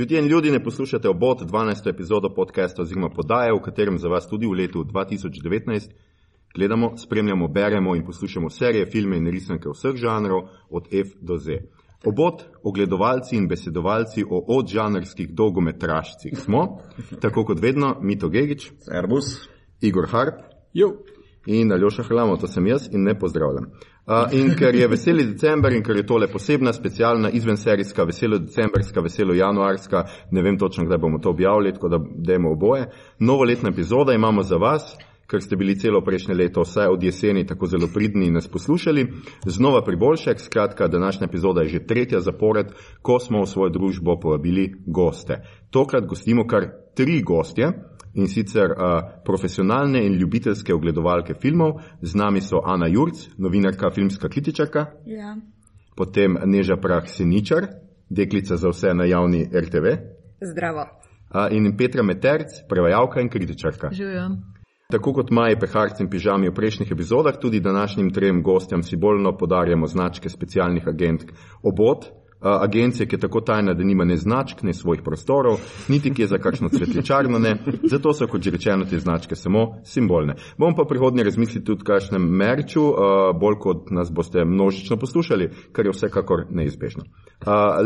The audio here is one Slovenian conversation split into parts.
Ljudje in ljudi ne poslušate obot 12. epizodo podcasta oziroma podaje, v katerem za vas tudi v letu 2019 gledamo, spremljamo, beremo in poslušamo serije, filme in risanke vseh žanrov od F do Z. Obot, ogledovalci in besedovalci o odžanrskih dolgometražcih smo, tako kot vedno, Mito Gegič, Servus. Igor Harp Jo. in Aljoša Hlamo, to sem jaz in ne pozdravljam. Uh, in ker je veseli december in ker je tole posebna, specialna, izvenserijska, veselo decembrska, veselo januarska, ne vem točno, kdaj bomo to objavili, tako da dajmo oboje. Novoletna epizoda imamo za vas, ker ste bili celo prejšnje leto, vsaj od jeseni, tako zelo pridni in nas poslušali. Znova priboljšek, skratka, današnja epizoda je že tretja zapored, ko smo v svojo družbo povabili goste. Tokrat gostimo kar tri gostje. In sicer uh, profesionalne in ljubiteljske ogledovalke filmov, z nami so Ana Jurc, novinarka, filmska kritičarka, Ja. potem Neža Prah Seničar, deklica za vse na javni RTV, Zdravo. uh, in Petra Meterc, prevajalka in kritičarka. Živijo. Tako kot Maji Peharc in Pižami v prejšnjih epizodah, tudi današnjim trem gostjam simbolno podarjamo značke specialnih agentk obot. Agencije, ki je tako tajna, da nima ne značk, ne svojih prostorov, niti ki je za kakšno cvetličarno ne, zato so, kot že rečeno, te značke samo simbolne. Bom pa prihodnje razmisliti tudi o kakšnem merču, bolj kot nas boste množično poslušali, kar je vsekakor neizbežno.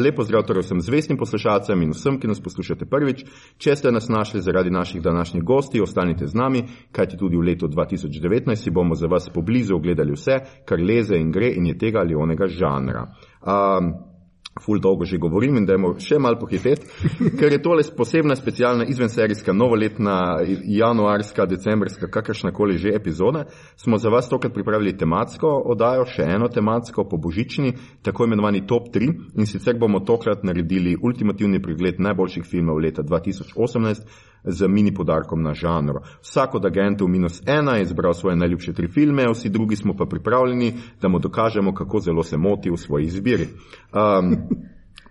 Lepo zdrav torej vsem zvestim poslušalcem in vsem, ki nas poslušate prvič. Če ste nas našli zaradi naših današnjih gosti, ostanite z nami, kajti tudi v letu 2019 si bomo za vas poblizu ogledali vse, kar leze in gre in je tega ali onega žanra. Um, Ful dolgo že govorim in dajmo še malo pohiteti, ker je tole posebna specialna izvenserijska novoletna, januarska, decembrska, kakršna koli že epizoda. Smo za vas tokrat pripravili tematsko oddajo, še eno tematsko po božični, tako imenovani top 3 in sicer bomo tokrat naredili ultimativni pregled najboljših filmov leta 2018 z mini podarkom na žanr. Vsak od agentov minus ena je izbral svoje najljubše tri filme, vsi drugi smo pa pripravljeni, da mu dokažemo, kako zelo se moti v svoji izbiri. Um,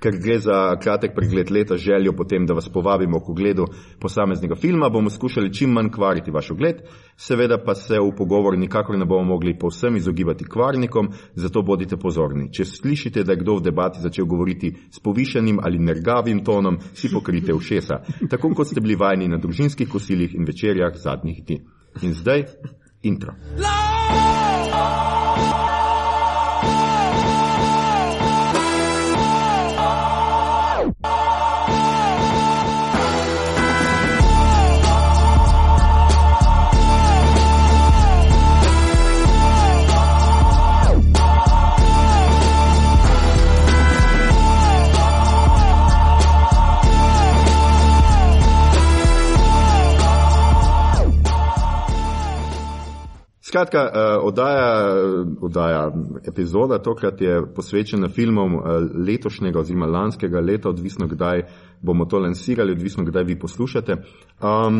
ker gre za kratek pregled leta, željo potem, da vas povabimo k ogledu posameznega filma, bomo skušali čim manj kvariti vaš ogled, seveda pa se v pogovor nikakor ne bomo mogli povsem izogibati kvarnikom, zato bodite pozorni. Če slišite, da je kdo v debati začel govoriti s povišenim ali nergavim tonom, si pokrite ušesa, tako kot ste bili vajeni na družinskih kosilih in večerjah zadnjih dni. In zdaj intro. Skratka, uh, oddaja, oddaja, epizoda tokrat je posvečena filmom uh, letošnjega oziroma lanskega leta, odvisno kdaj bomo to lansirali, odvisno kdaj vi poslušate. Um,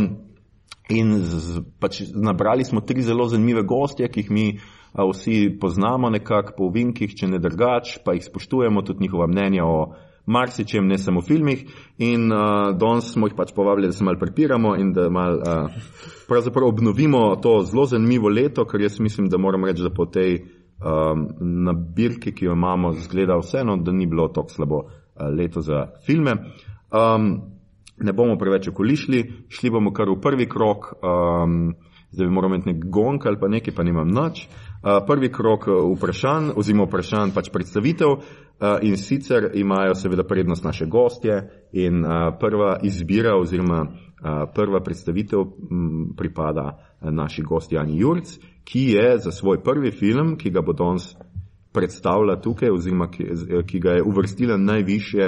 in z, pač nabrali smo tri zelo zanimive gostje, ki jih mi vsi poznamo nekako po vinkih, če ne drugač, pa jih spoštujemo, tudi njihova mnenja o marsičem, ne samo filmih. In uh, danes smo jih pač povabili, da se mal prepiramo in da mal. Uh, obnovimo to zelo zanimivo leto, ker jaz mislim, da moram reči, da po tej um, nabirki, ki jo imamo, zgleda vseeno, da ni bilo tako slabo uh, leto za filme. Um, ne bomo preveč okolišli, šli bomo kar v prvi krok, um, zdaj moral imeti nek gong ali pa nekaj, pa nimam nič. Uh, prvi krok vprašanj, oziroma vprašanj pač predstavitev uh, in sicer imajo seveda prednost naše gostje in uh, prva izbira oziroma Prva predstavitev pripada naši gosti Jani Jurc, ki je za svoj prvi film, ki ga bo danes predstavila tukaj, oziroma ki, ki ga je uvrstila najviše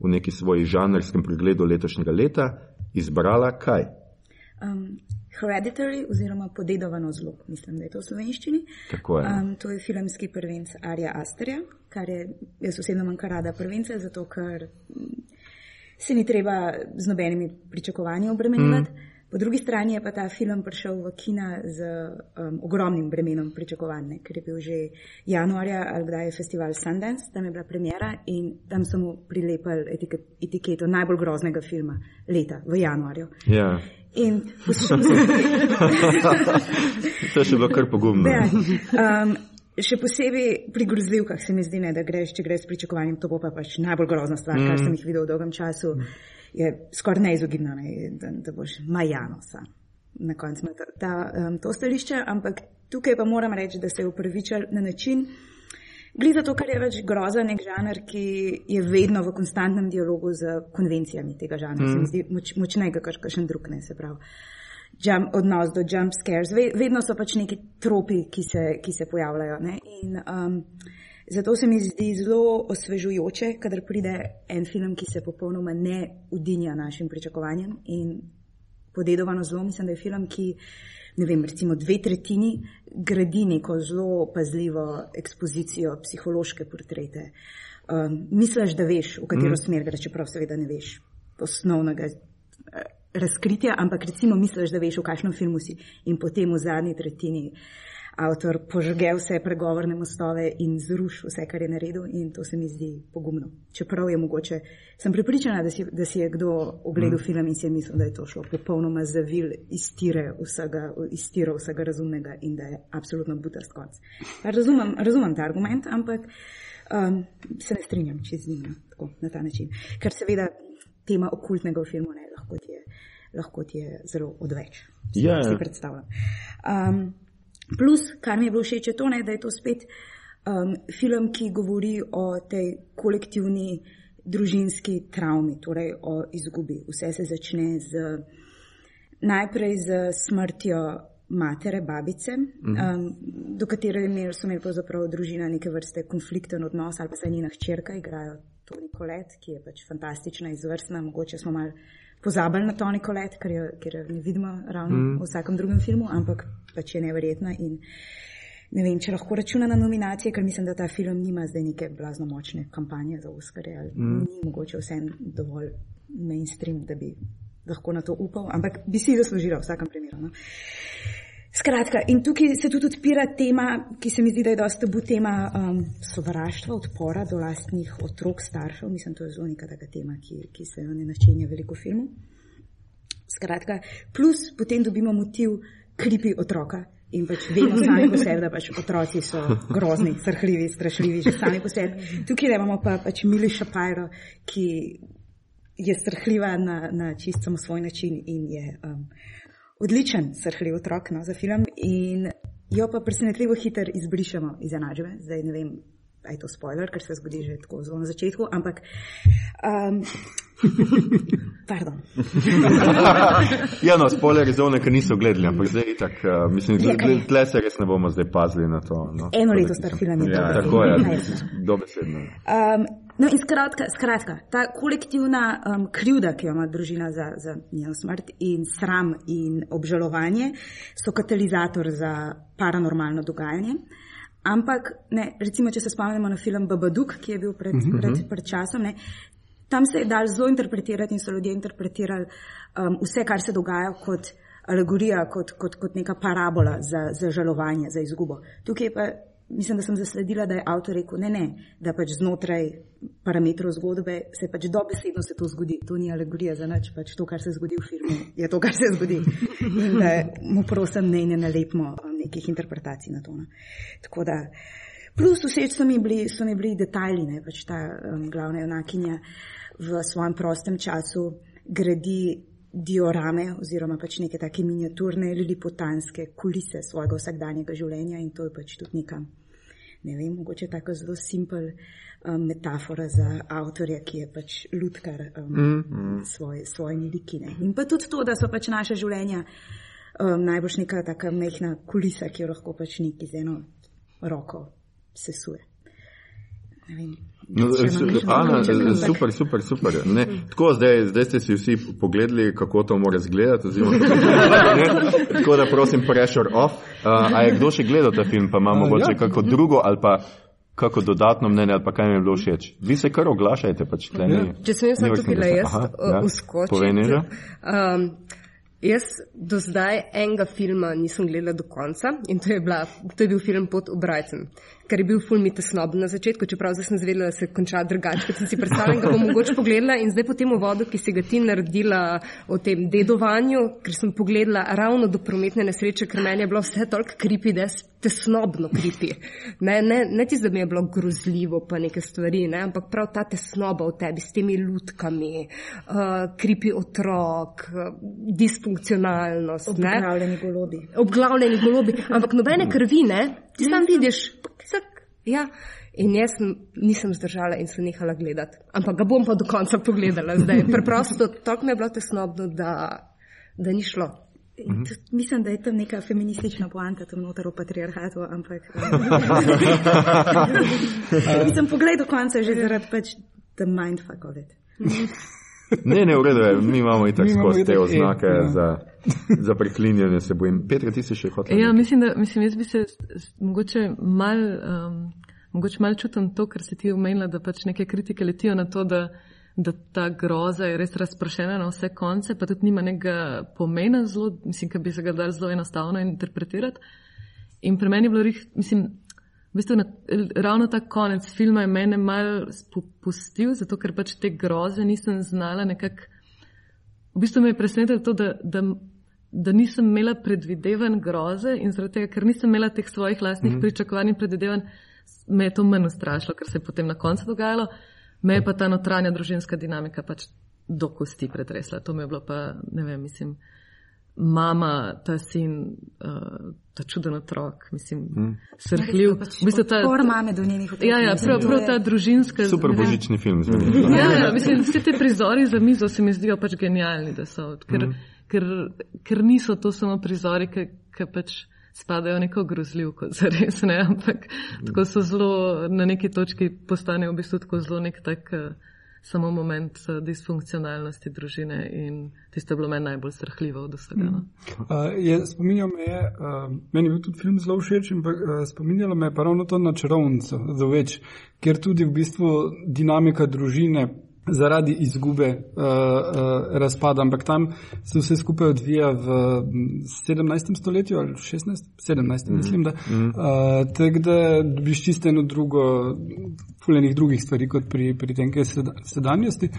v neki svoji žanrskem pregledu letošnjega leta, izbrala kaj? Um, Hereditary oziroma Podedovano zlo, mislim, da je to v slovenščini. Tako je. Um, to je filmski prvenc Arja Asterja, kar je, jaz osebno manj kar rada prvence, zato ker se ni treba z nobenimi pričakovanji obremenjevati. Mm. Po drugi strani je pa ta film prišel v kina z um, ogromnim bremenom pričakovanja, ker je bil že januarja, ali kdaj je festival Sundance, tam je bila premjera in tam so mu prilepili etiket, etiketo najbolj groznega filma leta v januarju. Ja. In to je še bilo kar pogumno. Ja, um, še posebej pri grozljivkah se mi zdi, ne, da greš, če greš s pričakovanjem, to bo pa pač najbolj grozna stvar, mm. kar sem jih videl v dolgem času, je skoraj neizogibno, ne, da, da boš majanosa na koncu ta, ta, um, to stališče, ampak tukaj pa moram reči, da se je upravičal na način, Gre za to, kar je več groza, nek žanr, ki je vedno v konstantnem dialogu z konvencijami tega žanra. Mm. Se mi zdi moč, močnejga, kot kakšen drug, ne se pravi. Jump, odnos do jump scares, vedno so pač neki tropi, ki se, ki se pojavljajo. In, um, zato se mi zdi zelo osvežujoče, kadar pride en film, ki se popolnoma ne udinja našim pričakovanjem. In podedovano zelo mislim, da je film, ki ne vem, recimo dve tretjini gradi neko zelo pazljivo ekspozicijo, psihološke portrete. Um, misliš, da veš, v katero mm. smer gre, čeprav seveda ne veš osnovnega eh, razkritja, ampak recimo misliš, da veš, v kakšnem filmu si in potem v zadnji tretjini avtor požge vse pregovorne mostove in zruši vse, kar je naredil, in to se mi zdi pogumno. Čeprav je mogoče, sem pripričana, da si, da si je kdo ogledal mm. film in si je mislil, da je to šlo popolnoma zavil iz tira vsega, vsega razumnega in da je absolutno butast konc. Razumem, razumem ta argument, ampak um, se ne strinjam čez njim no, tako, na ta način. Ker seveda tema okultnega v filmu ne lahko ti je. Lahko ti je zelo odveč. Ja, ja. si predstavljam. Um, Plus, kar mi je bilo všeč, je to, ne, da je to spet um, film, ki govori o tej kolektivni družinski travmi, torej o izgubi. Vse se začne z, najprej z smrtjo matere, babice, mhm. um, do katere imel, so imeli pravzaprav družina neke vrste konflikten odnos ali pa se njena hčerka igrajo. To je Nikolet, ki je pač fantastična, izvrstna, mogoče smo malo pozabili na to Nikolet, ker jo, ker jo ne vidimo ravno mm. v vsakem drugem filmu, ampak pač je neverjetna. In ne vem, če lahko računa na nominacije, ker mislim, da ta film nima zdaj neke blazno močne kampanje za Oscare, ali mm. ni mogoče vsem dovolj mainstream, da bi lahko na to upal, ampak bi si zaslužila v vsakem primeru. No? Skratka, in tukaj se tudi odpira tema, ki se mi zdi, da je dosta tabu tema um, sovraštva, odpora do lastnih otrok, staršev. Mislim, to je zelo neka taka tema, ki, ki se jo ne načenja veliko filmov. Skratka, plus potem dobimo motiv kripi otroka. In pač vemo sami po sebi, da pač otroci so grozni, srhljivi, strašljivi, že sami po sebi. Tukaj imamo pa pač Mili Šapajro, ki je strhljiva na, na čist samo svoj način in je. Um, odličen srhljiv otrok no, za film in jo pa presenetljivo hiter izbrišemo iz enačbe. Zdaj ne vem, aj to spoiler, ker se zgodi že tako zelo na začetku, ampak. Um, Pardon. ja, no, spoiler je zone, ker niso gledali, ampak zdaj itak, uh, mislim, da ja, tle se res ne bomo zdaj pazili na to. No. Eno leto star film je ja, to. Tako je, dobesedno. Um, No, in skratka, skratka, ta kolektivna um, krivda, ki jo ima družina za, za njeno smrt, in sram in obžalovanje, so katalizator za paranormalno dogajanje. Ampak, ne, recimo, če se spomnimo na film Babaduk, ki je bil pred, uh mhm, -huh. pred, mhm. pred časom, ne, tam se je dal zelo interpretirati in so ljudje interpretirali um, vse, kar se dogaja kot alegorija, kot, kot, kot neka parabola za, za žalovanje, za izgubo. Tukaj pa mislim, da sem zasledila, da je avtor rekel, ne, ne, da pač znotraj parametrov zgodbe se pač dobesedno se to zgodi. To ni alegorija za nič, pač to, kar se zgodi v filmu, je to, kar se zgodi. In da mu prosim, ne, ne nalepimo nekih interpretacij na to. Ne. No. Tako da, plus vseč so mi bili, so mi bili detajli, ne, pač ta um, glavna junakinja v svojem prostem času gradi diorame oziroma pač neke take miniaturne ali potanske kulise svojega vsakdanjega življenja in to je pač tudi neka ne vem, mogoče tako zelo simpel um, metafora za avtorja, ki je pač lutkar um, mm, mm. svoj, svojimi likine. In pa tudi to, da so pač naše življenja um, najbolj neka taka mehna kulisa, ki jo lahko pač neki z eno roko sesuje. No, Ana, super, super, super. Ne, tako, zdaj, zdaj ste si vsi pogledali, kako to mora izgledati. Tako da prosim, pressure off. Uh, a je kdo še gledal ta film, pa imamo morda ja. kako drugo ali pa kako dodatno mnenje ali pa kaj mi je bilo všeč. Vi se kar oglašajte. Pač, ja. Če sem jaz tako bila, jaz ja. uskočila. Um, Jaz do zdaj enega filma nisem gledala do konca in to je, bila, to je bil film Pod obrajcem, ker je bil full mite snob na začetku, čeprav sem zvedela, da se konča drugače, kot sem si predstavljala ga bom mogoče pogledala. In zdaj po tem uvodu, ki si ga ti naredila o tem dedovanju, ker sem pogledala ravno do prometne nesreče, ker meni je bilo vse toliko kripi, da je tesnobno kripi. Ne, ne, ne tisto, da mi je bilo grozljivo pa neke stvari, ne, ampak prav ta tesnoba v tebi s temi lutkami, uh, kripi otrok, uh, disfunkcionalnost. Obglavljeni golobi. Obglavljeni golobi, ampak nobene krvi, ne, ti sam vidiš. Ja. In jaz nisem zdržala in se nehala gledati. Ampak ga bom pa do konca pogledala zdaj. Preprosto, tako mi je bilo tesnobno, da, da ni šlo. Mhm. Mislim, da je to neka feministična poanta, to noter v patriarhatu, ampak. Nisem pogledal do konca že zaradi pač the mindfuck of it. Ne, ne, v redu je, mi imamo i tako skozi te oznake ja. za, za preklinjanje, se bojim. Petra, ti si še hotel? Ja, mislim, da, mislim, jaz bi se mogoče mal, um, mogoče mal čutim to, kar si ti omenila, da pač neke kritike letijo na to, da, da ta groza je res razprošena na vse konce, pa tudi nima nekega pomena zelo, mislim, da bi se ga dal zelo enostavno interpretirati. In pri meni je bilo, mislim, V bistvu, na, ravno ta konec filma je mene malo spustil, zato ker pač te groze nisem znala nekako. V bistvu me je presenetilo to, da, da, da nisem imela predvidevan groze in zaradi tega, ker nisem imela teh svojih lastnih mm -hmm. pričakovanj in predvidevan, me je to manj ustrašilo, ker se je potem na koncu dogajalo. Me je pa ta notranja družinska dinamika pač do kosti pretresla. To me je bilo pa, ne vem, mislim mama, ta sin, uh, ta čuden otrok, mislim, mm. srhljiv. V bistvu ta mame do njenih otrok. Ja, ja, prav, prav ta družinska. Super božični film. ja, ja, mislim, vse te prizori za mizo se mi zdijo pač genialni, da so, ker, mm. ker, ker niso to samo prizori, ki pač spadajo neko grozljivko, zares ne, ampak mm. tako so zelo, na neki točki postanejo v bistvu tako zelo nek tak. Uh, samo moment uh, disfunkcionalnosti družine in tisto je bilo meni najbolj strhljivo od vsega. No. Uh, spominjal me je, uh, meni je bil tudi film zelo všeč, ampak uh, spominjalo me je pa ravno to na čarovnico, ker tudi v bistvu dinamika družine zaradi izgube uh, uh, razpada, ampak tam se vse skupaj odvija v 17. stoletju ali 16. 17. Mm -hmm. mislim, da. Mm -hmm. uh, Tako da dobiš čisto eno drugo, fuljenih drugih stvari kot pri, pri tem, kaj je sedanjosti.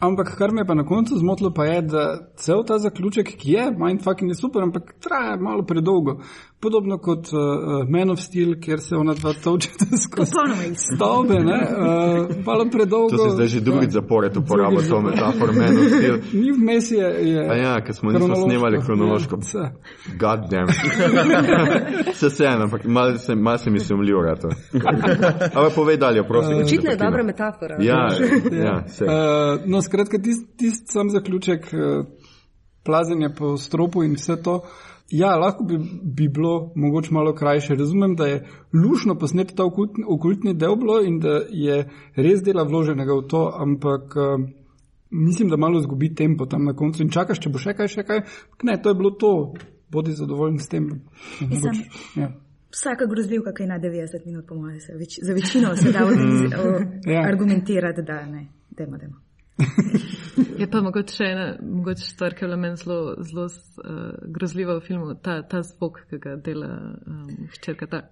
Ampak kar me je pa na koncu zmotilo, pa je, da cel ta zaključek, ki je mindfucking je super, ampak traja malo predolgo. Podobno kot uh, Man of Steel, kjer se ona dva točita skozi stavbe, uh, malo predolgo. To se zdaj že drugič zapored uporablja to metaforo Man of Steel. Ni vmes je. je A ja, ker smo nismo snemali kronološko. Ja, God damn. se se eno, ampak malo se, mal se mi se umljivo rato. Ampak povej dalje, prosim. Uh, Očitno je dobra metafora. Ja, ja. Uh, no, skratka, tisti tist sam zaključek, uh, plazenje po stropu in vse to. Ja, lahko bi, bi bilo mogoče malo krajše. Razumem, da je lušno posneti ta okultni, okultni del bilo in da je res dela vloženega v to, ampak uh, mislim, da malo zgubi tempo tam na koncu in čakaš, če bo še kaj, še kaj. Ne, to je bilo to. Bodi zadovoljen s tem. Mogoč, ja. Vsaka grozljivka, ki je na 90 minut, po mojem, več, za večino se da ja. argumentirati, da ne, dajmo, dajmo. Je pa mogoče še ena mogoče stvar, ki je bila meni zelo, zelo uh, grozljiva v filmu, ta, ta zvok, ki ga dela um, hčerka. Ta.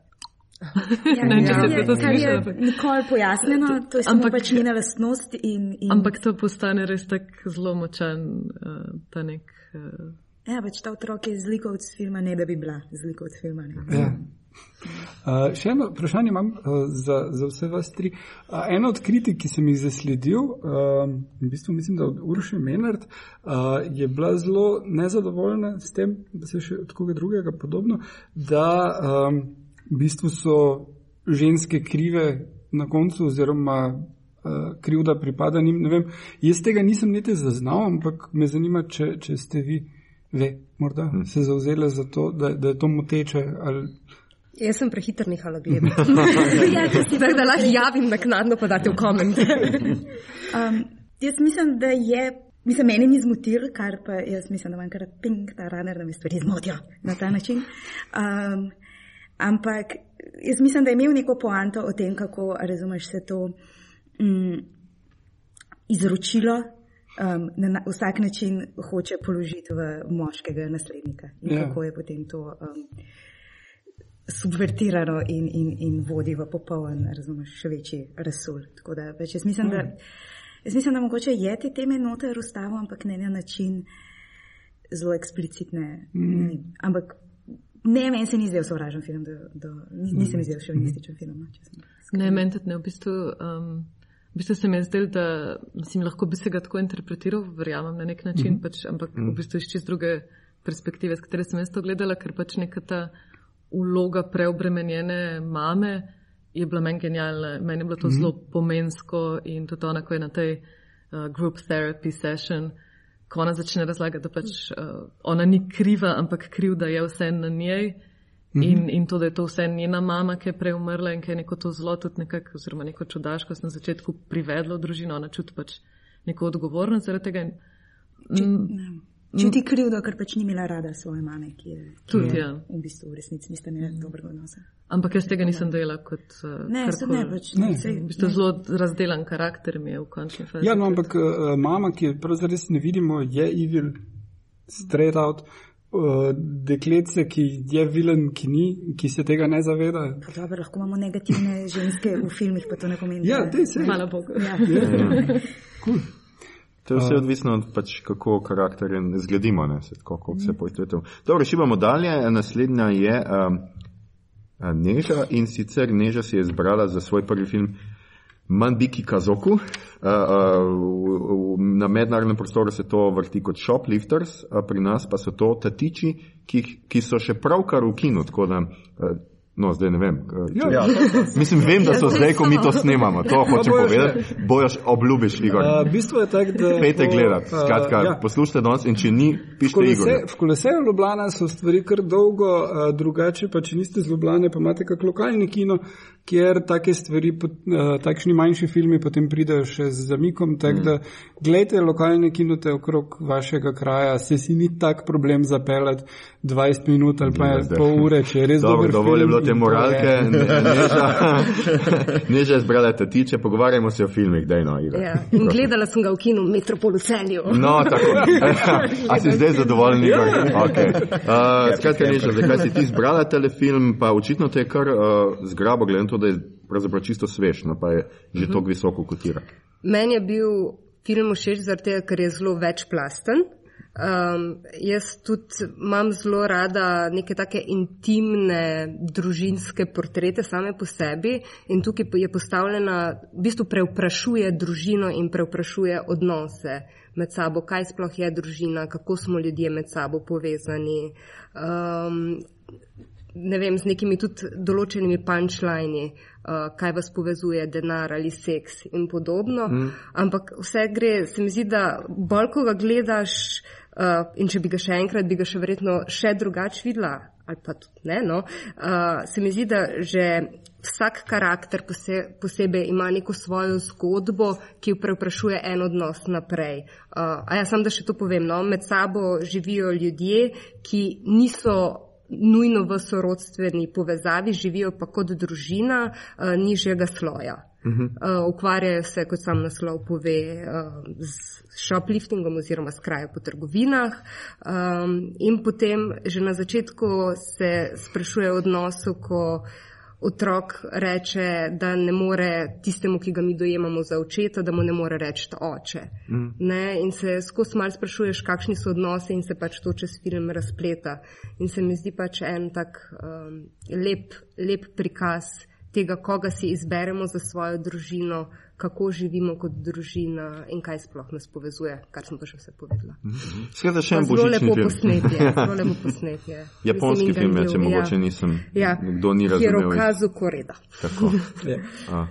Ja, ne, ja, ja, to je nikoli pojasnjeno, to je ampak, pač njena lastnost. In, in... Ampak to postane res tako zelo močan, uh, ta nek. Uh... Ja, pač ta otrok je zlikovec filma, ne da bi bila zlikovec filma. Ja. Uh, še eno vprašanje imam uh, za, za vse vas tri. Uh, ena od kritik, ki sem jih zasledil, uh, v bistvu mislim, da od Urša Menard, uh, je bila zelo nezadovoljna s tem, da se še od koga drugega podobno, da um, v bistvu so ženske krive na koncu oziroma uh, krivda pripada njim. Vem, jaz tega nisem niti zaznal, ampak me zanima, če, če ste vi, ve, morda hmm. se zauzeli za to, da, da je to moteče ali. Jaz sem prehiter nehala gledati. ja, Tako da lahko javim naknadno podate v komentar. um, jaz mislim, da je, mislim, meni ni zmotil, kar pa jaz mislim, da imam kar ping, ta runner, da mi stvari zmotijo na ta način. Um, ampak jaz mislim, da je imel neko poanto o tem, kako razumeš se to um, izročilo. Um, na, na vsak način hoče položiti v moškega naslednika in. Ja. kako je potem to um, subvertirano in, in, in vodi v popoln, razumeš, še večji. Tako da pač jaz mislim, da, jaz mislim, da mogoče je te teme noter ustavo, ampak ne na način zelo eksplicitne. Ne vem. Ampak ne, meni se ni zdel sovražen film, do, do, ni, nisem izdelal šovinističen film. no. Ne, meni tudi ne. V bistvu, um, v bistvu se mi je zdelo, da mislim, lahko bi se ga tako interpretiral, verjamem na nek način, mm -hmm. pač, ampak mm -hmm. v bistvu iz čist druge perspektive, s katere sem jaz to gledala, ker pač neka ta vloga preobremenjene mame je bila meni genialna. Meni je bilo to mm -hmm. zelo pomensko in tudi ona, ko je na tej uh, group therapy session, ko ona začne razlagati, da pač uh, ona ni kriva, ampak kriv, da je vse na njej. In, in to, da je to vse njena mama, ki je prej umrla in ki je neko to zelo tudi nekako, oziroma neko čudaškost na začetku privedlo družino, ona čuti pač neko odgovornost zaradi tega. In, mm, Čuti krivdo, ker pač ni imela rada svoje mame, ki je, ki Tudi, je ja. v bistvu v resnici mislim, da je dobrega odnosa. ampak jaz tega nisem dela kot. Uh, Ne, ne, pač Ne. sej- V bistvu zelo razdelan karakter mi je v končni fazi. Ja, no, ampak uh, mama, ki je pravzaprav res ne vidimo, je evil, straight out. Uh, dekletce, ki je vilen, ki ni, ki se tega ne zaveda. Pa Dobro, lahko imamo negativne ženske v filmih, pa to ne pomeni. Ja, da- dej se. Hvala Bogu. Ja. To je vse odvisno od pač, kako karakterje zgledimo, ne, se, tako, kako se poistovetimo. Dobro, šibamo dalje. Naslednja je um, Neža in sicer Neža si je izbrala za svoj prvi film Manbiki Kazoku. Uh, uh, na mednarodnem prostoru se to vrti kot shoplifters, uh, pri nas pa so to tatiči, ki, ki so še pravkar v kinu. Tako da, uh, no, zdaj ne vem. Uh, če- Ja. Mislim, vem, da so zdaj, ko mi to snemamo. To hočem bojo- povedati. Bojoš, obljubiš, Igor. Uh, bistvo je tako, da. Pejte gledati, uh, skratka, ja. poslušajte danes in če ni, pišite Igor. kolese- V koleseju Ljubljana so stvari kar dolgo uh, drugače, pa če niste z Ljubljane, pa imate kak lokalni kino, kjer take stvari, pot- uh, takšni manjši filmi potem pridejo še z zamikom. Tako Mm. da gledajte lokalne kinote okrog vašega kraja, se si ni tak problem zapeljati 20 minut ali pa Ja, pol ure, če je res Dobro, dober dovolj film te to moralke, je- ne- neža, neža je zbrala tatiče, pogovarjamo se o filmih, daj no, Igor. Ja. In gledala sem ga v kinu Metropol v celju. No, tako. A si zdaj zadovoljen, Igor? Ja. Okay. Uh, skratka, Neža, zakaj si ti zbrala telefilm, pa očitno te je kar uh, zgrabo, glede na to, da je pravzaprav čisto svež, no, pa je že tako visoko kotira. Meni je bil film všeč zaradi tega, ker je zelo večplasten. Um, jaz tudi imam zelo rada neke take intimne družinske portrete same po sebi in tukaj je postavljena, v bistvu preuprašuje družino in preuprašuje odnose med sabo, kaj sploh je družina, kako smo ljudje med sabo povezani. Um, ne vem, z nekimi tudi določenimi punčlajni, uh, kaj vas povezuje, denar ali seks in podobno. Mm. Ampak vse gre, se mi zdi, da bolj, ko ga gledaš, uh, in če bi ga še enkrat, bi ga še verjetno še drugače videla, ali pa tudi ne, no, uh, se mi zdi, da že vsak karakter pose, posebej ima neko svojo zgodbo, ki jo preprašuje en odnos naprej. Uh, a ja, sam da še to povem, no, med sabo živijo ljudje, ki niso nujno v sorodstveni povezavi, živijo pa kot družina uh, nižjega sloja. Uh -huh. uh, ukvarjajo se, kot sam naslov pove, uh, z shopliftingom oziroma s krajo po trgovinah um, in potem že na začetku se sprašuje o odnosu, ko otrok reče, da ne more tistemu, ki ga mi dojemamo za očeta, da mu ne more reči oče. Mm. Ne? In se skozi mal sprašuješ, kakšni so odnosi in se pač to čez film razpleta. In se mi zdi pač en tak um, lep, lep prikaz tega, koga si izberemo za svojo družino, kako živimo kot družina in kaj sploh nas povezuje, kar sem pa še vse povedala. Skratka, še en božični lepo film. posnetje, zelo lepo posnetje. Japonski Mislim, film je, če ganljiv, mogoče ja. nisem, Ja, kdo ni razumel. Hirokazu Koreda. Tako. Ja. A.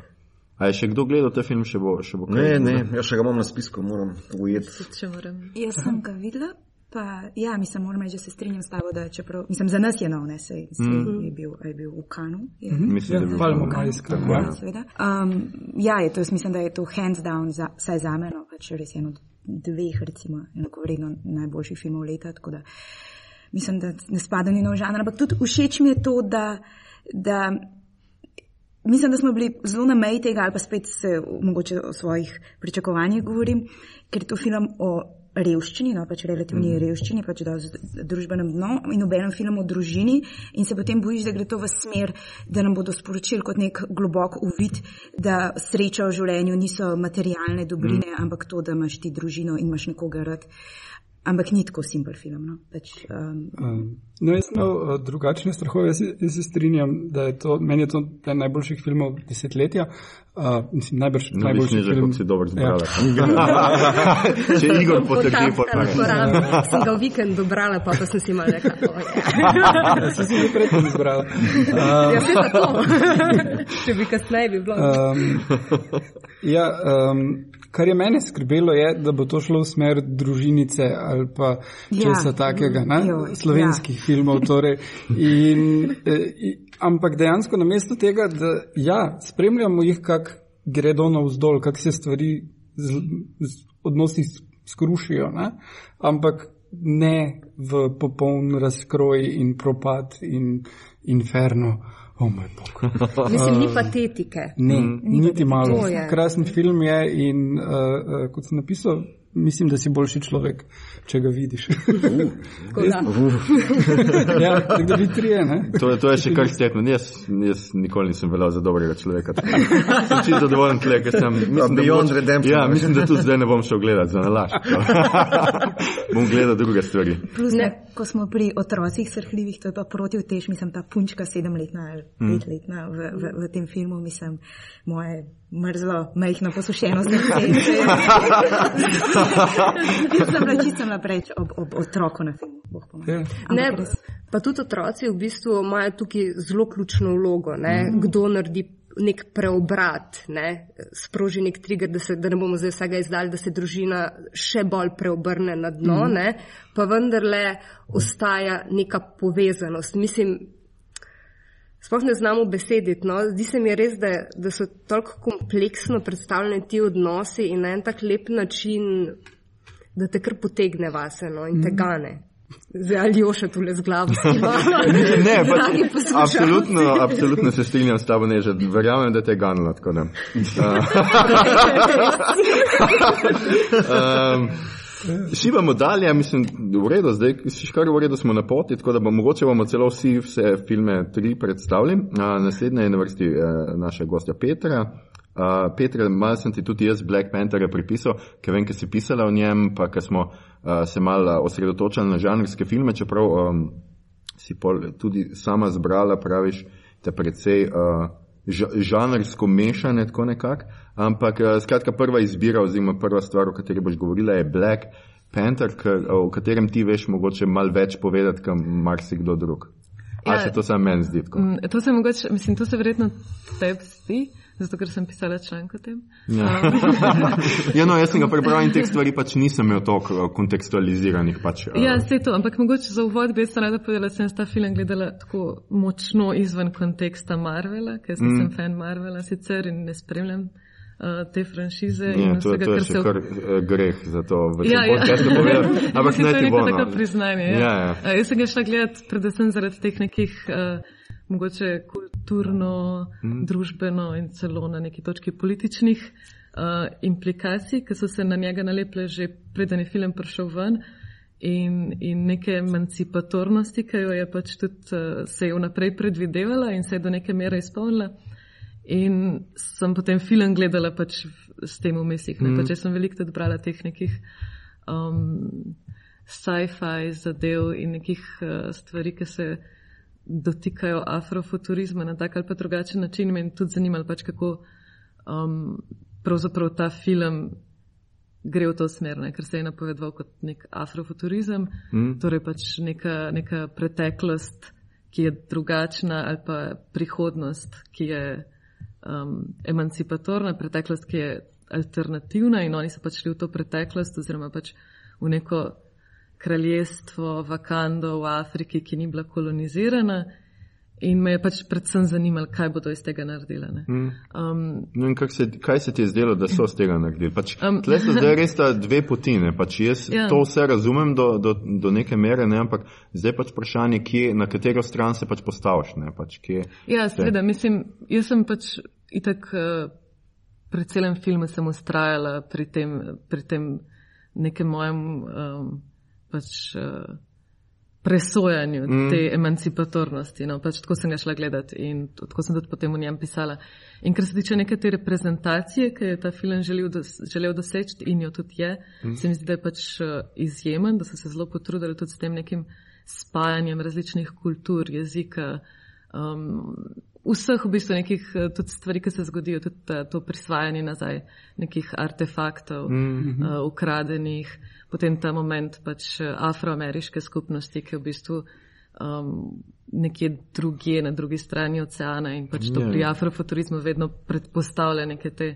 Je še kdo gledal ta film, še bo, še bo kaj? Ne, ne, jaz še ga imam na spisku, moram ujeti. Jaz sem ga videla, pa ja, mislim, moram reči, da se strinjam s tabo, da čeprav, mislim, za nas je nov, ne, sej, sej mm. je, bil, je bil v Kanu. Je, mm -hmm. Mislim, da je bil to- Majska. Tako, Ja. ja. Seveda. Um, ja, je to, mislim, da je to hands down, za, vsaj za me, no, pač res en od dveh, recimo, enakovredno najboljših filmov leta, tako da mislim, da ne spada ni nov žanr, ampak tudi všeč mi je to, da, da mislim, da smo bili zelo na meji tega, ali pa spet se mogoče o svojih pričakovanjih govorim, ker je to film o revščini, no pač relativni mm. revščini, pač v družbenem dnu in obenem film o družini in se potem bojiš, da gre to v smer, da nam bodo sporočili kot nek globok uvid, da sreča v življenju niso materialne dobrine, mm. ampak to, da imaš ti družino in imaš nekoga rad. Ampak ni tako simpel film. No? Pač, um, um, no, jaz sem imel uh, drugačne strahove. Jaz, jaz se strinjam, da je to meni je to en najboljših filmov desetletja. Uh, mislim, najbrž No, najboljši Najboljši film. film. Si dobro zbrala. Ja. Če Igor potrdi, pa Potem sem ga v vikendu brala, pa, pa sem si malo rekla, oh, ja. Sem si že predtem izbrala. Uh, ja, se tako. Če bi kasneje bi bilo. Um, ja, um, kar je mene skrbelo, je, da bo to šlo v smer družinice ali pa Ja. česa takega, ne? Joj, slovenskih filmov. Torej. In, eh, i- ampak dejansko namesto tega, da ja, spremljamo jih, kako gredo navzdol, kako se stvari z, z odnosi skrušijo, ne? ampak ne v popoln razkroj in propad in inferno. O moj bog. Mislim, ni patetike. Ne, niti malo. To je. Krasen film je in uh, uh, kot sem napisal, mislim, da si boljši človek, če ga vidiš. Tako da. ja, tako da bi trije, ne? To, to je še kar stekno. Jaz, jaz nikoli nisem veljal za dobrega človeka. Sem čisto zadovoljen tle, ker sem. Mislim, da Beyond moč- Redemption. Ja, mislim, da tudi zdaj ne bom šel gledat za nalaž. bom gledal druge stvari. Plus, ne, ko smo pri otrocih srhljivih, to je pa proti vtež, mislim, ta punčka sedemletna ali petletna v, v, v tem filmu, mislim, moje mrzlo, majhno posušeno srce. Jaz sem bila čisto naprej ob, ob otroku na filmu. Ja. Ne, pa tudi otroci v bistvu imajo tukaj zelo ključno vlogo, ne? kdo naredi nek preobrat, ne? sproži nek trigger, da, se, da ne bomo zdaj vsega izdali, da se družina še bolj preobrne na dno, mm. ne? pa vendarle ostaja neka povezanost. Mislim, Sploh ne znamo besediti. No? Zdi se mi res, da, da so tako kompleksno predstavljeni ti odnosi in na en tak lep način, da te kar potegne vase no? in te gane. Zdaj ali joša tule z glavo. Ne, pa, absolutno, absolutno se strinjam s tabo, ne, že verjamem, da te je ganilo. tako da. Um, Šibamo dalje, mislim, v redu, zdaj si kar v redu smo na poti, tako da bomo mogoče bomo celo vsi vse filme tri predstavili. A, Naslednja je na vrsti eh, naša gostja Petra. Uh, Petra, malo sem ti tudi jaz Black Panthera pripisal, ker vem, ker si pisala o njem, pa ker smo uh, se malo osredotočali na žanrske filme, čeprav um, si pol tudi sama zbrala, praviš, te precej uh, žanrsko mešane, tako nekako. Ampak uh, skratka, prva izbira oziroma prva stvar, o kateri boš govorila, je Black Panther, k, o katerem ti veš mogoče malo več povedati, kot marsikdo drug. A Ja. se to samo meni zdi tako? Mm, To se mogoče, mislim, to se verjetno tebi zdi, zato ker sem pisala članek o tem. Ja. ja, no, jaz sem ga prebral in teh stvari pač nisem imel toliko eh, kontekstualiziranih. Pač, eh, Ja, vse to, ampak mogoče za uvod bi jaz rada povedala, da sem ta film gledala tako močno izven konteksta Marvela, ker mm. sem fan Marvela sicer in ne spremljam uh, te franšize Ja, in to, vsega, to je kar še se kar uh, greh za to v tem Ja, ja. podkastu povedati. Ampak ne to je ti neko bo. tako no. priznanje. Ja. Ja, ja. A, Jaz sem ga šla gledati predvsem zaradi teh nekih uh, mogoče kulturno, mm. družbeno in celo na neki točki političnih uh, implikacij, ki so se na njega nalepile že preden je film prišel ven. In, in neke emancipatornosti, ki jo je pač tudi uh, se je vnaprej predvidevala in se je do neke mere izpolnila. In sem potem film gledala pač s tem v mislih. Mm. Pač jaz sem veliko tudi brala teh nekih um, sci-fi zadev in nekih uh, stvari, ki se dotikajo afrofuturizma na tak ali pa drugačen način. Me je tudi zanimalo, pač, kako um, pravzaprav ta film gre v to smer, ne? ker se je napovedoval kot nek afrofuturizem, mm. torej pač neka, neka preteklost, ki je drugačna, ali pa prihodnost, ki je um, emancipatorna, preteklost, ki je alternativna in oni so pač šli v to preteklost oziroma pač v neko kraljestvo, vakando v Afriki, ki ni bila kolonizirana. in me je pač predvsem zanimalo, kaj bodo iz tega naredili. Mm. Um, No se, kaj se ti je zdelo, da so z tega naredili? Pač, Um, tle so zdaj res ta dve poti. ne, Pač jaz Ja. to vse razumem do, do, do neke mere, ne, ampak zdaj pač vprašanje, kje, na katero stran se pač postaviš. Ne, pač, kje, Ja, seveda, mislim, jaz sem pač itak uh, pri celem filmu sem ustrajala pri tem, pri tem nekem mojem um, pač, uh, presojanju mm. te emancipatornosti. No, pač tako sem ga šla gledati in tako sem tudi potem v njem pisala. In kar se tiče neke te reprezentacije, ki je ta film želel, dos želel doseči in jo tudi je, mm. se mi zdi, da je pač uh, izjemen, da so se zelo potrudili tudi s tem nekim spajanjem različnih kultur, jezika, um, vseh v bistvu nekih eh, tudi stvari, ki se zgodijo, tudi ta, to prisvajanje nazaj nekih artefaktov, mm -hmm. uh, ukradenih, potem ta moment pač eh, afroameriške skupnosti, ki je v bistvu um, nekje drugje, na drugi strani oceana in pač to Ja. pri afrofuturizmu vedno predpostavlja neke te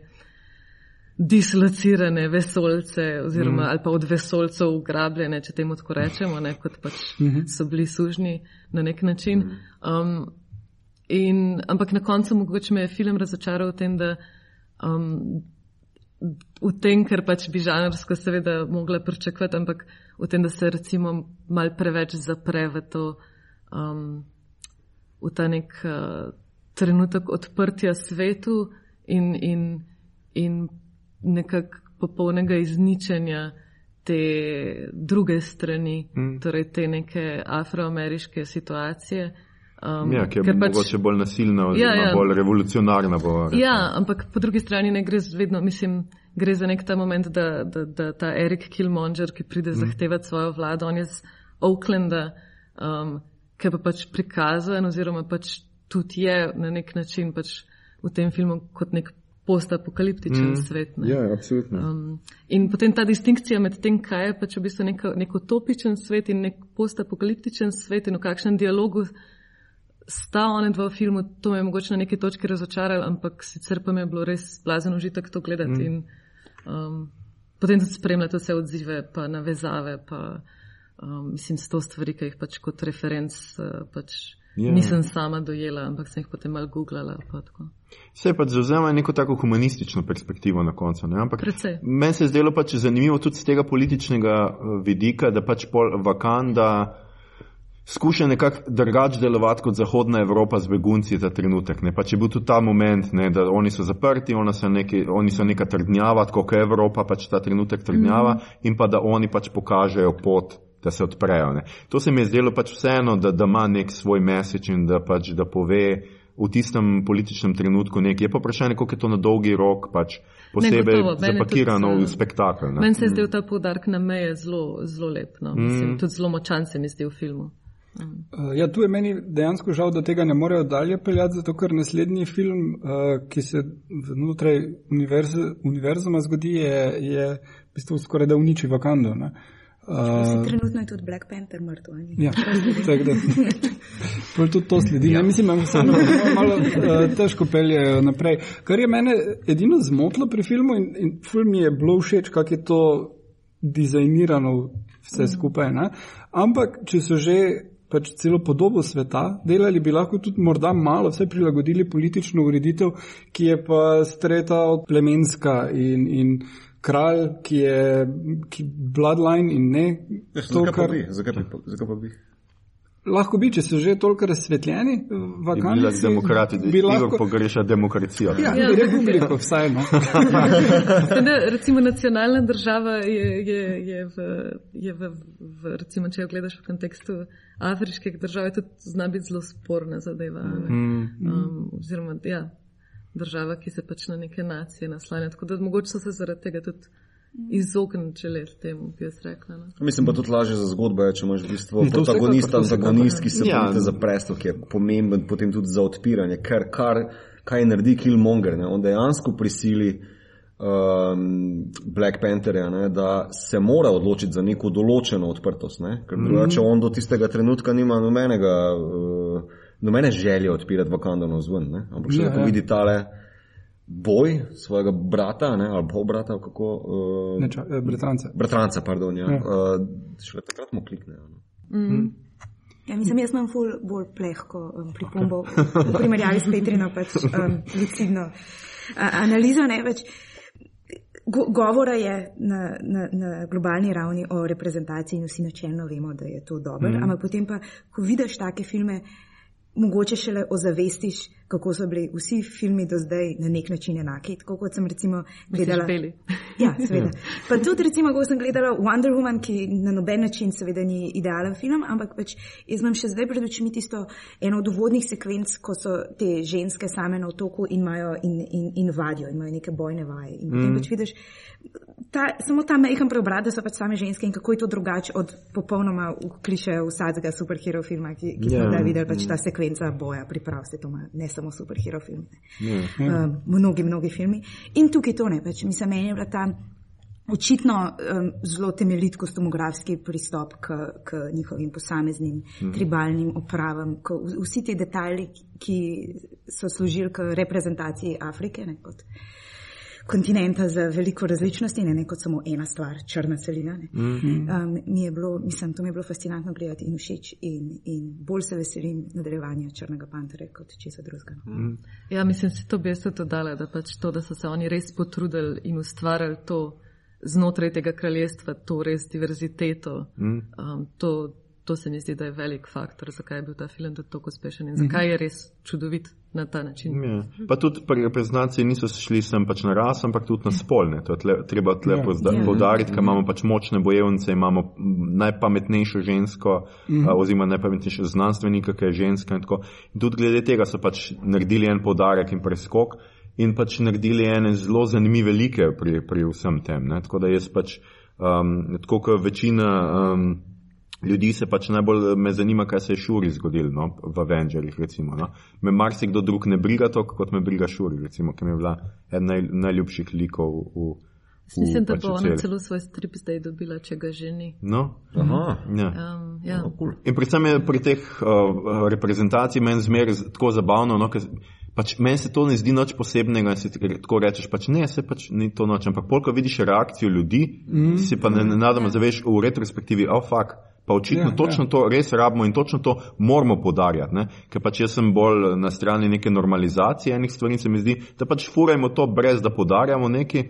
dislocirane vesolce oziroma mm. ali pa od vesolcev ugrabljene, če temu tako rečemo, ne, kot pač mm -hmm. so bili sužni na nek način. Um, in, ampak na koncu mogoče me je film razočaral v tem, da um, v tem, ker pač bi žanrsko seveda mogla pričakovati, ampak v tem, da se recimo mal preveč zapre v to, um, v ta nek uh, trenutek odprtja svetu in, in, in nekak popolnega izničenja te druge strani, mm. torej te neke afroameriške situacije. Um, ja, ki je pač, mogoče bolj nasilna oziroma ja, ja. bolj revolucionarna. Bo, ja, ampak po drugi strani ne gre vedno, mislim, gre za nek ta moment, da, da, da ta Erik Kilmonger, ki pride mm. zahtevati svojo vlado, on je z Oaklanda, um, ki pa pač prikazan oziroma pač tudi je na nek način pač v tem filmu kot nek postapokaliptičen mm. svet. Ne? Ja, absolutno. Um, in potem ta distinkcija med tem, kaj je pač v bistvu nek, nek utopičen svet in nek postapokaliptičen svet in v kakšnem dialogu sta one dva v filmu, to me je mogoče na neki točki razočaralo, ampak sicer pa mi je bilo res blazen užitek to gledati. Mm. In, um, potem tudi spremljati vse odzive, pa navezave, pa um, mislim, sto stvari, ki jih pač kot referenc uh, pač Ja. yeah. nisem sama dojela, ampak sem jih potem malo googlala. pa tako. Vse pač zauzema neko tako humanistično perspektivo na koncu. Ne? Ampak Precej. meni se je zdelo pač zanimivo tudi z tega političnega eh, vidika, da pač pol Vakanda skuša nekako drugače delovati kot Zahodna Evropa z begunci za trenutek. Ne? Pač je bil tudi ta moment, ne, da oni so zaprti, so neki, oni so neka trdnjava, tako kot Evropa pač ta trenutek trdnjava mm in pa da oni pač pokažejo pot da se odprejo. Ne. To se mi je zdelo pač vseeno, da, da ima nek svoj message in da, pač, da pove v tistem političnem trenutku nekaj. Je pa vprašanje, koliko je to na dolgi rok pač posebej je zapakirano tudi, v spektakel. ne. Meni se je zdel ta poudarek na meje zelo, zelo lep. No. Mislim, tudi zelo močan se mi zdi v filmu. Uh, ja, tu je meni dejansko žal, da tega ne morejo dalje peljati, zato ker naslednji film, uh, ki se znotraj univerz, univerzuma zgodi, je, je v bistvu skoraj da uniči Vakando. Ne? Uh, trenutno je tudi Black Panther mrtev. Ja, tako da. Pol tudi to sledi. Ne, mislim, da se malo, malo uh, težko peljejo naprej. Kar je mene edino zmotilo pri filmu in, in film mi je bilo všeč, kako je to dizajnirano vse skupaj. Ne? Ampak, če so že pač celo podobo sveta delali, bi lahko tudi morda malo vse prilagodili politično ureditev, ki je pa streta od plemenska in, in kralj, ki je ki bloodline in ne Ja, to, Zakaj pa kar bi? Zakaj pa- zakaj pa bi? Lahko bi, če so že toliko razsvetljeni, bila vakanci. demokrati, bi lahko pogreša demokracijo. Ja, Ja. republiko vsaj. No. Da, recimo nacionalna država je, je, je, v, je v, v, recimo, če jo gledaš v kontekstu afriških držav, je tudi zna biti zelo sporna zadeva. ne. Um, oziroma, ja, država, ki se pač na neke nacije naslanja. Tako da mogoče so se zaradi tega tudi izognili, če le temu, bi jaz rekla. No. Mislim pa tudi lažje za zgodbo, je, če imaš v bistvu To protagonista, antagonist, ki se Ja. borite za prestol, ki je pomemben potem tudi za odpiranje, ker kar, kaj naredi Killmonger, ne? on dejansko prisili um, Black Pantherja, ne? da se mora odločiti za neko določeno odprtost, ne? ker drugače on do tistega trenutka nima nobenega, uh, nobene želje odpirati Wakanda na vzven, ne? ampak še Ja, ja, ko ja. vidi tale boj svojega brata, ne? ali pol brata, kako. Uh, Ne, ča, eh, Britrance. Bratranca, pardon, ja. Ja. Uh, šele takrat mu klikne. ja, No. Ja, mislim, jaz imam ful bolj plehko um, pripombo v primerjavi s Petrino, pač um, lucidno uh, analizo. Ne, več, go, govora je na, na, na globalni ravni o reprezentaciji in vsi načelno vemo, da je to dobro, mm. ampak potem pa, ko vidiš take filme, mogoče šele ozavestiš, kako so bili vsi filmi do zdaj na nek način enaki. Tako kot sem recimo gledala. Ja, seveda. Pa tudi recimo, ko sem gledala Wonder Woman, ki na noben način seveda ni idealen film, ampak pač jaz imam še zdaj pred očmi tisto eno od uvodnih sekvenc, ko so te ženske same na otoku in imajo in, in, in vadijo, imajo neke bojne vaje. In mm. pač vidiš, ta, samo ta mehen preobrat, da so pač same ženske in kako je to drugače od popolnoma kliše vsakega superhero filma, ki, ki yeah. smo ga videli, pač ta sekvenca boja, priprav se to ima, ne samo superhero film. Yeah. Uh, mnogi, mnogi filmi. In tukaj to ne, pač mi se meni je bila ta. Očitno um, zelo temeljit kostumografski pristop k, k njihovim posameznim mm. tribalnim opravam, k, vsi ti detajli, ki so služili k reprezentaciji Afrike, ne, kot uh, kontinenta z veliko različnosti, ne, ne kot samo ena stvar, črna celina. Mm -hmm. um, mi je bilo, mislim, to mi je bilo fascinantno gledati in všeč in, in bolj se veselim nadaljevanja Črnega pantera kot česa drugega. Mm -hmm. Ja, mislim, si to bi jaz tudi dodala, da pač to, da so se oni res potrudili in ustvarjali to znotraj tega kraljestva, to res diverziteto. Mm -hmm. um, to, to se mi zdi, da je velik faktor, zakaj je bil ta film tako uspešen in zakaj mhm. je res čudovit na ta način. Ja. Pa tudi pri reprezentaciji niso šli sem pač na ras, ampak tudi na spolne. To je tle, treba lepo ja. povdariti, ker imamo pač močne bojevnice, imamo najpametnejšo žensko, mhm. oziroma najpametnejšo znanstvenika, ki je ženska. In, in tudi glede tega so pač naredili en podarek in preskok. In pač naredili ene zelo zanimive like pri, pri vsem tem. Ne? Tako da jaz pač, um, tako kot večina um, ljudi se pač najbolj me zanima, kaj se je Šuri zgodil no, v Avengerjih. No. Me marsikdo drug ne briga tako, kot me briga Šuri, recimo, ki mi je bila ena naj, najljubših likov. V, v, Mislim, da pač bo ona celo svoj strip zdaj dobila, če ga ženi. No? Aha. Ja. Um, ja. no, cool. In predvsem je pri teh uh, reprezentacij meni zmer tako zabavno. No, Pač meni se to ne zdi nič posebnega, da si tako rečeš, pač ne, se pač ni to noč. Ampak polka vidiš reakcijo ljudi, mm. si pa ne, ne nadamo zaveš v retrospektivi, oh, fuck, pa očitno ja, točno ja. to res rabimo in točno to moramo podarjati. Ne? Ker pač jaz sem bolj na strani neke normalizacije enih stvari in se mi zdi, da pač furajmo to brez da podarjamo nekaj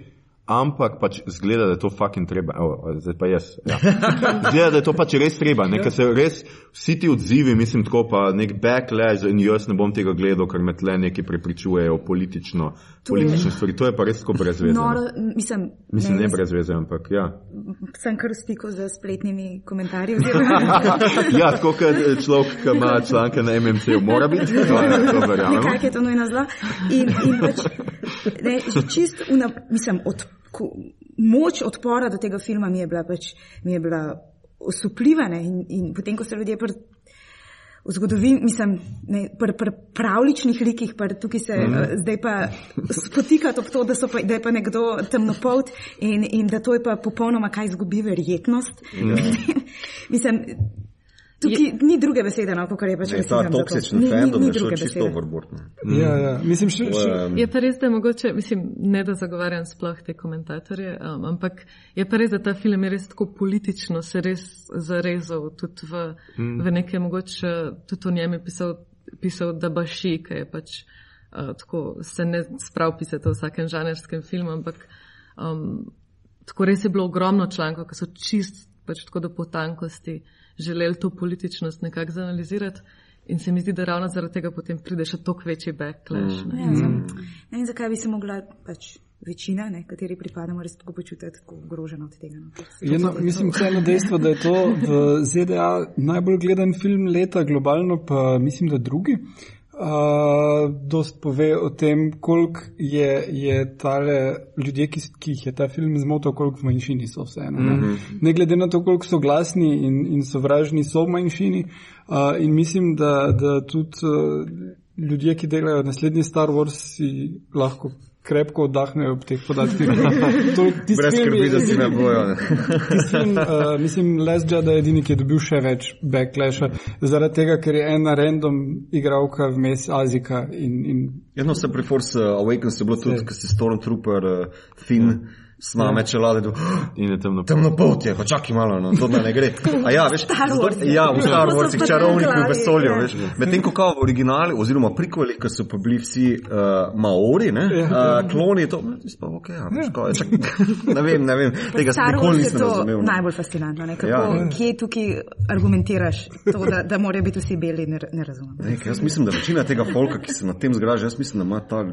ampak pač zgleda, da je to fucking treba. Oh, zdaj pa jaz. Ja. Zgleda, da je to pač res treba. Nekaj se res, vsi ti odzivi, mislim, tako pa nek backlash in jaz ne bom tega gledal, ker me tle neki prepričujejo politično, politične stvari. To je pa res tako brez veze. No, mislim, mislim, ne, ne brez veze, ampak ja. Sem kar v stiku z spletnimi komentarji. ja, tako kot človek, ki ima članke na MMC, mora biti. To je, to verjamem. Kaj je to nujna zla? In, in pač, ne, čist, una, mislim, od moč odpora do tega filma mi je bila, pač, mi je bila osupljiva. In, in potem, ko so ljudje pr, v zgodovini, mislim, ne, pri pr pravličnih likih, pa tukaj se mm -hmm. zdaj pa spotikati ob to, da, pa, da je pa nekdo temnopolt in, in da to je pa popolnoma kaj izgubi verjetnost. Mm mislim, Tukaj je, ni druge besede, no, kot je pač rekel. Ta toksični fandom je šel čisto vrbortno. Mm. Ja, ja. Mislim, še, še. Je pa res, da je mogoče, mislim, ne da zagovarjam sploh te komentatorje, um, ampak je pa res, da ta film je res tako politično se res zarezal tudi v, mm. v neke mogoče, tudi o njem je pisal, pisal da baši, ki je pač uh, tako, se ne sprav pisati v vsakem žanrskem filmu, ampak um, tako res je bilo ogromno člankov, ki so čist pač tako do potankosti želeli to političnost nekako zanalizirati. In se mi zdi, da ravno zaradi tega potem pride še toliko večji backlash. Mm. Ja, mm. Ne vem, zakaj bi se mogla pač večina, ne, kateri pripadamo, res tako počutiti ogroženo od tega. No. Jedno, mislim, vseeno dejstvo, da je to v ZDA najbolj gledan film leta, globalno pa mislim, da drugi. Uh, Uh, dost pove o tem, koliko je, je tale ljudje, ki, ki jih je ta film zmotil, koliko v manjšini so vseeno. Ne? Mm -hmm. ne glede na to, koliko so glasni in, in sovražni, so v manjšini. Uh, in mislim, da, da tudi uh, ljudje, ki delajo naslednji Star Wars, si lahko krepko oddahnejo ob teh podatkih. Brez skrbi, da si ne bojo. Mislim, uh, mislim Les Jada je edini, ki je dobil še več backlasha, zaradi tega, ker je ena random igralka vmes Azika. In, in... Jedno se pri Force Awakens je bilo tudi, ker si Stormtrooper uh, Finn. Ja sname čelade. do- In je temno. Temno poltje, pa čakaj malo, no, to ne gre. A ja, veš, zato- je. ja, v Star Warsih pa čarovniki v vesolju, ja. veš. Medtem ko kao v originali, oziroma prikoli, ko so pa bili vsi uh, Maori, ne, uh, kloni, to, ne, pa ok, ja, veš, kao, čak, ne vem, ne vem, tega Star nikoli je nisem razumel. ne. najbolj fascinantno. Ne? Kako, Ja. ja. Kje tukaj argumentiraš to, da, da morajo biti vsi beli, ne, ne razumem. Ne, jaz mislim, da večina tega folka, ki se na tem zgraža, jaz mislim, da ima ta,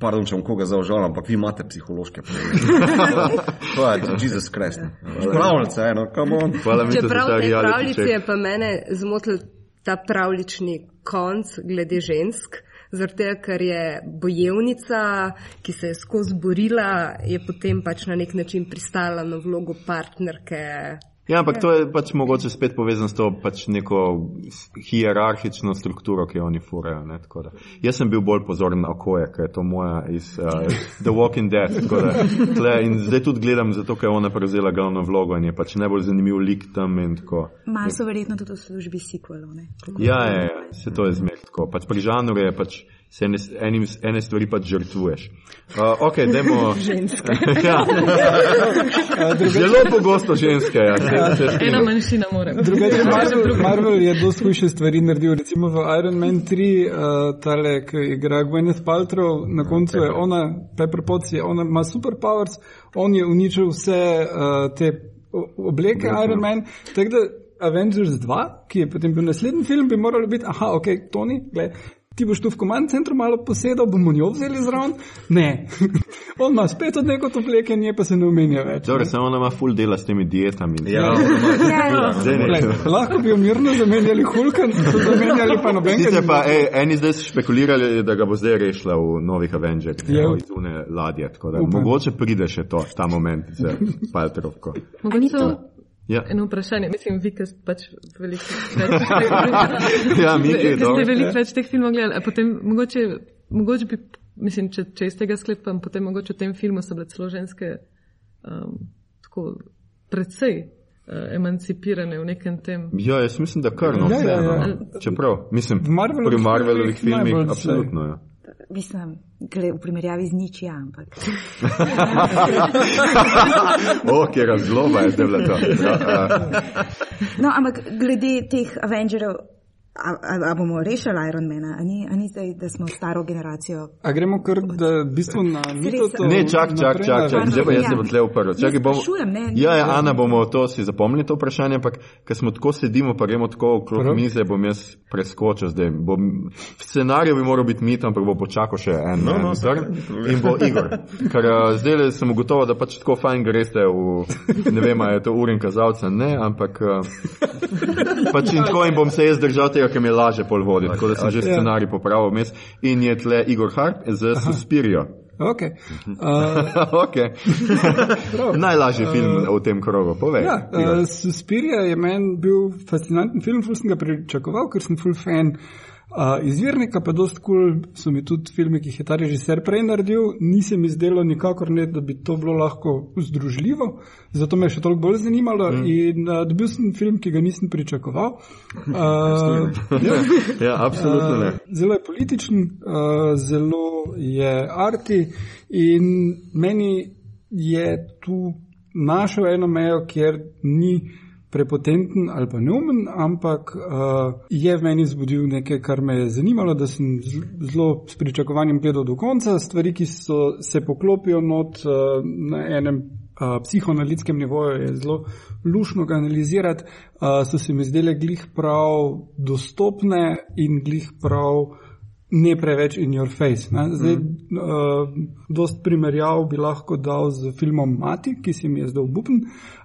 pardon, če bom koga zaužal, ampak vi imate psihološke probleme. to je, Jesus Christ. ne. Pravljice, eno, come on. Čeprav pravljici check. je pa mene zmotil ta pravlični konc glede žensk. Zaradi tega, ker je bojevnica, ki se je skozi borila, je potem pač na nek način pristala na vlogo partnerke. Ja, ampak to je pač mogoče spet povezano s to pač neko hierarhično strukturo, ki jo oni furajo. ne, da. Jaz sem bil bolj pozoren na okoje, ker je to moja iz uh, The Walking Dead. da, tle, in zdaj tudi gledam, zato ker je ona prevzela glavno vlogo in je pač najbolj zanimiv lik tam. Malo so verjetno tudi v službi sequelov. Ja, ja, ja, se to je zmer tako. Pač pri žanru je pač. Se ene, enim, ene stvari pač žrtvuješ. Uh, ok, dajmo. Ženske. ja. Zelo pogosto ženske. Ja. Se, se Ena manjšina mora. Drugače, Marvel, Marvel je dosti hujše stvari naredil. Recimo v Iron Man 3, uh, tale, ki igra Gwyneth Paltrow, na koncu je ona, Pepper Potts, je, ona ima superpowers, on je uničil vse uh, te obleke Iron Man. Tako da Avengers 2, ki je potem bil naslednji film, bi moralo biti, aha, ok, Tony, gled. Ti boš tu v komand centru malo posedel, bomo njo vzeli zraven? Ne. On ima spet od neko obleke, nje pa se ne omenja več. Dobro, samo ona ima full dela s temi dietami. Ja, Ja, Zdaj ne. Glej, lahko bi jo mirno zamenjali Hulka, zamenjali pa nobenega. Sicer pa, ej, eni zdaj so špekulirali, da ga bo zdaj rešila v novih Avengerjih, Ja. iz une ladje. Tako da Upam. mogoče pride še to, ta moment z Paltrovko. Mogoče Ja, eno vprašanje. Mislim, vi, ki pač veliko več, ja mi ki ste veliko več teh filmov gledali. a Potem mogoče, mogoče bi, mislim, če, če iz tega sklepam, potem mogoče v tem filmu so bile celo ženske um, tako predvsej uh, emancipirane v nekem tem. Ja, jaz mislim, da kar no, Ja, ja, vseeno. ja. Čeprav, mislim, V Marvelovih pri Marvelovih filmih absolutno. Ja. Mislim, gled, v primerjavi z nič, ja, ampak. o, kje razgloba je zdaj bila to. Ja, ja. No, ampak glede teh Avengerjev, a, a, a bomo rešili Ironmana, a ni, a ni zdaj, da smo staro generacijo. A gremo kar da, v bistvu na mito? Ne, čak, čak, čak, čak. zdaj pa jaz se bom tle uprl. Čakaj, bom... ne, ne. Ja, ja, Ana, bomo to si zapomnili, to vprašanje, ampak ker smo tako sedimo, pa gremo tako okrog Prav. mize, bom jaz preskočil zdaj. Bom... V scenariju bi moral biti mit, ampak bo počakal še en, No, en no, trg in bo Igor. Ker uh, zdaj sem ugotovil, da pač tako fajn greste v, ne vem, je to urin kazalca, ne, ampak uh, pač in tako in bom se jaz držal tega, ker mi je laže pol voditi, tako da sem že Ja. scenarij popravil vmes in je tle Igor Hart z Suspirio. Ok. Uh, ok. Najlažji film v tem krogu, povej. ja, uh, Suspiria je meni bil fascinanten film, ful sem ga pričakoval, ker sem full fan. Uh, izvirnika pa dost kul cool so mi tudi filmi, ki jih je ta režiser prej naredil, ni se mi zdelo nikakor ne, da bi to bilo lahko združljivo, zato me je še toliko bolj zanimalo mm. in uh, dobil sem film, ki ga nisem pričakoval. Uh, ja, Ja, absolutno ne. Uh, zelo je političen, uh, zelo je arti in meni je tu našel eno mejo, kjer ni prepotenten ali pa neumen, ampak uh, je v meni zbudil nekaj, kar me je zanimalo, da sem zelo s pričakovanjem gledal do konca, stvari, ki so se poklopijo not uh, na enem uh, psihoanalitskem nivoju, je zelo lušno ga analizirati, uh, so se mi zdele glih prav dostopne in glih prav ne preveč in your face. Ne? Zdaj, mm. uh, dost primerjav bi lahko dal z filmom Mati, ki se mi je zdel bupen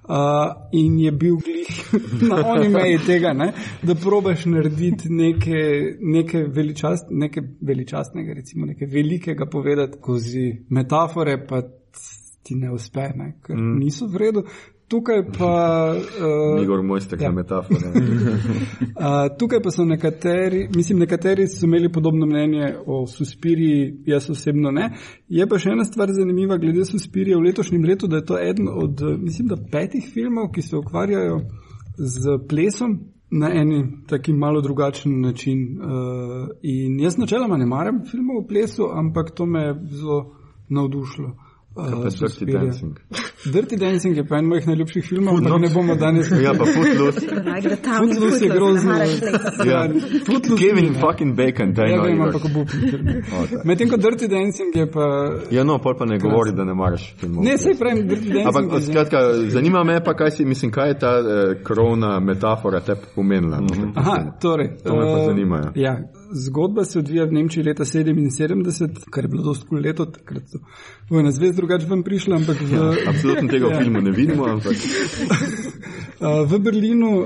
uh, in je bil glih na oni meji tega, ne? da probaš narediti nekaj, nekaj, veličast, nekaj veličastnega, recimo nekaj velikega povedati skozi metafore, pa ti ne uspe, ne? ker mm. niso v redu. Tukaj pa. Uh, Igor mojster ja. za metafore. Uh, tukaj pa so nekateri, mislim, nekateri so imeli podobno mnenje o Suspiriji, jaz osebno ne. Je pa še ena stvar zanimiva glede Suspirije v letošnjem letu, da je to eden od, mislim, da petih filmov, ki se ukvarjajo z plesom na eni taki malo drugačen način. Uh, in jaz načeloma ne maram filmov o plesu, ampak to me je zelo navdušilo. Kaj pa Dirty. Dancing? Dirty Dancing je pa en mojih najljubših filmov, ampak ne bomo danes. Ja, pa Footloose. Footloose je grozno. Šlejca. Ja. Footloose Kevin ja. fucking Bacon, daj Ja, no. vem, Igor. ampak film. Medtem ko Dirty Dancing je pa. Ja, no, pol pa ne govori, da ne maraš filmov. Ne, sej pravim, Dirty Dancing. Ampak, je skratka, zanima me pa, kaj si, mislim, kaj je ta uh, krovna metafora te pomenila. No, mm Aha, torej. To me pa eh, zanima, ja. Ja, zgodba se odvija v Nemčiji leta 77, kar je bilo dosti kul leto, takrat so vojna zvez drugače ven prišla, ampak v, Absolutno tega v filmu ne vidimo, ampak Uh, v Berlinu uh,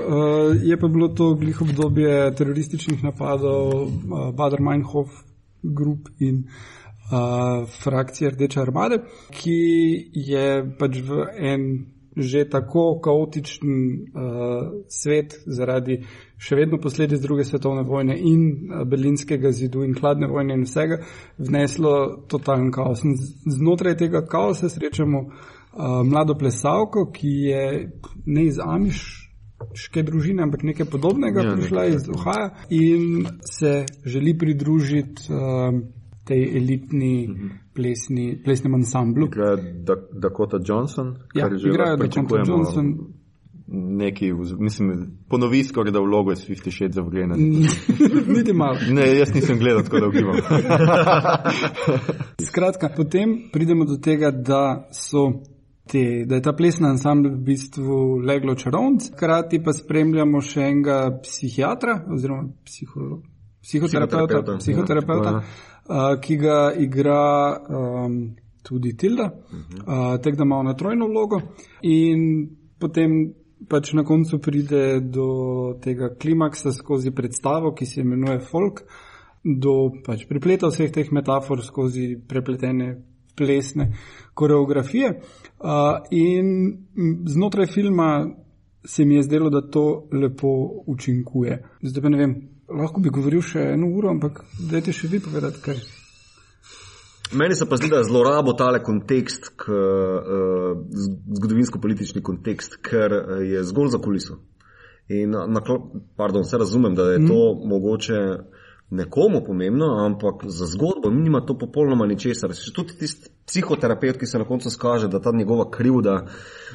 je pa bilo to glih obdobje terorističnih napadov, uh, Bader-Meinhof grup in uh, frakcije Rdeče armade, ki je pač v en že tako kaotičen uh, svet zaradi še vedno posledic druge svetovne vojne in uh, berlinskega zidu in hladne vojne in vsega vneslo totalen kaos. In znotraj tega kaosa srečamo uh, mlado plesalko, ki je ne iz Amiške družine, ampak nekaj podobnega, Ja, prišla iz Ohaja in se želi pridružiti um, tej elitni Mhm. plesni, plesnem ansamblu. igra Da- Dakota Johnson, Ja, kar že igrajo Dakota Johnson. Neki, mislim, ponovi skoraj da vlogo iz Fifty Shades of Grey. ne. Niti malo. Ne, jaz nisem gledal, tako da ugibam. Skratka, potem pridemo do tega, da, so te, da je ta plesna ansambl v bistvu leglo čarovnic, hkrati pa spremljamo še enega psihiatra oziroma psiho, psihoterapeuta, Psihoterapeuta, psihoterapeuta ja. uh, ki ga igra um, tudi Tilda, uh, tek da ima ona trojno vlogo. In potem pač na koncu pride do tega klimaksa skozi predstavo, ki se imenuje Folk, do pač pripleta vseh teh metafor skozi prepletene plesne koreografije. Uh, in znotraj filma se mi je zdelo, da to lepo učinkuje. Zdaj pa ne vem, lahko bi govoril še eno uro, ampak dajte še vi povedati, kaj. Meni se pa zdi, da je zlorabo tale kontekst, k, uh, zgodovinsko-politični kontekst, ker eh, je zgolj za kuliso. In na, na, pardon, vse razumem, da je to mm. mogoče nekomu pomembno, ampak za zgodbo nima to popolnoma ničesar. Še Tudi tisti psihoterapeut, ki se na koncu skaže, da ta njegova krivda,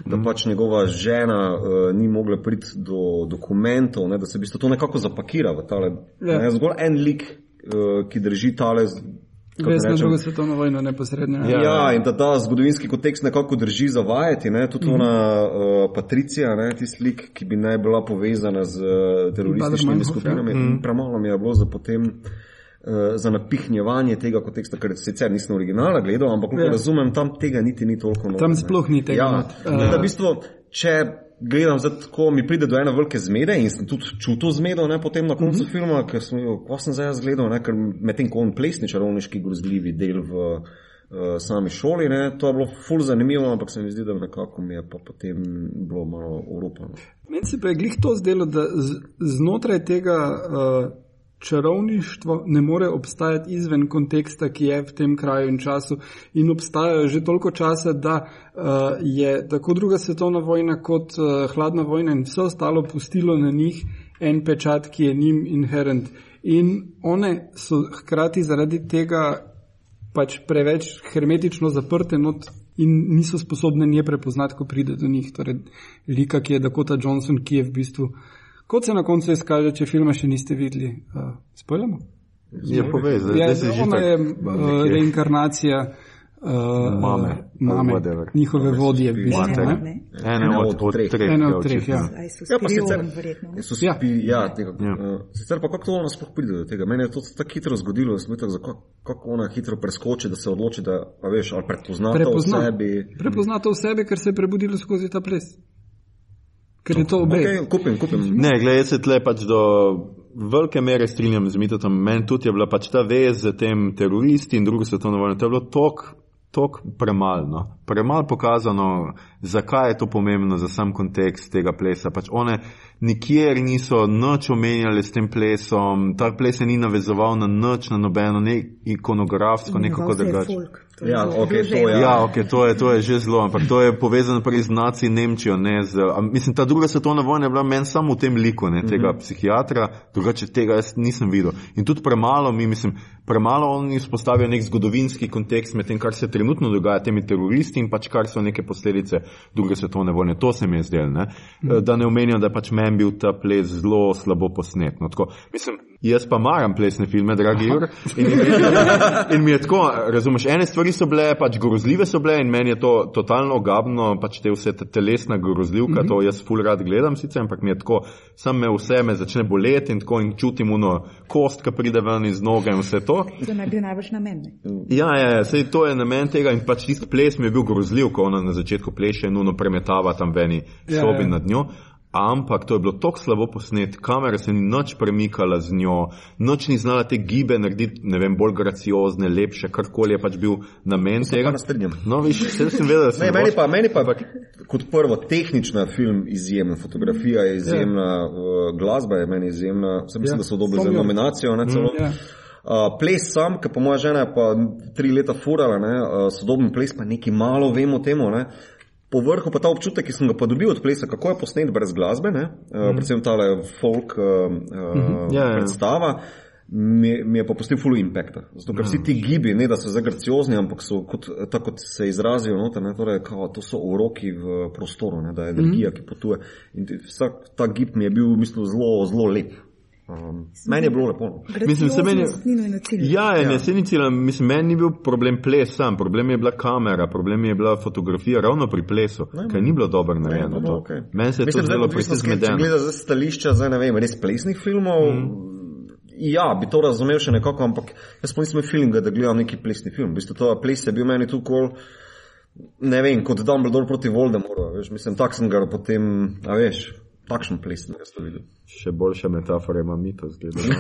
da pač njegova žena uh, ni mogla priti do dokumentov, ne, da se v bistvu to nekako zapakira v tale. Ja. Ne, zgolj en lik, uh, ki drži tale. Na rečem, drugo svetovno vojno neposredno. Ja. Ja, in da ta zgodovinski kontekst nekako drži zavajati, ne? tudi ona uh, Patricija, ne? tisti lik, ki bi naj bila povezana z uh, terorističnimi Bader-Meinhof, skupinami. ja. Mm. Premalo mi je bilo za potem. uh, Za napihnjevanje tega konteksta, ker sicer nisem originala gledal, ampak Ja. ja. razumem, tam tega niti ni toliko. noter, Tam sploh ni tega Ja, not. uh, da v bistvu, če gledam, zdaj, ko mi pride do ene velike zmede in sem tudi čutil zmedo, ne, potem na koncu uh -huh. filma, ker sem jo, ko sem zdaj jaz gledal, ne, ker medtem ko on plesni čarovniški grozljivi del v uh, sami šoli, ne, to je bilo ful zanimivo, ampak se mi zdi, da nekako mi je pa potem bilo malo urupano. Meni se pa je glih to zdelo, da znotraj tega uh, čarovništva ne more obstajati izven konteksta, ki je v tem kraju in času, in obstajajo že toliko časa, da uh, je tako druga svetovna vojna kot uh, hladna vojna in vse ostalo pustilo na njih en pečat, ki je njim inherent. In one so hkrati zaradi tega pač preveč hermetično zaprte not in niso sposobne nje prepoznati, ko pride do njih. Torej, lika, ki je Dakota Johnson, ki je v bistvu, kot se na koncu izkaže, če filma še niste videli, uh, spojljamo. Je povezan, Ja, zdaj si že ona je uh, reinkarnacija uh, Mame, mame njihove vodje. v bistvu? Ene od, od treh. Ene ja, od treh, ja. Aj so Ja, pa sicer, so Ja. ja, tega, Ja. uh, sicer pa kako to ona sploh pride do tega? Meni je to tako hitro zgodilo, da sem mislil, kako, kako ona hitro preskoči, da se odloči, da, a veš, ali prepozna, Prepozna. to v sebi. Prepozna to v sebi, ker se je prebudilo skozi ta ples. Ker je to obe. Okay, kupim, kupim. Ne, gledaj, se tle pač do velike mere strinjam z Mitotom. Meni tudi je bila pač ta vez z tem teroristi in drugo svetovno vojno. To je bilo tok, tok premalno. premalo pokazano, zakaj je to pomembno za sam kontekst tega plesa. Pač one nikjer niso nič omenjali s tem plesom, ta ples se ni navezoval na nič, na nobeno, ne ikonografsko, nekako drugače. Ja, okay, to, ja. Ja, okay, to, je, to je že zelo, ampak to je povezano prej z nacijo Nemčijo. Ne, z, a, mislim, ta druga svetovna vojna je bila meni samo v tem liku, ne, tega mm -hmm. psihiatra, drugače tega jaz nisem videl. In tudi premalo mi, mislim, premalo oni izpostavijo nek zgodovinski kontekst med tem, kar se trenutno dogaja temi teroristi in pač kar so neke posledice druge svetovne vojne. To se mi je zdelo, ne. Mm. Da ne omenjam, da je pač meni bil ta ples zelo slabo posnet. No, tako, mislim, jaz pa maram plesne filme, dragi Jur. In, in, in mi je tako, razumeš, ene stvari so bile pač grozljive so bile in meni je to totalno ogabno, pač te vse te telesna grozljivka, mm -hmm. to jaz ful rad gledam sicer, ampak mi je tako, sam me vse me začne boleti in tako in čutim uno kost, ki pride ven iz noge in vse to. To naj bil najbrž namen. Ja, ja, ja, sej to je namen tega in pač tisti ples mi je bil grozljiv, ko ona na začetku pleše in uno premetava tam veni Ja, sobi ja. nad njo. Ampak to je bilo tako slabo posnet, kamera se ni nič premikala z njo, nič ni znala te gibe narediti, ne vem, bolj graciozne, lepše, karkoli je pač bil namen Se tega. ne. No, viš, vse sem vedel, da se Ne, meni pa, meni pa kot prvo tehnična film izjemna, fotografija je izjemna, uh, glasba je meni izjemna, sem mislim, Ja, da so dobili za spomnim. nominacijo. Ne, celo. Ja. Uh, ples sam, ki pa moja žena je pa tri leta furala, ne, uh, sodoben ples pa nekaj malo vemo o tem. Po vrhu pa ta občutek, ki sem ga pa dobil od plesa, kako je posnet brez glasbe, ne, uh, predvsem tale folk uh, uh, Ja, ja. predstava. Mi, mi je pa postil full impacta. Zato, ker vsi ti gibi, ne da so zdaj graciozni, ampak so kot, tako kot se izrazijo, noter, ne, torej, kao, to so uroki v prostoru, ne, da je energija, ki potuje. In vsak ta gib mi je bil v bistvu zelo, zelo lep. Um, meni je bilo lepo. no. Mislim, se meni-. Ja, ja. Ja. ne, se ni cilj, mislim, meni ni bil problem ples sam, problem je bila kamera, problem je bila fotografija ravno pri plesu, ker ni bilo dobro narejeno. Ne, to. no, okay. Meni se je to Mislim, zdelo da precej Če zmedeno. gledaš zdaj stališča, zdaj ne vem, res plesnih filmov, mm. ja, bi to razumel še nekako, ampak jaz pa nisem feelinga, da gledam neki plesni film. V bistvu to ples je bil meni tu kol, ne vem, kot Dumbledore proti Voldemortu, veš, mislim, tak sem ga potem, a veš, takšen ples sem jaz to videl. Še boljša metafora ima mito zgleda.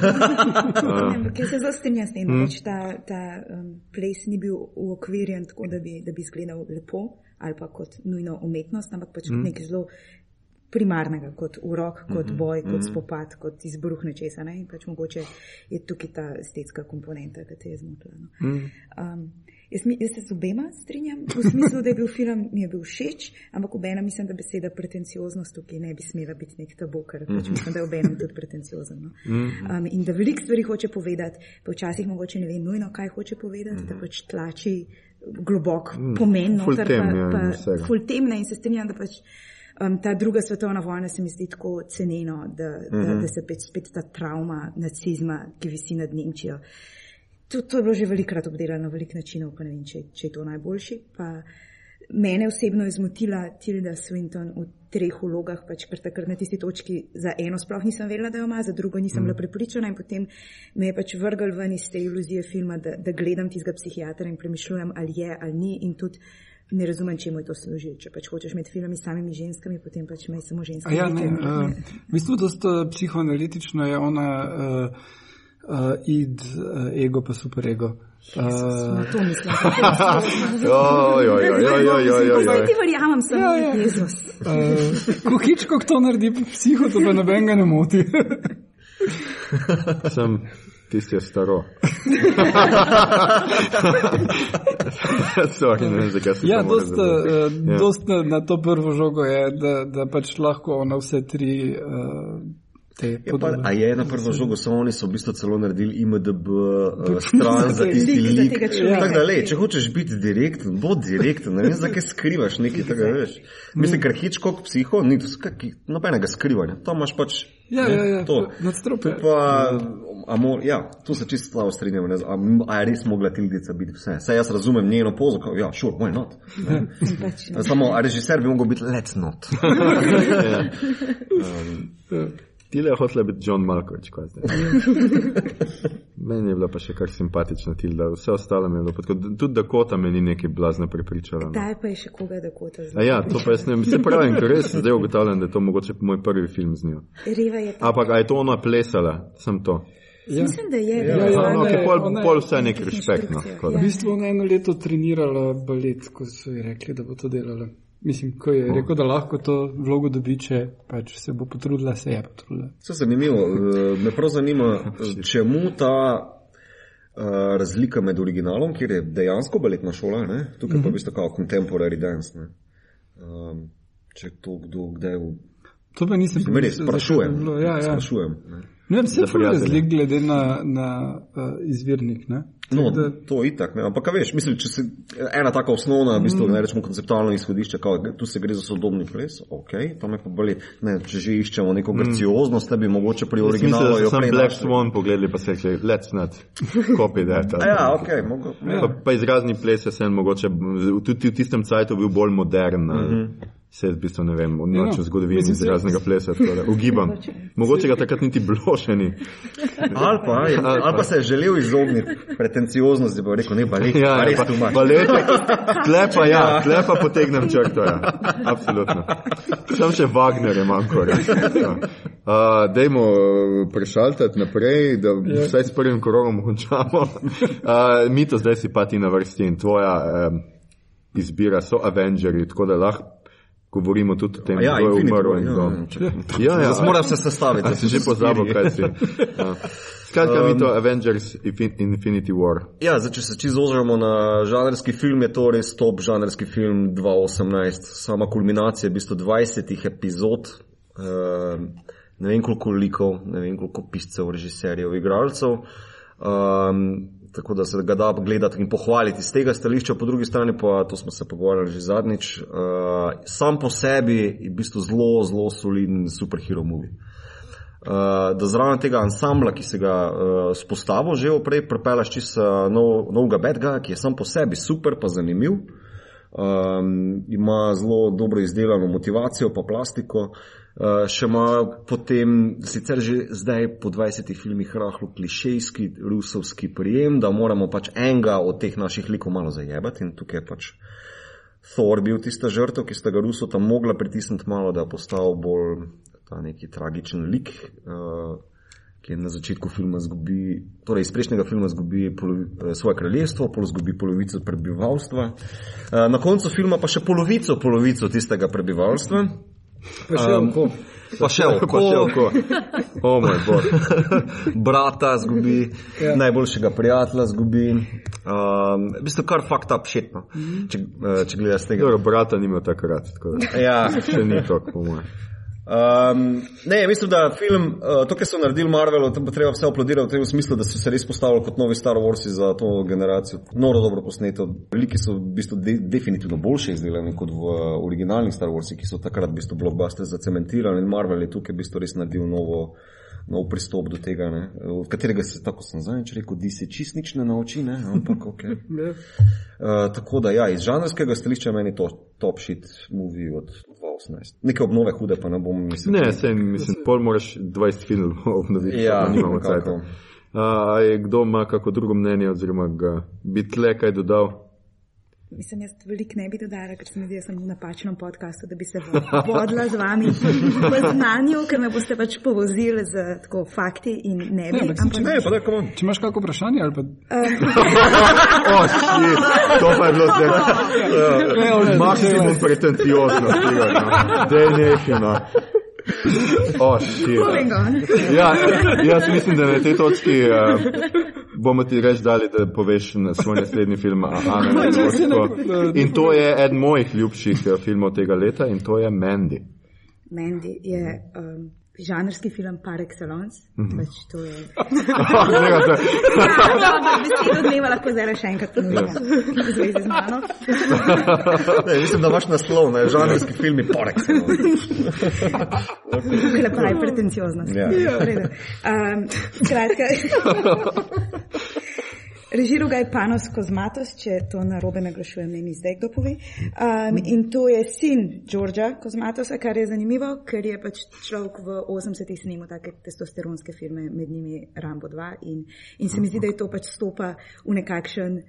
Ne, Ampak jaz se zelo strinjam s tem, da pač ta, ta um, ples ni bil uokvirjen tako, da bi, da bi izgledal lepo ali pa kot nujno umetnost, ampak pač kot nekaj zelo primarnega, kot urok, kot boj, kot spopad, kot izbruh nečesa. Ne? In pač mogoče je tukaj ta estetska komponenta, ki te je zmotila. No? Um, jaz, mi, jaz se z obema strinjam, v smislu, da je bil film mi je bil všeč, ampak obena mislim, da beseda pretencioznost tukaj ne bi smela biti nek tabu, ker pač mislim, da je obenem tudi pretenciozen. No? Um, in da veliko stvari hoče povedati, pa včasih mogoče ne ve nujno, kaj hoče povedati, da pač tlači globok pomen, ful noter, tem, pa, ja, pa vsega. ful temne in se strinjam, da pač um, ta druga svetovna vojna se mi zdi tako ceneno, da, da, da se spet, spet ta travma nacizma, ki visi nad Nemčijo. To, to je bilo že velikrat obdelano na velik načinov, pa ne vem, če, če je to najboljši. Pa mene osebno je zmotila Tilda Swinton v treh vlogah, pač ker takrat na tisti točki za eno sploh nisem vedela, da jo ima, za drugo nisem bila prepričana in potem me je pač vrgal ven iz te iluzije filma, da, da gledam tistega psihiatra in premišljujem, ali je ali ni in tudi ne razumem, čemu je to služilo. Če pač hočeš imeti filme s samimi ženskami, potem pač me samo ženske. Ja, ne, vidite. uh, v bistvu dosta psihoanalitično je ona uh, uh, id, uh, ego pa superego. Uh, to mislim. Zdaj ti verjamem, sem Ja, ja. Jezus. uh, ko hičko to naredi, psiho to pa noben ga ne moti. Sem tisti je staro. Sorry, ne vem, zakaj se ja, zavedati. uh, Ja. dosta na, na to prvo žogo je, da, da pač lahko na vse tri uh, te Je pa, a je na prvo žogo, samo oni so v bistvu celo naredili IMDB uh, stran za tisti Lik človeka. Tako da, le, če hočeš biti direkten, bo direkten, ne vem, zakaj skrivaš nekaj tega, veš. Mislim, ker Hitchcock psiho, ni to skaki, nobenega skrivanja. To imaš pač. Ja, ne, ja, ja, to. nadstropje. To Pa, a mo, ja, tu se čisto slabo strinjam. ne, A, a je res mogla Tildica biti vse? Saj jaz razumem njeno pozo, kao, ja, sure, why not? Ne? Pač, Samo, a režiser bi mogel biti let's not. Tile je hotela biti John Malkovich, kaj zdaj. Meni je bila pa še kar simpatična Tilda, vse ostalo mi je bilo. Tako, tudi Dakota me ni nekaj blazno prepričala. No. Taj pa je še koga, da kota A ja, to pa jaz ne vem. Se pravi, ker res zdaj ugotavljam, da je to mogoče moj prvi film z njo. Reva je. Ampak a je to ona plesala? Sem to. Ja. Mislim, da je. Ja, ja, je No, je- pol, ona pol vse nek respekt. No, da. V bistvu ona je eno leto trenirala balet, ko so ji rekli, da bo to delala. Mislim, ko je rekel, da lahko to vlogo dobi, če pač se bo potrudila, se je potrudila. Vse zanimivo. eh, Me prav zanima, eh, čemu ta uh, razlika med originalom, kjer je dejansko baletna šola, ne? tukaj pa v bistvu kao contemporary dance. Ne? Um, če to kdo kdaj v To pa nisem Mislim, res, sprašujem. Ja, ja. sprašujem ne. Ne vse je razlik glede na, na uh, izvirnik. Ne? No, da- to je itak, ne. ampak veš, mislim, če se ena taka osnovna, v bistvu, ne rečemo konceptualno izhodišče, kao, tu se gre za sodobni ples, ok, tam je pa bolje, ne, če že iščemo neko grcioznost, da bi mogoče pri Jaz mislim, originalu da prej Black. Swan pogledali pa se rekli, let's not copy that. Ja, ok, mogo, ja. Pa, pa izrazni ples je sen mogoče, tudi v tistem cajtu bil bolj modern. Mm -hmm. Se v bistvu ne vem, od noči v zgodovini mislim, se- izraznega plesa, da ugibam. Mogoče ga takrat niti bilo še ni. Ali pa, je, ali pa se je želel izogniti pretencioznosti, pa je rekel, ne, balet, ja, Ja, res ja, tu pa, imaš. balet, klepa ja, klepa potegnem črto, ja. Absolutno. Sam še Wagner je manjko. Ja. Uh, dajmo uh, prešaltati naprej, da vsaj s prvim krogom končamo. Uh, mi to zdaj si pa ti na vrsti in tvoja um, izbira so Avengerji, tako da lahko govorimo tudi o tem, Ja, kdo je umrl in ja, kdo. ja. Ja, ja. Zdaj moram se sestaviti. Si že pozabil, kaj si. Ja. Skratka, mi to Avengers Infin- Infinity War. Ja, zdaj, če se čisto ozremo na žanrski film, je to res top žanrski film 2018. Sama kulminacija je v bistvu 20 epizod, uh, ne vem koliko likov, ne vem koliko piscev, režiserjev, igralcev. Um, tako da se ga da gledati in pohvaliti z tega stališča, po drugi strani pa, to smo se pogovarjali že zadnjič, uh, sam po sebi je v bistvu zelo, zelo soliden superhero movie. Uh, da zraven tega ansambla, ki se ga uh, spostavil že vprej, prepelaš čisto uh, nov, novega bedga, ki je sam po sebi super, pa zanimiv. Um, ima zelo dobro izdelano motivacijo, pa plastiko. Uh, še ima potem, sicer že zdaj po 20 filmih, rahlo klišejski rusovski prijem, da moramo pač enega od teh naših likov malo zajebati in tukaj je pač Thor bil tista žrtev, ki sta ga Ruso tam mogla pritisniti malo, da je postal bolj ta neki tragičen lik, uh, ki je na začetku filma zgubi, torej iz prejšnjega filma zgubi polovi, eh, svoje kraljestvo, pol zgubi polovico prebivalstva, uh, na koncu filma pa še polovico, polovico tistega prebivalstva. Pa še Um, oko. Pa še oko. Pa še oko. O moj bog. brata zgubi, ja. najboljšega prijatelja zgubi. Um, v bistvu kar fakt up shit, no. če, eh, če gledaš tega. Dobro, brata nima takrat, tako Ja. še ni to, po mojem. Um, ne, mislim, da film, uh, to, kar so naredili Marvel, tam pa treba vse aplodirati v tem smislu, da so se res postavili kot novi Star Warsi za to generacijo. Noro dobro posneto. Veliki so v bistvu de definitivno boljše izdelani kot v uh, originalnih Star Warsi, ki so takrat v bistvu blockbuster zacementirali in Marvel je tukaj v bistvu res naredil novo. Nov pristop do tega, ne? od katerega se, tako sem zadnjič rekel, di se čist nič ne nauči, ne? ampak ok. Ja. Uh, tako da, ja, iz žanrskega stališča meni to top shit movie od 2018. Neke obnove hude pa ne bom mislil. Ne, se mislim, pol moraš 20 filmov obnoviti, Ja, nimamo. A je kdo ima kako drugo mnenje, oziroma ga bi tle kaj dodal? Mislim, jaz veliko ne bi dodala, ker se mi zdi, da sem v napačnem podkastu, da bi se vodila z vami v znanju, ker me boste pač povozili z tako fakti in ne bi. Ne, ampak ampak Ne, pa da, come on. Če imaš kako vprašanje ali pa. O, shit, to pa je bilo zdaj. Uh, maksimum pretencioznosti. No. Dej nekaj, no. O, moving on. Ja, jaz mislim, da na tej točki uh, bomo ti reči dali, da poveš na svoj naslednji film Ana Negosko. In to je eden mojih ljubših eh, filmov tega leta in to je Mandy. Mandy je um, žanrski film par excellence. Mhm. Pač to je. Gleda, to je- Besedo dneva lahko zdaj še enkrat ponovim v zvezi z mano. Ne, mislim, da imaš naslov, ne, žanrski film je porek. Klepaj pretencioznost. Ja. Redu. Um, skratka. Režiral ga je Panos Kozmatos, če to narobe naglašujem, ne mi zdaj kdo pove. Um, in to je sin Đorđa Kozmatosa, kar je zanimivo, ker je pač človek v 80-ih snimal take testosteronske filme, med njimi Rambo 2. In, in se mi zdi, da je to pač stopa v nekakšen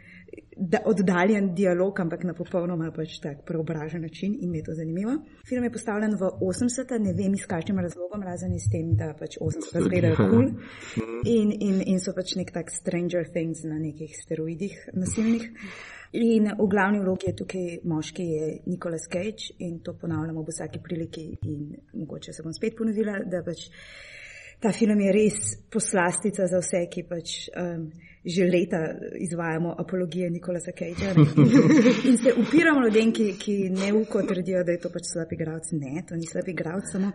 da, oddaljen dialog, ampak na popolnoma pač tak preobražen način in mi je to zanimivo. Film je postavljen v 80. ne vem iz kakšnim razlogom, razen iz tem, da pač 80. zgledajo kul cool. in, in, in so pač nek tak Stranger Things na nekih steroidih nasilnih. In v glavni vlogi je tukaj moški, je Nicolas Cage in to ponavljamo v vsaki priliki in mogoče se bom spet ponovila, da pač ta film je res poslastica za vse, ki pač um, že leta izvajamo apologije Nikola Cagea. In se upiramo ljudem, ki, ki ne uko trdijo, da je to pač slab igralec. Ne, to ni slab igralec, samo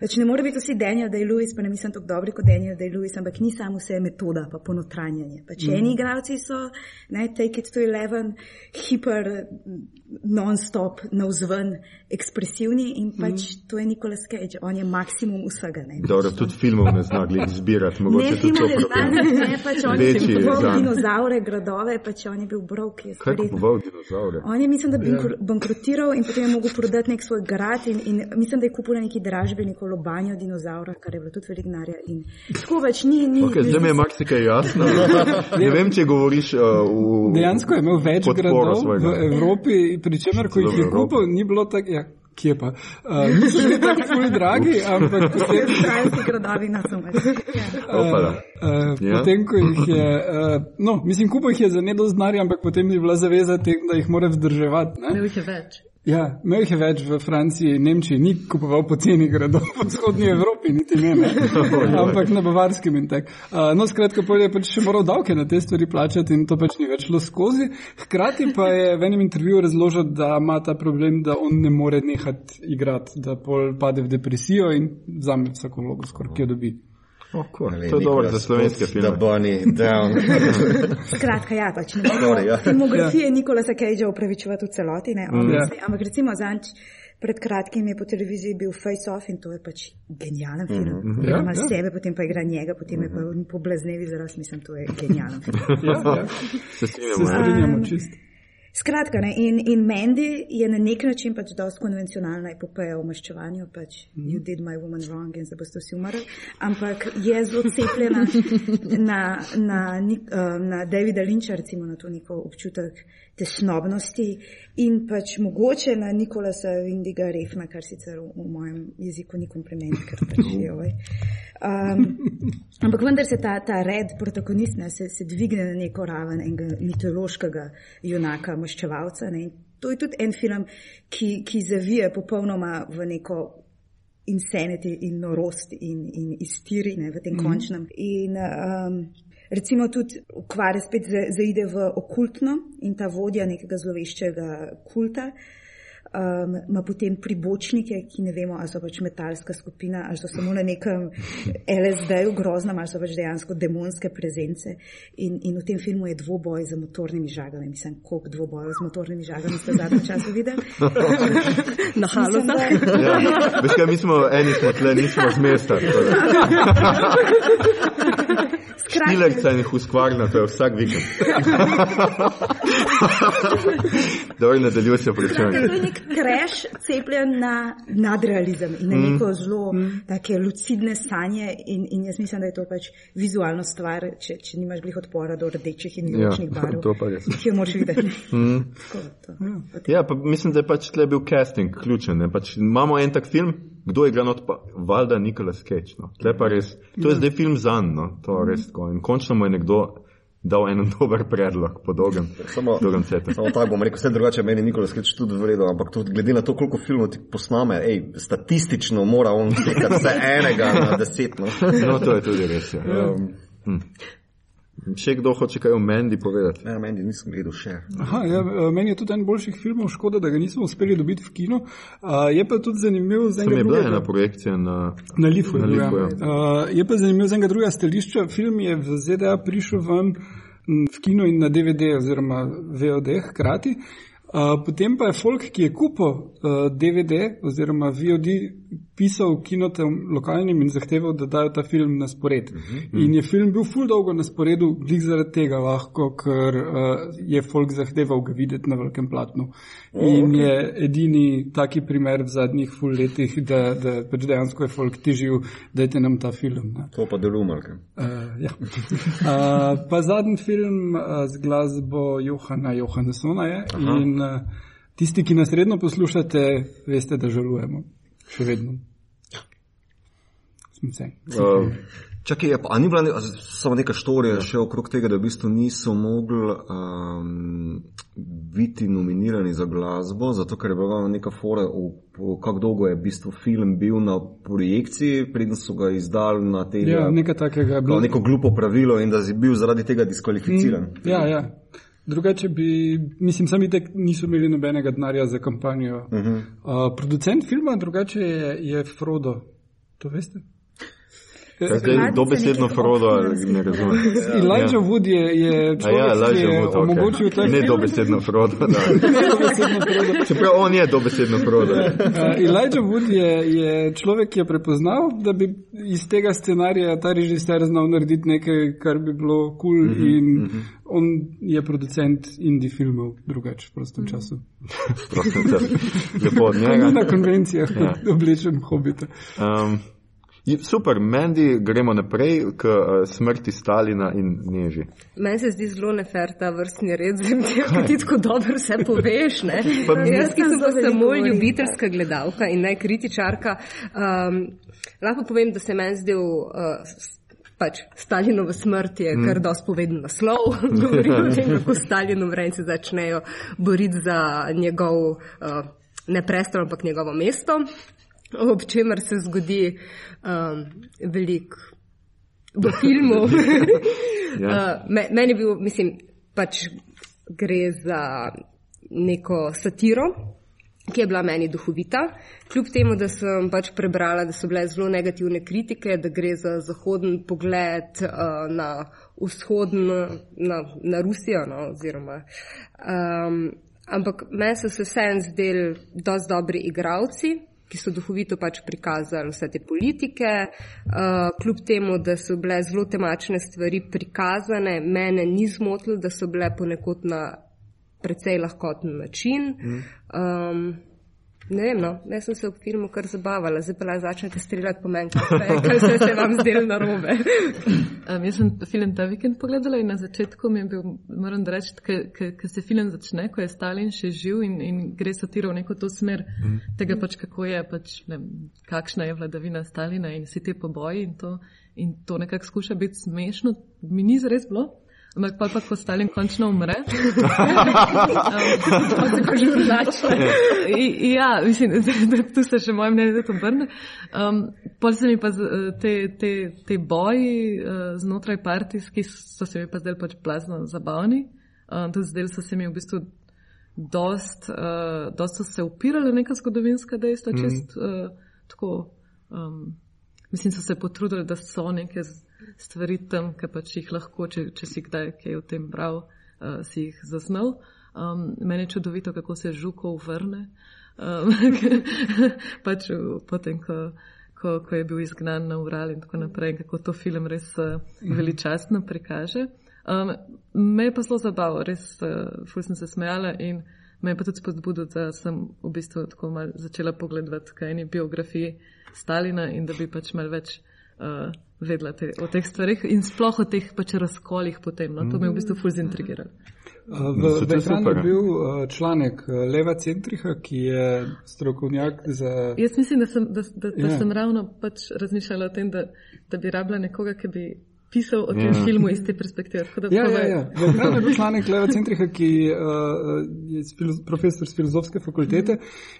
več ne more biti vsi Daniel Day-Lewis, pa ne mislim tako dobri kot Daniel Day-Lewis, ampak ni samo vse metoda, pa ponotranjanje. Pač mm. eni igralci so, ne, take it to eleven, hiper, non-stop, navzven, ekspresivni in pač mm. to je Nikola Cage, on je maksimum vsega. Dobro, tudi filmov ne zna izbirati, mogoče ne, tudi to. Ne, ne, pač on je Bral dinozaure, gradove, pa če on je bil brov, ki je spet. Kaj je kupoval dinozaure? On je, mislim, da bi. Ja. bankrotiral in potem je mogel prodati nek svoj grad in, in mislim, da je kupil neki dražbi, neko lobanjo dinozaura, kar je bilo tudi velik narja. In tako več ni. ni okay, zdaj mi je marsikaj jasno. ne vem, če govoriš uh, v. Dejansko je imel več gradov svojega. v Evropi, pri čemer, ko jih je kupil, ni bilo tako. Ja kje pa. Uh, niso bili tako zelo dragi, ampak potem. Krajski gradovi na to mestu. Potem, ko jih je, uh, no, mislim, kupo jih je za nedoznarje, ampak potem je bila zaveza tem, da jih mora vzdrževati. Ne, ne jih je več. Ja, jih je več v Franciji, Nemčiji, ni kupoval poceni gradov v vzhodnji Evropi, niti ne, ne. ampak na Bavarskem in tako. Uh, no, skratka, pa je pač še moral davke na te stvari plačati in to pač ni več šlo skozi. Hkrati pa je v enem intervjuju razložil, da ima ta problem, da on ne more nehati igrati, da pol pade v depresijo in vzame vsako vlogo, skoraj ki jo dobi. Oh, cool. vem, to je dobro za slovenske filme. Da Bonnie down. Skratka, ja, pač ne more. Ja. Filmografije Nikola Cagea upravičevati v celoti, ne, mm. ja. ampak recimo zanč. Pred kratkim je po televiziji bil Face Off in to je pač genijalen film. Mm -hmm. ja, ima ja. sebe, potem pa igra njega, potem mm -hmm. je pa mhm. po blaznevi zaraz, mislim, to je genijalen film. ja, ja. Se strinjamo, ja. čisto. Skratka, ne, in, in Mandy je na nek način pač dosti konvencionalna epopeja o maščevanju, pač mm. you did my woman wrong in se boste vsi umrli, ampak je zelo cepljena na, na, na, na Davida Lynča, recimo na to neko občutek tesnobnosti in pač mogoče na Nikolasa Vindiga Refna, kar sicer v, v mojem jeziku ni kompliment, ker pač je ovaj. Um, ampak vendar se ta, ta red protagonist ne, se, se dvigne na neko raven enega mitološkega junaka, maščevalca. Ne. To je tudi en film, ki, ki zavije popolnoma v neko insanity in norost in, in iztirine v tem mm -hmm. končnem. In, um, recimo tudi ukvarja spet zaide v okultno in ta vodja nekega zloveščega kulta. Um, ima potem pribočnike, ki ne vemo, ali so pač metalska skupina, ali so samo na nekem LSD-ju groznem, ali so pač dejansko demonske prezence. In, in v tem filmu je dvoboj z motornimi žagami. Mislim, koliko dvobojev z motornimi žagami ste zadnji čas videli? na halu. Ja, veš kaj, mi smo eni smo tle, nismo z mesta. Špilek se jih uskvarja, to je vsak vikend. Dobro, nadaljuj se pri čem. To je nek kreš cepljen na nadrealizem in na mm. neko zelo mm. take lucidne sanje in, in jaz mislim, da je to pač vizualno stvar, če, če nimaš glih odpora do rdečih in ročnih ja, barv. To pa res. Ki jo moraš videti. Mm. Ja, pa mislim, da je pač tle bil casting ključen. Pač imamo en tak film, kdo je igral, pa valjda Nikola Sketch. No. To je ja. zdaj film za no. to. Res, in končno mu je nekdo dal en dober predlog po dolgem, samo, dolgem svetu. Samo tako bom rekel, vse drugače meni Nikola Sketch tudi vredo, ampak tudi glede na to, koliko filmov ti posname, ej, statistično mora on slikati vse enega na deset. No. no, to je tudi res. Ja. Um, hm. Še kdo hoče kaj o Mendi povedati? Ja, Mendi nisem gledal še. Aha, ja, eh, meni je tudi en boljših filmov, škoda, da ga nismo uspeli dobiti v kino. Uh, je pa tudi zanimiv za enega. Je bila ena projekcija na, na Lifu. Na Lifu ja. uh, je pa zanimiv za enega druga stališča. Film je v ZDA prišel ven v kino in na DVD oziroma VOD hkrati. Uh, potem pa je folk, ki je kupil uh, DVD oziroma VOD pisal kinotem lokalnim in zahteval, da dajo ta film na spored. Uh -huh. In je film bil ful dolgo na sporedu, glih zaradi tega lahko, ker uh, je folk zahteval ga videti na velikem platnu. Oh, in okay. je edini taki primer v zadnjih ful letih, da, da pač dejansko je folk težil, da je nam ta film. Ne. To pa deluje, Mark. Uh, ja. uh, pa zadnji film uh, z glasbo Johana Johannesona je. Aha. In, uh, Tisti, ki nas redno poslušate, veste, da žalujemo. Še vedno. Uh, čakaj, je, a ni bila ne, samo neka štorija še okrog tega, da v bistvu niso mogli um, biti nominirani za glasbo, zato ker je bila neka fora, kako dolgo je v bistvu film bil na projekciji, preden so ga izdali na te. Ja, nekaj takega. Neko glupo pravilo in da je bil zaradi tega diskvalificiran. Mm, ja, ja. Drugače bi, mislim, sami tek niso imeli nobenega denarja za kampanjo. Uh -huh. uh, producent filma drugače je, je Frodo. To veste? Zdaj, dobesedno Frodo, ne razumem. Elijah ja. Wood je, je človek, ja, Elijah ki je Wood, omogočil okay. to. Ne dobesedno Frodo, da. ne dobesedno Frodo. Čeprav on je dobesedno Frodo. uh, Elijah Wood je, je človek, ki je prepoznal, da bi iz tega scenarija ta režiser znal narediti nekaj, kar bi bilo kul cool mhm, -huh, in mhm. -huh. on je producent indie filmov drugače v prostem času. prostem času. Lepo od njega. Na konvencijah, ja. oblečen hobita. Um, Super, meni gremo naprej k uh, smrti Stalina in Neži. Meni se zdi zelo nefer ta vrstni red, da ti tako dobro vse poveš. Jaz, ki sem pa samo ljubiteljska gledalka in ne kritičarka, um, lahko povem, da se meni zdel. Uh, Pač Stalinova smrt je kar mm. dosti povedal naslov, govori o tem, kako Stalinov vrejci začnejo boriti za njegov, uh, ne prestol, ampak njegovo mesto ob čemer se zgodi um, veliko v filmu. ja. uh, meni je bil, mislim, pač gre za neko satiro, ki je bila meni duhovita. Kljub temu, da sem pač prebrala, da so bile zelo negativne kritike, da gre za zahoden pogled uh, na vzhodno, na, na Rusijo. No, oziroma, um, ampak meni so se vseeno zdeli dosti dobri igravci ki so duhovito pač prikazali vse te politike, uh, kljub temu, da so bile zelo temačne stvari prikazane, mene ni zmotilo, da so bile ponekod na precej lahkoten način. Um, Ne vem, no, jaz sem se v filmu kar zabavala, zdaj pa začnete streljati po meni, kaj se, se vam zdelo na robe. um, jaz sem film ta vikend pogledala in na začetku mi je bil, moram reči, ker se film začne, ko je Stalin še živ in, in gre satiro v neko to smer mm. tega pač, kako je, pač, ne, kakšna je vladavina Stalina in vsi te poboji in to, in to nekako skuša biti smešno. Mi ni zares bilo. Ampak pa, pa ko Stalin končno umre. Tako že drugače. Ja, mislim, da tu se še moje mnenje obrne. Um, Pol se mi pa te, te, te boji uh, znotraj partijski so se mi pa zdaj pač plazno zabavni. Um, tudi zdaj so se mi v bistvu dost, uh, dost so se upirale neka zgodovinska dejstva, mm. čist uh, tako. Um, mislim, so se potrudili, da so neke. Z, stvari tam, ki pač jih lahko, če, če si kdaj kaj o tem bral, uh, si jih zaznal. Um, meni je čudovito, kako se žukov vrne. Um, pač potem, ko, ko, ko je bil izgnan na Ural in tako naprej, kako to film res uh, veličastno prikaže. Um, me je pa zelo zabavalo, res uh, ful sem se smejala in me je pa tudi spodbudil, da sem v bistvu tako mal začela pogledati kaj eni biografiji Stalina in da bi pač mal več uh, vedela te, o teh stvarih in sploh o teh pač razkolih potem. No? To me je v bistvu fuz intrigiralo. V Behranu je bil uh, članek uh, Leva Centriha, ki je strokovnjak za. Jaz mislim, da sem, da, da, da ja. sem ravno pač razmišljala o tem, da, da bi rabila nekoga, ki bi pisal o tem ja. filmu iz te perspektive. Ja, ja, ja. Je bil članek Leva Centriha, ki uh, je profesor z filozofske fakultete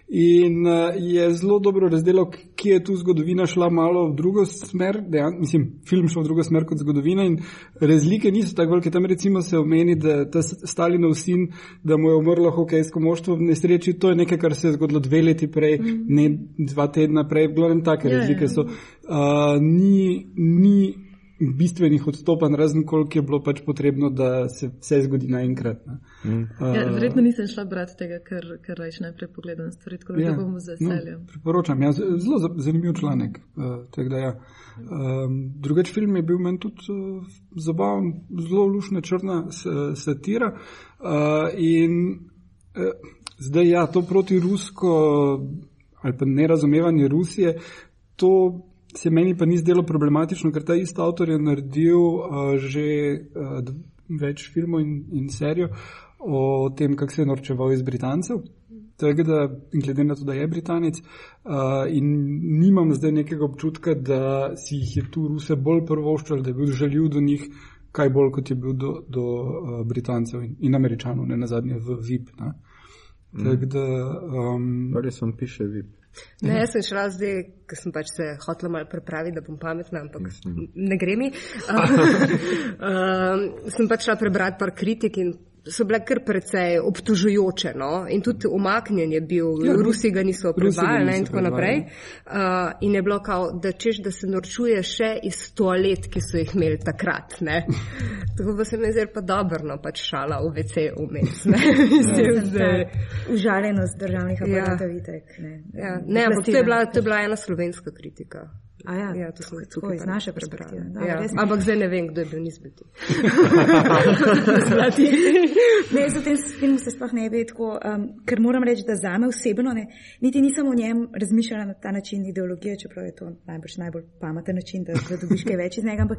in uh, je zelo dobro razdelal, kje je tu zgodovina šla malo v drugo smer, dejan, mislim, film šel v drugo smer kot zgodovina in razlike niso tako velike. Tam recimo se omeni, da ta Stalinov sin, da mu je umrlo hokejsko moštvo v nesreči, to je nekaj, kar se je zgodilo dve leti prej, mm. ne dva tedna prej, v glavnem take ja, razlike ja. so. Uh, ni, ni bistvenih odstopanj, razen koliko je bilo pač potrebno, da se vse zgodi naenkrat. Mm. Uh, ja, verjetno nisem šla brati tega, ker, ker rajš najprej pogledam stvari, tako da ja, bom z veseljem. No, priporočam, ja, zelo zanimiv članek. Uh, da, ja. um, drugač film je bil meni tudi uh, zabaven, zelo lušna črna satira. Uh, in uh, zdaj, ja, to proti rusko ali pa nerazumevanje Rusije, to se meni pa ni zdelo problematično, ker ta isti avtor je naredil uh, že uh, več filmov in, in serijo o tem, kako se je norčeval iz Britancev. Tako da, glede na to, da je Britanec, uh, in nimam zdaj nekega občutka, da si jih je tu Ruse bolj prvoščal, da je bil žaljiv do njih, kaj bolj kot je bil do, do uh, Britancev in, in Američanov, ne na zadnje v VIP. Ne. Tako da. Um, Ali sem piše VIP? Ne, jaz sem šla zdaj, ker sem pač se hotela malo prepraviti, da bom pametna, ampak ne gre mi. um, sem pač šla prebrati par kritik in so bile kar precej obtužujoče. No? In tudi umaknjen je bil, ja, Rusi ga niso prevajali in tako naprej. Uh, in je bilo kao, da češ, da se norčuje še iz toalet, ki so jih imeli takrat. tako pa se mi zdaj pa dobro, no pač šala v WC vmes. Užaljenost državnih ja. aparatov, ja. vitek. Ne, ja. ne ampak to je, bila, to je bila ena slovenska kritika. A ja, ja to smo tukaj iz naše prebrali. Ja. Ampak zdaj ne vem, kdo je bil nizbiti. ne, za tem filmom se sploh ne ve tako, um, ker moram reči, da zame osebno, ne, niti nisem o njem razmišljala na ta način ideologije, čeprav je to najbolj, najbolj pameten način, da, da dobiš kaj več iz njega. Ampak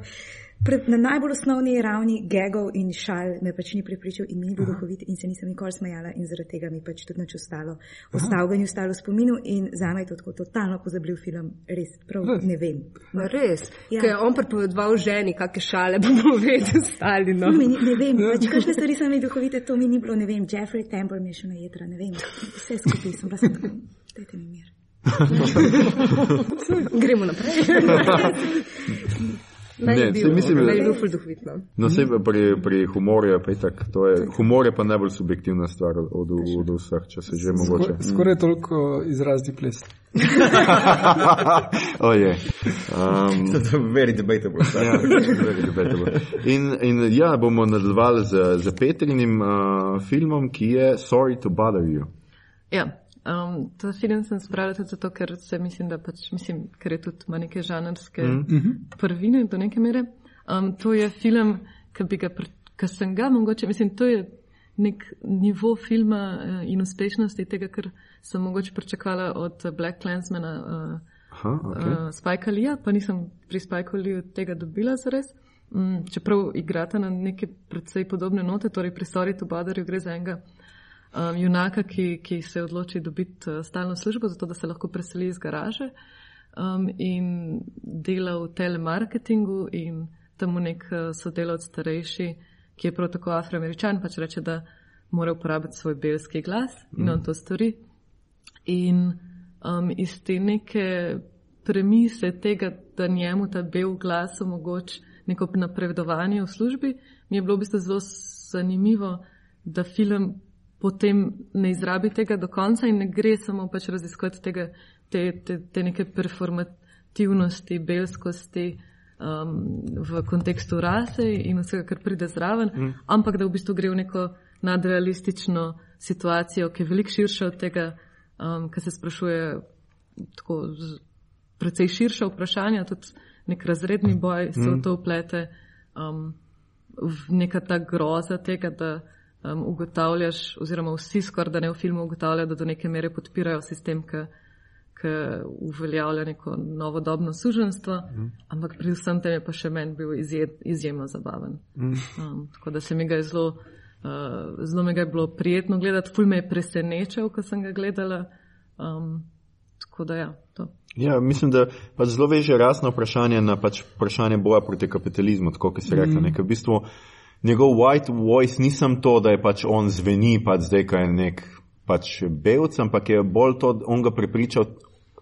na najbolj osnovni ravni gegov in šal me pač ni pripričal in ni bil duhovit in se nisem nikoli smajala in zaradi tega mi pač tudi nič ostalo. Ostal ga ni ostalo v spominu in zame je to tako totalno pozabil film, res prav ne vem. No, res, ja. ker je on pripovedoval ženi, kakšne šale bomo vedeli ostali. No. Ne, ne vem, pač kakšne stvari so mi duhovite, to mi ni bilo, ne vem, Jeffrey Temple mi je šel na jedra, ne vem, vse skupaj sem bila tako, dajte mi mir. Gremo naprej. Ne, ne, bil, mislim, da je bil ful duhovitno. No, se pri, pri humorju je pa itak, to je, humor je pa najbolj subjektivna stvar od, od, od vseh, če se že mogoče. Skor, skoraj toliko izrazi ples. Oje. Um, to je very debatable. ja, very debatable. In, in ja, bomo nadaljevali z, z Petrinim uh, filmom, ki je Sorry to bother you. Ja. Um, to film sem spravila tudi zato, ker se mislim, da pač, mislim, ker je tudi ima neke žanrske mm -hmm. prvine do neke mere. Um, to je film, ki bi ga, ki sem ga mogoče, mislim, to je nek nivo filma uh, in uspešnosti tega, kar sem mogoče pričakovala od Black Clansmana, uh, Aha, okay. uh, Spike Lee, pa nisem pri Spike Lee tega dobila zares. Um, čeprav igrata na neke predvsej podobne note, torej pri Sorry to Badarju gre za enega um, junaka, ki, ki se odloči dobiti uh, stalno službo, zato da se lahko preseli iz garaže um, in dela v telemarketingu in tam nek uh, sodelavc starejši, ki je prav tako afroameričan, pač reče, da mora uporabiti svoj belski glas in mm. on to stori. In um, iz te neke premise tega, da njemu ta bel glas omogoča neko napredovanje v službi, mi je bilo v bistvu zelo zanimivo, da film potem ne izrabi tega do konca in ne gre samo pač raziskovati tega, te, te, te neke performativnosti, belskosti um, v kontekstu rase in vsega, kar pride zraven, mm. ampak da v bistvu gre v neko nadrealistično situacijo, ki je veliko širša od tega, um, kar se sprašuje tako precej širša vprašanja, tudi nek razredni boj se mm. v to uplete, um, v neka ta groza tega, da um, ugotavljaš, oziroma vsi skoraj da ne v filmu ugotavljajo, da do neke mere podpirajo sistem, ki uveljavlja neko novodobno suženstvo, mm. ampak pri vsem tem je pa še meni bil izje, izjemno zabaven. Mm. Um, tako da se mi ga je zelo, uh, zelo mi ga je bilo prijetno gledati, ful me je presenečal, ko sem ga gledala. Um, tako da ja, to. Ja, mislim, da pa zelo veže rasno vprašanje na pač vprašanje boja proti kapitalizmu, tako kot se reče. Mm. V bistvu, njegov white voice nisem to, da je pač on zveni, pač zdaj, kaj je nek pač belc, ampak je bolj to, on ga prepričal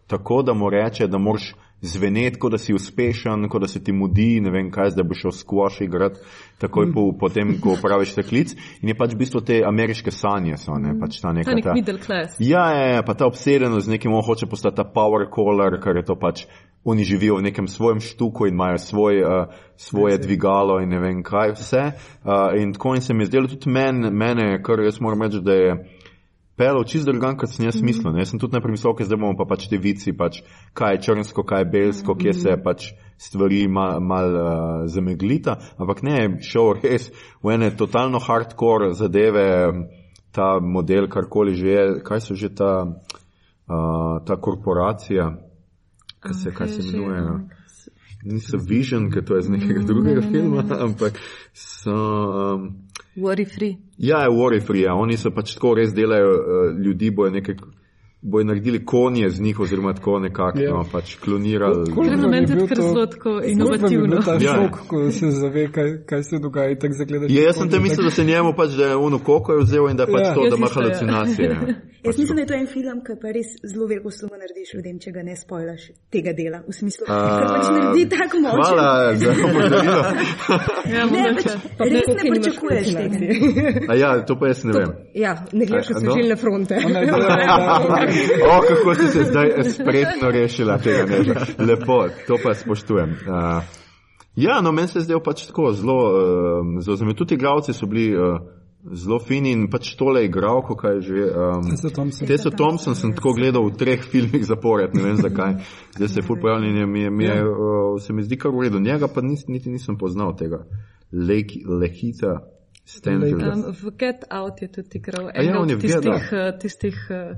tako, da mu reče, da moraš zveneti, kot da si uspešen, kot da se ti mudi, ne vem kaj, da boš šel skvoš igrati, takoj po, po tem, ko upraviš ta klic. In je pač v bistvu te ameriške sanje, so ne, pač ta neka. Ta nek ta- middle class. Ja, ja, ja, pa ta obsedenost z nekim, on hoče postati ta power caller, ker je to pač, oni živijo v nekem svojem štuku in imajo svoj, uh, svoje dvigalo in ne vem kaj vse. Uh, in tako in se mi je zdelo tudi men, mene, kar jaz moram reči, da je pelov čist drugan, kot sem jaz mislil. ne. Jaz sem tudi najprej mislil, da bomo pa pač te vici, pač, kaj je črnsko, kaj je belsko, kje se pač stvari mal, mal uh, zameglita, ampak ne, šel res v ene totalno hardcore zadeve, ta model, karkoli že je, kaj so že ta, uh, ta korporacija, kaj se, kaj se Kaj že, imenuje. no? Niso Vision, ker to je iz nekega drugega filma, ampak so. Um, Worry free. Ja, je worry free, ja. oni so pač tako res delajo, uh, ljudi bojo nekaj, bojo naredili konje z njih, oziroma tako nekako, Ja. no, pač klonirali. Je vam meni tudi zelo tako inovativno. bil Ta Ja, šok, ko se zave, kaj, kaj se dogaja, in tako zagledaš. Ja, jaz sem te mislil, da se njemu pač, da je ono koko je vzel in da je pač Ja. to, Jaz da ima isto, ja. halucinacije. Jaz mislim, da je to en film, ki pa res zelo veliko sluha narediš ljudem, če ga ne spojlaš tega dela. V smislu, da pač naredi tako moč. Hvala za opozorilo. Ja, Ne, pač res ne pričakuješ tega. A ja, to pa jaz ne vem. Ja, ne gledaš kot no? svežilne fronte. O, kako si se zdaj spretno rešila tega, ne, lepo, to pa spoštujem. Uh, ja, no, meni se je zdel pač tako zelo, uh, zelo zanimivo. Tudi igravci so bili uh, zelo fini in pač tole igralko, kaj že. Um, Tessa Thompson. Tessa Thompson sem tako gledal v treh filmih zapored, ne vem zakaj. Zdaj se je ful pojavljal in mi je, mi je, uh, se mi zdi kar v redu. Njega pa nis, niti nisem poznal tega. Leki, lehita Stanfielda. Um, v Get Out je tudi igral ja, on je v Get tistih, uh, tistih uh,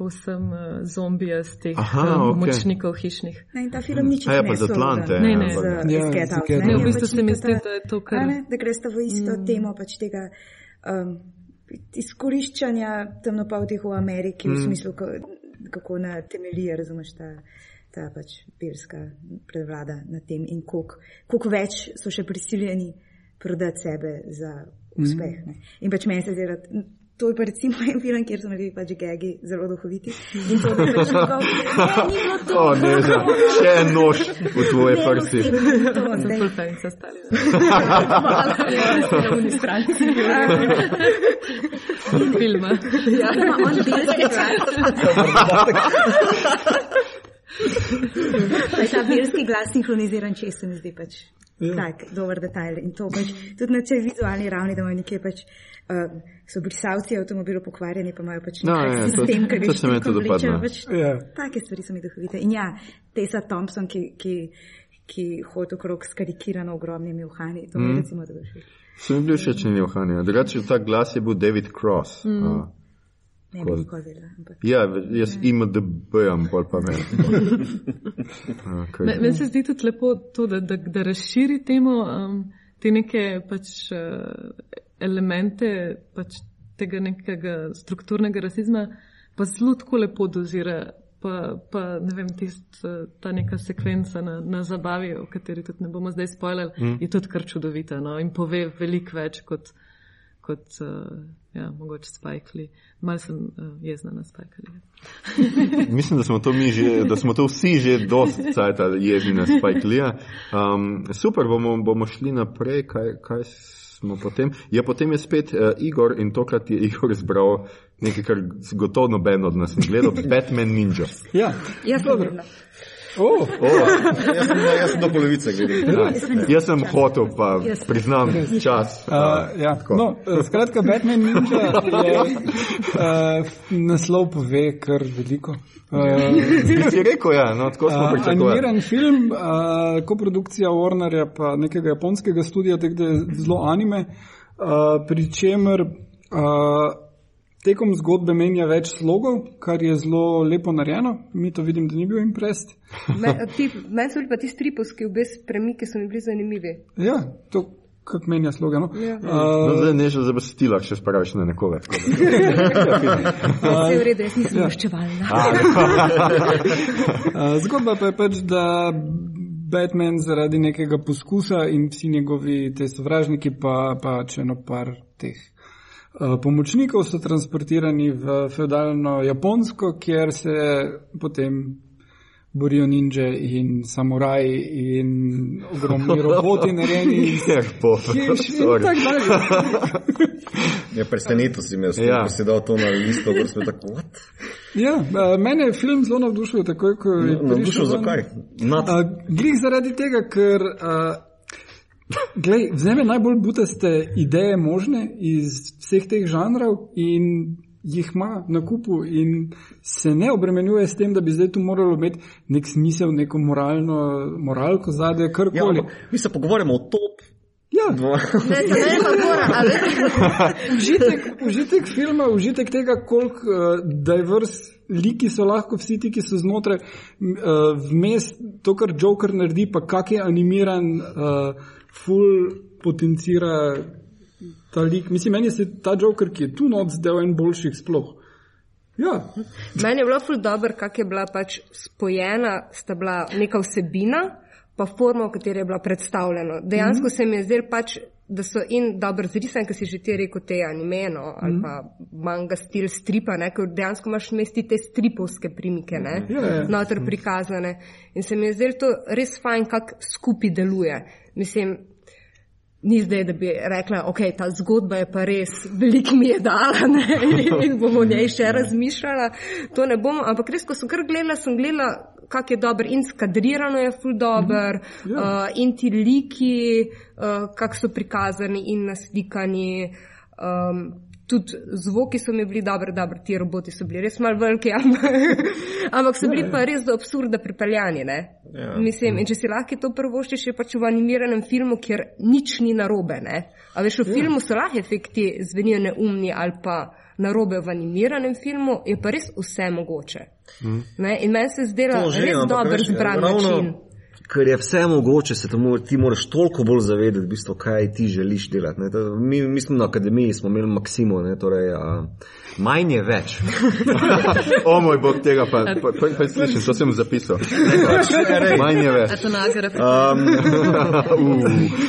povsem uh, zombijastih Aha, uh, okej. močnikov hišnih. Ne, in ta film nič A ja, pa z Atlante, Ne, ne. Z, Ja, z Get z Out. Get ne. Ne, v bistvu se mi zdi, da je to kar- a ne, Da greste v isto mm. temo pač tega um, izkoriščanja temnopoltih v Ameriki, mm. v smislu, ko, kako na temelji, razumeš, ta, ta pač pirska prevlada nad tem in koliko koliko več so še prisiljeni prodati sebe za uspeh. Mm. In pač meni se zdi, da to je pa recimo en film, kjer so naredili pač gegi zelo duhoviti. In to je pač njegov, ne, ni bilo to. O, ne, za, še en nož v tvoje Ne, ni to, zdaj. full fan sa stali. Na uni strani. Filma. Ima on belski glas. Ta belski glas sinhroniziran, če se mi zdi pač Ja. tak dober detajl. In to pač tudi na tej vizualni ravni, da imajo nekje pač. Uh, so brisalci avtomobilov pokvarjeni, pa imajo pač No, nek ja, ki to ga se mi tudi dopadne. Pač, Ja. Take stvari so mi duhovite. In ja, Tessa Thompson, ki, ki, ki hodi okrog s karikirano ogromnimi uhani, to mi je recimo zelo všeč. Se mi bil všeč njeni ohanja. Drugače, ta glas je bil David Cross. Mm. Uh, Ne bi nikoli vedela. Ampak. ja, jaz IMDB-jem, pol pa me. Me- Meni se zdi tudi lepo to, da, da, da razširi temo um, te neke pač, uh, elemente pač tega nekega strukturnega rasizma, pa zelo tako lepo dozira. Pa, pa ne vem, tist, uh, ta neka sekvenca na, na zabavi, o kateri tudi ne bomo zdaj spoilali, mm. je tudi kar čudovita no? in pove veliko več kot, kot uh, ja, mogoče spajkli. Mal sem uh, jezna na spajkli. Mislim, da smo to mi že, da smo to vsi že dosti cajta jezni na Spike Lee. Um, super, bomo, bomo šli naprej, kaj, kaj smo potem. Ja, potem je spet uh, Igor in tokrat je Igor izbral nekaj, kar gotovo noben od nas ni gledal, Batman Ninja. Ja. Jaz sem vedela. Oh, Jaz sem, jaz sem do polovice gledal. Ja, jaz sem hotel, pa priznam, čas. Uh, ja. no, eh, skratka, Batman Ninja je uh, naslov pove kar veliko. Uh, si rekel, ja, no, tako smo Uh, pričakovali. animiran film, uh, koprodukcija Warnerja pa nekega japonskega studija, tako da je zelo anime, uh, pri čemer uh, tekom zgodbe menja več slogov, kar je zelo lepo narejeno. Mi to vidim, da ni bil imprest. Ti- Meni so bili pa ti stripovski obe premiki, so mi bili zanimivi. Ja, to kako menja sloge. No? Ja. No, Uh, zdaj ne že za bestila, če spraviš na nekoga. Vse je v redu, jaz nisem maščevalna. Uh, Zgodba pa je pač, da Batman zaradi nekega poskusa in vsi njegovi te sovražniki, pa pač eno par teh pomočnikov so transportirani v feudalno Japonsko, kjer se potem borijo ninja in samuraji in ogromni roboti narejeni. Ja, po. Ja, presenetil si me, Ja. ja. si dal to na listo, ker smo tako, what? Ja, a, mene je film zelo navdušil, takoj ko je Navdušil zakaj? Nad, A, Glih zaradi tega, ker a, glej, vzame najbolj butaste ideje možne iz vseh teh žanrov in jih ima na kupu in se ne obremenjuje s tem, da bi zdaj tu moralo imeti nek smisel, neko moralno, moralko zadaj, ja, karkoli. ampak mi se pogovarjamo o top. Ja, Dva. Ne, ne pa gora, a veš, užitek, užitek filma, užitek tega, koliko uh, diverse liki so lahko vsi ti, ki so znotraj, uh, vmes to, kar Joker naredi, pa kak je animiran, uh, full potencira ta lik. Mislim, meni se ta Joker, ki je tu noč, zdel en boljših sploh. Ja, Meni je bilo ful dobro, kak je bila pač spojena, sta bila neka vsebina, pa forma, v kateri je bila predstavljena. Dejansko se mi je zdelo pač, da so in dobro zrisani, ker si že ti rekel te animeno ali pa manga stil stripa, ne, ker dejansko imaš mesti te stripovske primike, ne, Ja, ja. noter prikazane. In se mi je zdelo to res fajn, kak skupaj deluje. Mislim, Ni zdaj, da bi rekla, ok, ta zgodba je pa res, veliko mi je dala ne? in bomo o njej še razmišljala. To ne bom, ampak res, ko sem kar gledala, sem gledala, kak je dober in skadrirano je ful dober, mm, Ja. uh, in ti liki, uh, kak so prikazani in naslikani. Um, tudi zvoki so mi bili dobri, dobri, ti roboti so bili res mal veliki, ampak, ampak so bili pa res do absurda pripeljani. ne. Ja. Mislim, in če si lahko to prvoščiš, je pač v animiranem filmu, kjer nič ni narobe. Ne? A veš, v filmu so lahko efekti zvenijo neumni ali pa narobe, v animiranem filmu je pa res vse mogoče. Ne? In meni se zdela To že, res ampak dober veš, zbran ravno- način. Ker je vse mogoče, se to mora, ti moraš toliko bolj zavedati, v bistvu, kaj ti želiš delati. Ne. To, mi, mi smo na akademiji smo imeli Maksimo, ne, torej, a, manj je več. O moj bog, tega pa, pa, pa, pa slišim, to sem zapisal. Manj je več. A to nagra. Um,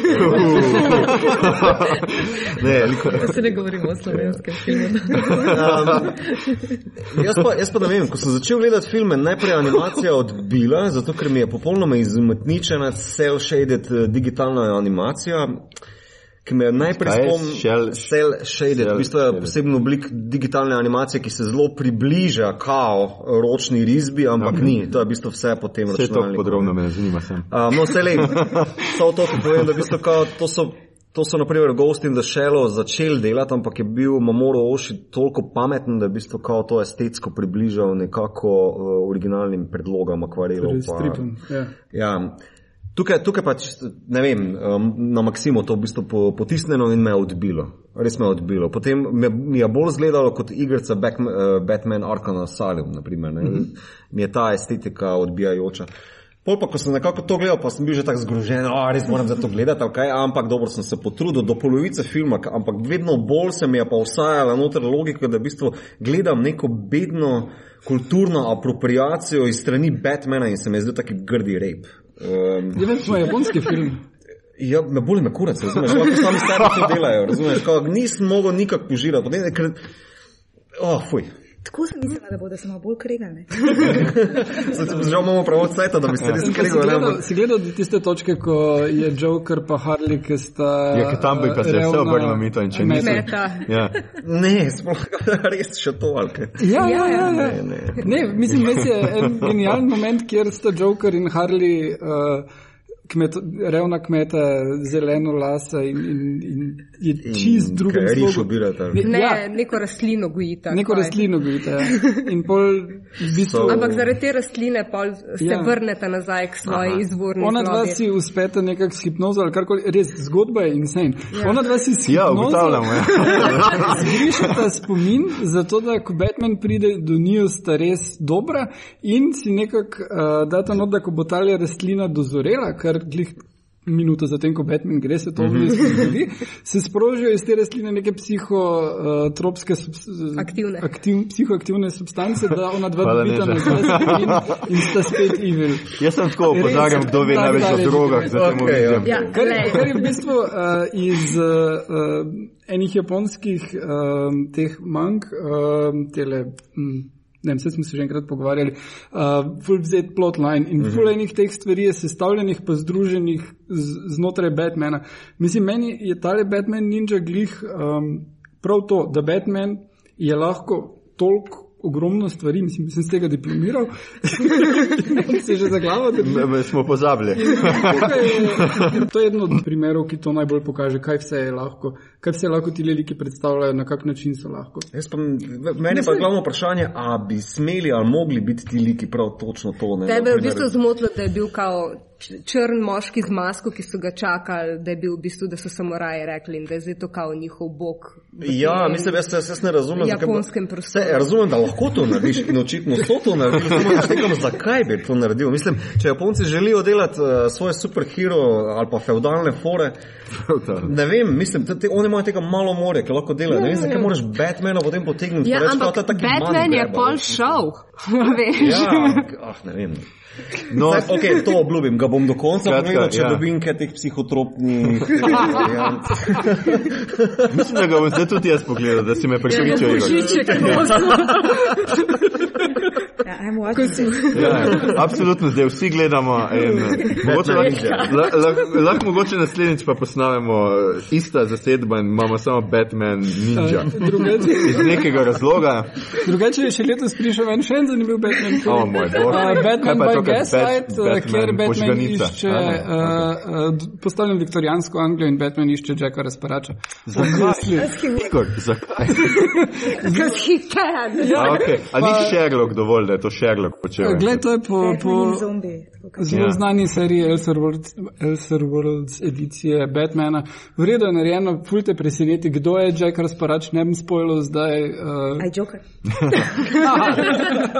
ne, liko, Se ne govorimo o slovenskem filmu. Um, jaz, pa, jaz pa ne vem, ko sem začel gledati filme, najprej animacija odbila, zato ker mi je popolnoma izmetničena, cel-shaded eh, digitalna animacija. Ki me najprej Kaj je spomnil, shell- cel shaded, v bistvu je poseben oblik digitalne animacije, ki se zelo približa kao ročni risbi, ampak ni, to je v bistvu vse po tem Vse to računalniku. podrobno me zanima sem. Um, no, vse le, samo to, ki povem, da v bistvu kao, to so. To so, na primer, Ghost in the Shallow začeli delati, ampak je bil Mamoru Oši toliko pameten, da je v bistvu kao to estetsko približal nekako uh, originalnim predlogam akvarelov. res stripom. Ja. Ja. Tukaj, tukaj pač, ne vem, um, na Maksimo to v bistvu po- potisnjeno in me je odbilo. Res me je odbilo. Potem me, mi je bolj izgledalo kot igrica Back, uh, Batman Arkham Asylum, naprimer. Mm -hmm. Mi je ta estetika odbijajoča. Pol pa, ko sem nekako to gledal, pa sem bil že tako zgrožen, da res moram za to gledati, kaj, ampak dobro sem se potrudil do polovice filma, ampak vedno bolj se mi je pa vsajala noter logika, da v bistvu gledam neko bedno kulturno apropriacijo iz strani Batmana in se mi je zdel taki grdi rep. Um, Je več moj japonski film. Ja, me boli me kurac, razumeš, lahko sami sebi to delajo, razumeš, kao, nisem mogel nikak požirati, oh, fuj, Tako sem mislila, da bodo samo bolj kregali. Zdaj, žal imamo pravo cajta, da bi se res Si skregal, ne, gledal, si gledal tiste točke, ko je Joker pa Harley, ki sta. Ja, ker tam bi pa se vse obrnilo mito in če. Meta. Ja. ne, sploh res še to, ali kaj. Ja, ja, ja. ja. Ne, ne. Ne, mislim, da je en genijalen moment, kjer sta Joker in Harley, uh, kmet, revna kmeta, zeleno lasa in, in, in je čist kaj, riž obirata. Ne, Ne, ja, neko rastlino gojita. neko kaj. rastlino gojite. Ja. In pol v bistvu. So- Ampak zaradi te rastline pol se Ja. ja. vrnete nazaj k svoji Aha. izvorni Ona dva zlobi. si uspeta nekako s hipnozo ali karkoli, res zgodba je insane. Ja. Ona dva si s Ja, hipnozo ugotavljamo. Ja. zbrišata spomin, zato da ko Batman pride do njiju, sta res dobra in si nekako uh, data not, da ko bo ta rastlina dozorela, kar glih minuto zatem, ko Batman gre, se to vmes zgodi, se sprožijo iz te rastline neke psihotropske uh, Aktivne. aktiv, psihoaktivne substance, da ona dva dobita Neža. nazaj spomin in sta spet evil. Jaz sem tako opozarjam, kdo ve največ o drogah, zato mu Okej, vidim. Ja, Kar, je- kar je v bistvu uh, iz uh, enih japonskih um, teh mang, um, tele, um, ne vem, vse smo se že enkrat pogovarjali, uh, full vzet plotline in full Mhm. enih teh stvari je sestavljenih pa združenih z, znotraj Batmana. Mislim, meni je tale Batman Ninja glih um, prav to, da Batman je lahko toliko ogromno stvari, mislim, sem z tega diplomiral, se že za glavo držim. M- m- Smo pozabili. To je eden od primerov, ki to najbolj pokaže, kaj vse je lahko, kaj vse lahko ti leliki predstavljajo, na kak način so lahko. Jaz Pa, meni je pa glavno vprašanje, ali bi smeli ali mogli biti ti liki prav točno to. Ne, Tebe je v bistvu zmotilo, da je bil kao črn moški z masko, ki so ga čakali, da je bil v bistvu, da so samoraji rekli in da je zdaj to kao njihov bog. Ja, tem mislim, jaz, jaz, jaz ne razumem. zakaj Japonskem prostoru. Vse, razumem, da lahko to narediš in očitno so to naredili. Samo ne štekam, zakaj bi to naredil. Mislim, če Japonci želijo delati uh, svoje superhero ali pa feudalne fore, ne vem, mislim, te, te, oni imajo tega malo more, ki lahko delajo. Ne vem, zakaj moraš Batmana potem potegniti. Ja, ampak "Ta Batman je pol ali." šel. veš. Ja, ah, ne vem. No, ok, to obljubim, ga bom do konca pogledal, če ja. dobim kaj teh psihotropnih mislim, da ga bom zdaj tudi jaz pogledal, da si me prepričal. Ja, I'm watching. Ja, absolutno, zdaj vsi gledamo. In, eh, mogoče lahko, la, la, lahko mogoče naslednjič pa posnamemo eh, ista zasedba in imamo samo Batman Ninja. Drugače, Iz nekega razloga. drugače je še letos prišel en še en zanimiv Batman. O moj bog. Uh, Batman kot Gaslight, Bat- kjer Batman požganica? išče, A, ne, uh, uh, postavljen viktorijansko Anglijo in Batman išče Jacka razparača. Zakaj? Igor, zakaj? Because he can. Ja, okay. A ni Sherlock dovolj, da je to Sherlock počel? Glej, to je po, po Batman in zombi. Zelo Ja. znani seriji Elseworlds, Elseworlds edicije Batmana. V redu je narejeno, fulte preseneti, kdo je Jack razparač, ne bom spojil zdaj. Uh, Aj Joker.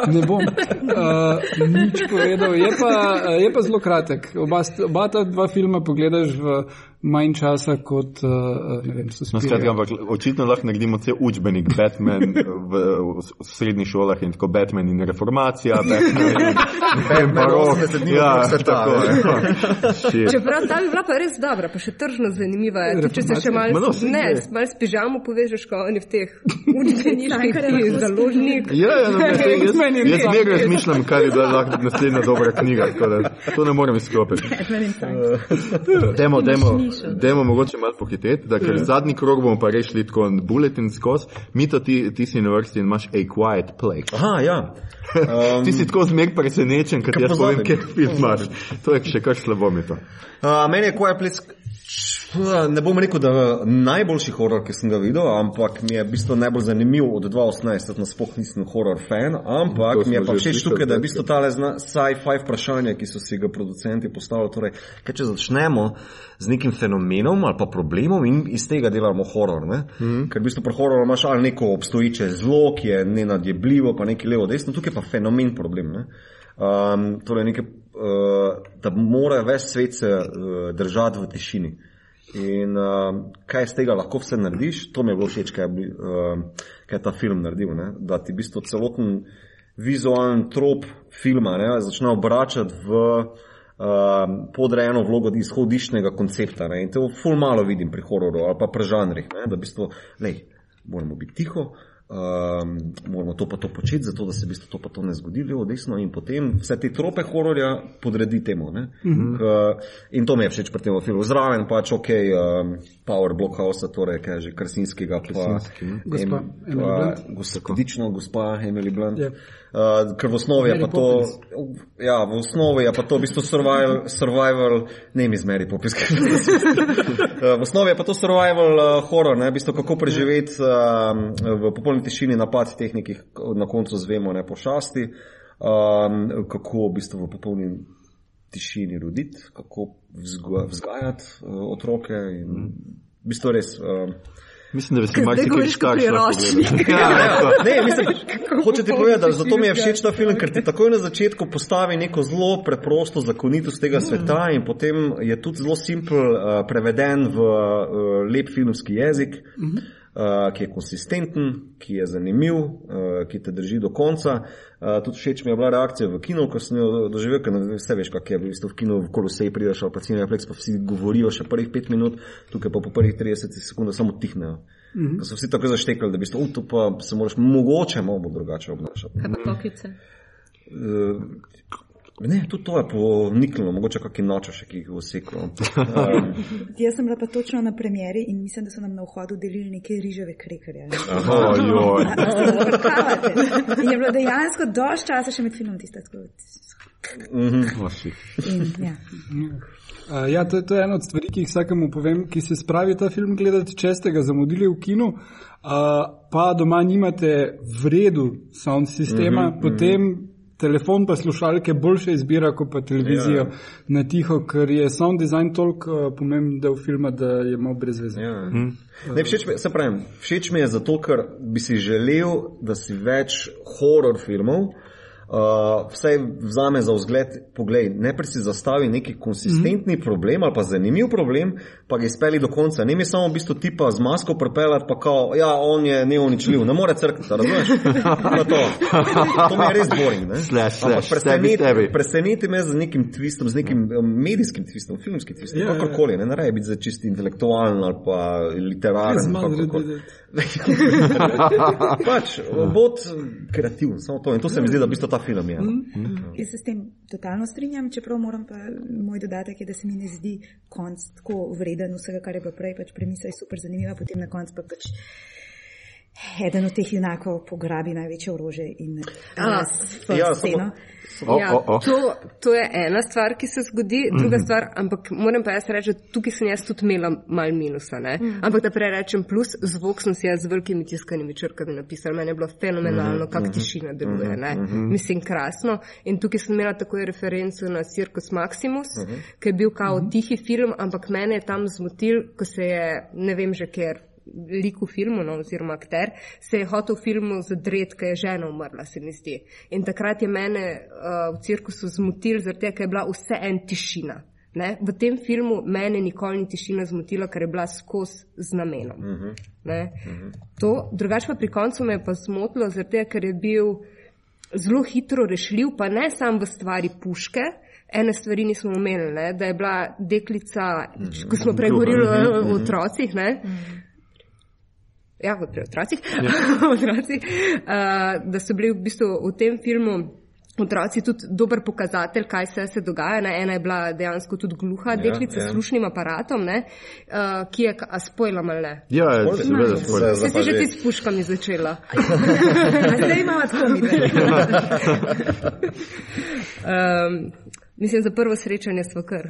ne bom uh, nič povedal. Je pa, je pa zelo kratek. Oba, oba ta dva filma pogledaš v manj časa kot, uh, ne vem, so No, skratka, ampak očitno lahko naredimo cel učbenik Batman v, v, v srednjih šolah in tako Batman in reformacija, Batman in, in barok. 80 dni Ja, tako ne. Čeprav ta bi bila pa res dobra, pa še tržno zanimiva. Tudi če se še Ma malo no, ne, je. mal s pižamo povežeš, ko oni v teh učbeniških Kar je založnik. Ja, ja, no, ne, jaz, jaz res. zmeraj razmišljam, kaj je bila lahko naslednja dobra knjiga. tako Da, to ne morem izklopiti. Batman. Demo, demo, demo mogoče malo pohiteti, da ker zadnji krog bomo pa rešili tako en bulletin skozi. Mito, ti, ti si na vrsti in imaš A Quiet Place. Aha, ja. Um, Ti si tako zmer presenečen, ker jaz povem, kje film imaš. To je še kar slabo mi to. Uh, meni je Quiet Place, ne bom rekel, da najboljši horor, ki sem ga videl, ampak mi je v bistvu najbolj zanimiv od 2018, jaz nasploh nisem horor fan, ampak mi je pa všeč tukaj, da je v bistvu tale sci-fi vprašanje, ki so si ga producenti postavili. Torej, kaj če začnemo z nekim fenomenom ali pa problemom in iz tega delamo horor. Mm. Ker v bistvu pri hororu imaš ali neko obstoječe zlo, ki je nenadjebljivo, pa neki levo, desno, tukaj pa fenomen problem. Ne? Um, torej, nekaj, uh, da mora ves svet se uh, držati v tišini. In uh, kaj iz tega lahko vse narediš, to mi je bilo všeč, kaj uh, kaj je ta film naredil. Ne? Da ti v bistvu celoten vizualen trop filma ne, začne obračati v uh, podrejeno vlogo izhodišnjega koncepta. Ne? In to ful malo vidim pri hororu ali pa pri žanrih. Ne? Da v bistvu, lej, moramo biti tiho. Um, moramo to pa to početi, zato da se v bistvu to pa to ne zgodi, levo, desno, in potem vse te trope hororja podredi temu. Mm -hmm. K, in to mi je všeč pri tem filmu. Zraven pač ok, um, Power Blockhouse, torej kaj je že Krsinskega, pa Gospa Em- Emily pa Blunt. Gospodično, gospa Emily Blunt. Ja. Uh, ker v osnovi je Mary pa to, ja, v osnovi je pa to v bistvu survival, survival ne mi zmeri popiske. uh, v osnovi je pa to survival uh, horror, ne, v bistvu kako preživeti uh, v popolni tišini napad teh nekih, na koncu zvemo, ne pošasti, um, kako v bistvu v popolni tišini roditi, kako vzgajati uh, otroke in v bistvu res. Uh, Mislim, da bi škarš lahko priročnik. gledal. Ja. Ne, mislim, hočete povedati, da zato mi je všeč ta film, ker ti takoj na začetku postavi neko zelo preprosto zakonitost tega sveta in potem je tudi zelo simpel uh, preveden v uh, lep filmski jezik, uh, ki je konsistenten, ki je zanimiv, uh, ki te drži do konca. Uh, tudi všeč mi je bila reakcija v kinu, ko sem jo doživel, ker ne vse veš, kak je v, bistvu v kinu, v kolosej prideš ali pa cineflex, pa vsi govorijo še prvih pet minut, tukaj pa po prvih 30 sekundah samo tihnejo. Mm -hmm. So vsi tako zaštekali, da bi to, to pa se moraš mogoče malo drugače obnašati. Kaj pa pokice? Ne, tudi to je poniknilo, mogoče kakšni noče še, ki jih vseklo. Um, Jaz sem bila pa točno na premjeri in mislim, da so nam na vhodu delili neke riževe krekerje. Oh, joj. In je bilo dejansko dož časa še med filmom tiste tako. Oh, shit. In, ja. Uh, ja, to, to je ena od stvari, ki jih vsakemu povem, ki se spravi ta film gledati, če ste ga zamudili v kinu, uh, pa doma nimate v redu sound sistema, mm -hmm, potem telefon pa slušalke boljše izbira kot pa televizijo Ja. na tiho, ker je sound design toliko uh, pomemben del filma, da je malo brez veze. ja. ne, všeč, mi, se pravim, všeč mi je zato, ker bi si želel, da si več horror filmov. Uh, vsaj vzame za vzgled, poglej, najprej si zastavi neki konsistentni mm. problem ali pa zanimiv problem, pa ga izpeli do konca. Ne mi samo v bistvu tipa z masko prepeljati, pa kao, ja, on je neuničljiv, ne more crkati, razumeš? Pa to. to mi je res boring. preseneti, preseneti me z nekim twistom, z nekim um, medijskim twistom, filmskim twistom, Ja, yeah, ja. kakorkoli, ne, ne raje biti za čisti intelektualen ali pa literaren. Pač, bod kreativen, samo to. In to se mi zdi, da v bistvu ta film je. Mhm. no. Jaz se s tem totalno strinjam, čeprav moram pa moj dodatek je, da se mi ne zdi konc tako vreden vsega, kar je bilo prej, pač premisa je super zanimiva, potem na koncu pa pač eden od teh junakov pograbi največje orože in A, uh, ja, sceno. O, Ja, o, o. to, to je ena stvar, ki se zgodi, druga stvar, ampak moram pa jaz reči, da tukaj sem jaz tudi imela mal minusa. Ne? Ampak da prej rečem plus, zvok sem si jaz z velikimi tiskanimi črkami napisala. Meni je bilo fenomenalno, kak tišina deluje. Ne? Mislim, krasno. In tukaj sem imela takoj referenco na Circus Maximus, ki je bil kao tihi film, ampak mene je tam zmotil, ko se je, ne vem že ker. Lik v filmu, no, oziroma akter, se je hotel v filmu zadret, ker je žena umrla, se mi zdi. In takrat je mene uh, v cirkusu zmotil, zaradi tega, ker je bila vse en tišina. Ne? V tem filmu mene nikoli ni tišina zmotila, ker je bila skozi z namenom. Uh -huh. To, drugače pa pri koncu me je pa zmotilo, zaradi tega, ker je bil zelo hitro rešljiv, pa ne samo v stvari puške. Ene stvari nismo omenili, ne? da je bila deklica, ko smo prej govorili o, o otrocih, ne? Ja, kot pri otrocih, ja. otrocih uh, da so bili v bistvu v tem filmu otroci tudi dober pokazatelj, kaj se, se dogaja. Ne? Ena je bila dejansko tudi gluha, Ja, deklica ja. s slušnim aparatom, ne? uh, ki je, a spojlam ali ne. Ja, Spoiler. seveda. Zdaj Se si že ti s puškami začela. Zdaj imamo tako mi. Um, mislim, za prvo srečanje smo kar.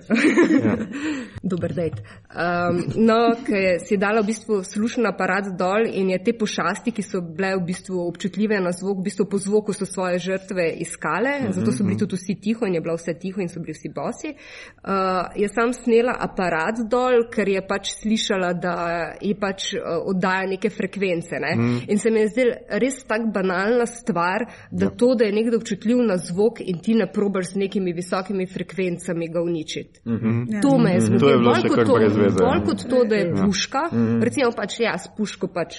Dober dejt. Um, no, ker si dala v bistvu slušen aparat dol in je te pošasti, ki so bile v bistvu občutljive na zvok, v bistvu po zvoku so svoje žrtve iskale, zato so bili tudi vsi tiho in je bila vse tiho in so bili vsi bosi. Uh, je sam snela aparat dol, ker je pač slišala, da ji pač uh, oddaja neke frekvence. Ne? In se mi je zdela res tako banalna stvar, da ja. to, da je nekdo občutljiv na zvok in ti ne probaš z nekimi visokimi frekvencami ga uničiti. Mm -hmm. To me je zmotilo. To je bilo Bolj kot to-. Bolj kot to, da je puška. Recimo pač ja, s puško pač.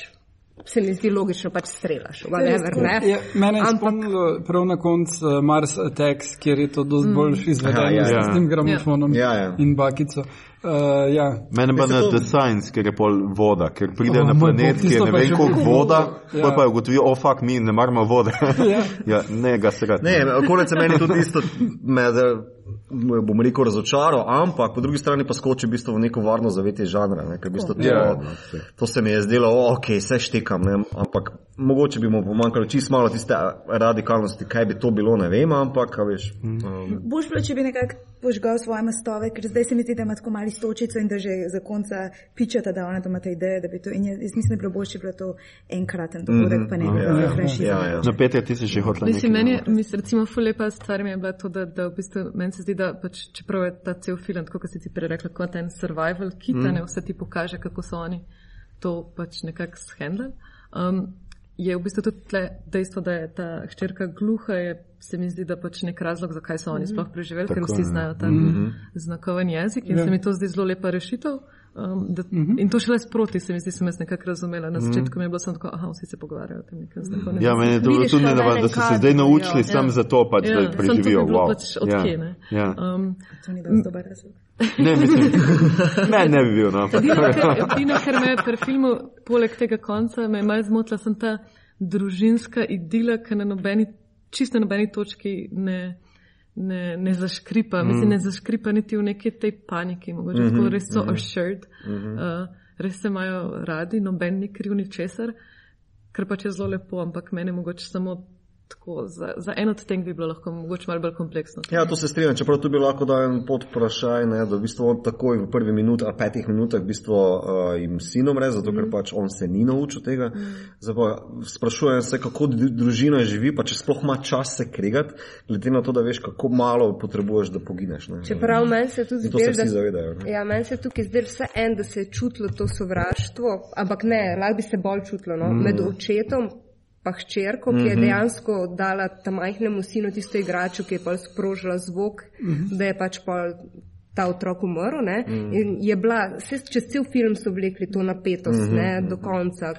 Se mi zdi logično, pač strelaš, whatever, ne. Ja, mene je Ampak- spomnilo prav na koncu uh, Mars Attacks, kjer je to dosti bolj izvedeno ja, s ja. tem gramofonom Ja, ja. in bakico. Uh, ja. Mene pa na to- The Science, ker je pol voda, ker pride O, na planet, je tisto ne je vem koliko voda, Ja. ja. pa je ugotovijo, o fak, mi ne maramo vode. ja, ne, ga se rad. Ne, je meni tudi isto, me, bom rekel, razočaral, ampak po drugi strani pa skoči v bistvu v neko varno zavetje žanra. Ne, ker v bistvu to, Ja. to se mi je zdelo, ok, vse štekam, ne, ampak mogoče bi mu pomanjkalo čist malo tiste radikalnosti, kaj bi to bilo, ne vem, ampak, a veš. Um, Boš bilo, če bi nekako požgal svoje mastove, ker zdaj se mi zdi, da ima tako mali stočico in da že za konca pičata, da ona to ima te ideje, da bi to. In jaz, jaz mislim, da bi bilo bi bilo to enkraten dogodek, pa ne bi ja, bilo ja, franšiza. ja, ja. No, Peter, ti si še hotel Mislim, meni je, mislim, recimo, ful lepa stvar mi je bila to, da, da v bistvu meni se zdi, da pač, čeprav je ta cel film, tako kot si ti prej rekla, kot en survival kit, mm. ne vse ti pokaže, kako so oni to pač nekako shendali. Um, je v bistvu tudi tle dejstvo, da je ta hčerka gluha, je se mi zdi, da pač nek razlog, zakaj so oni sploh preživeli, Tako, ker vsi ja. znajo ta znakoven jezik in Ja. se mi to zdi zelo lepa rešitev. Um, da, in to šele sproti, se mi zdi, sem jaz nekako razumela. Na začetku mi je bilo samo tako, aha, vsi se pogovarjajo o tem nekem znakovnem Ja, meni je to bilo tudi nenavadno, da so se zdaj naučili ja. sam za to, pač, da Ja, samo to bi preživijo. bilo Wow. pač od Ja, kje, ne. ja. Um, To ni dosti dober razlog. Ne, mislim, ne, ne bi bil. No. Edino, kar me je pri filmu, poleg tega konca, me je malo zmotila, sem ta družinska idila, ki na nobeni, čisto na nobeni točki ne, ne, ne zaškripa. Mm. Mislim, ne zaškripa niti v neki tej paniki, mogoče mm -hmm, tako res so mm -hmm. assured, mm -hmm. uh, res se imajo radi, noben ni kriv ni česar, kar pač je zelo lepo, ampak mene mogoče samo. Tako, za, za en od tem bi bilo lahko mogoče malo bolj kompleksno. Ja, to se strinjam, čeprav tu bi lahko dal en pod vprašaj, ne, da v bistvu on takoj v prvi minuti ali petih minutah v bistvu uh, jim sin umre, zato ker pač on se ni naučil tega. Zdaj pa sprašujem se, kako dru- družina živi, pa če sploh ima čas se kregati, glede na to, da veš, kako malo potrebuješ, da pogineš. Ne. Čeprav meni se tudi In to se vsi da, zavedajo. Ne. ja, meni se tukaj zdelo vse en, da se je čutilo to sovraštvo, ampak ne, lahko bi se bolj čutilo no? mm. med očetom. Pa hčerko, ki je dejansko dala tam majhnemu sinu tisto igračo, ki je pa sprožila zvok, mm -hmm. da je pač pol ta otrok umrl. Mm. In je bila, vse, čez cel film so vlekli to napetost mm -hmm. ne, do konca.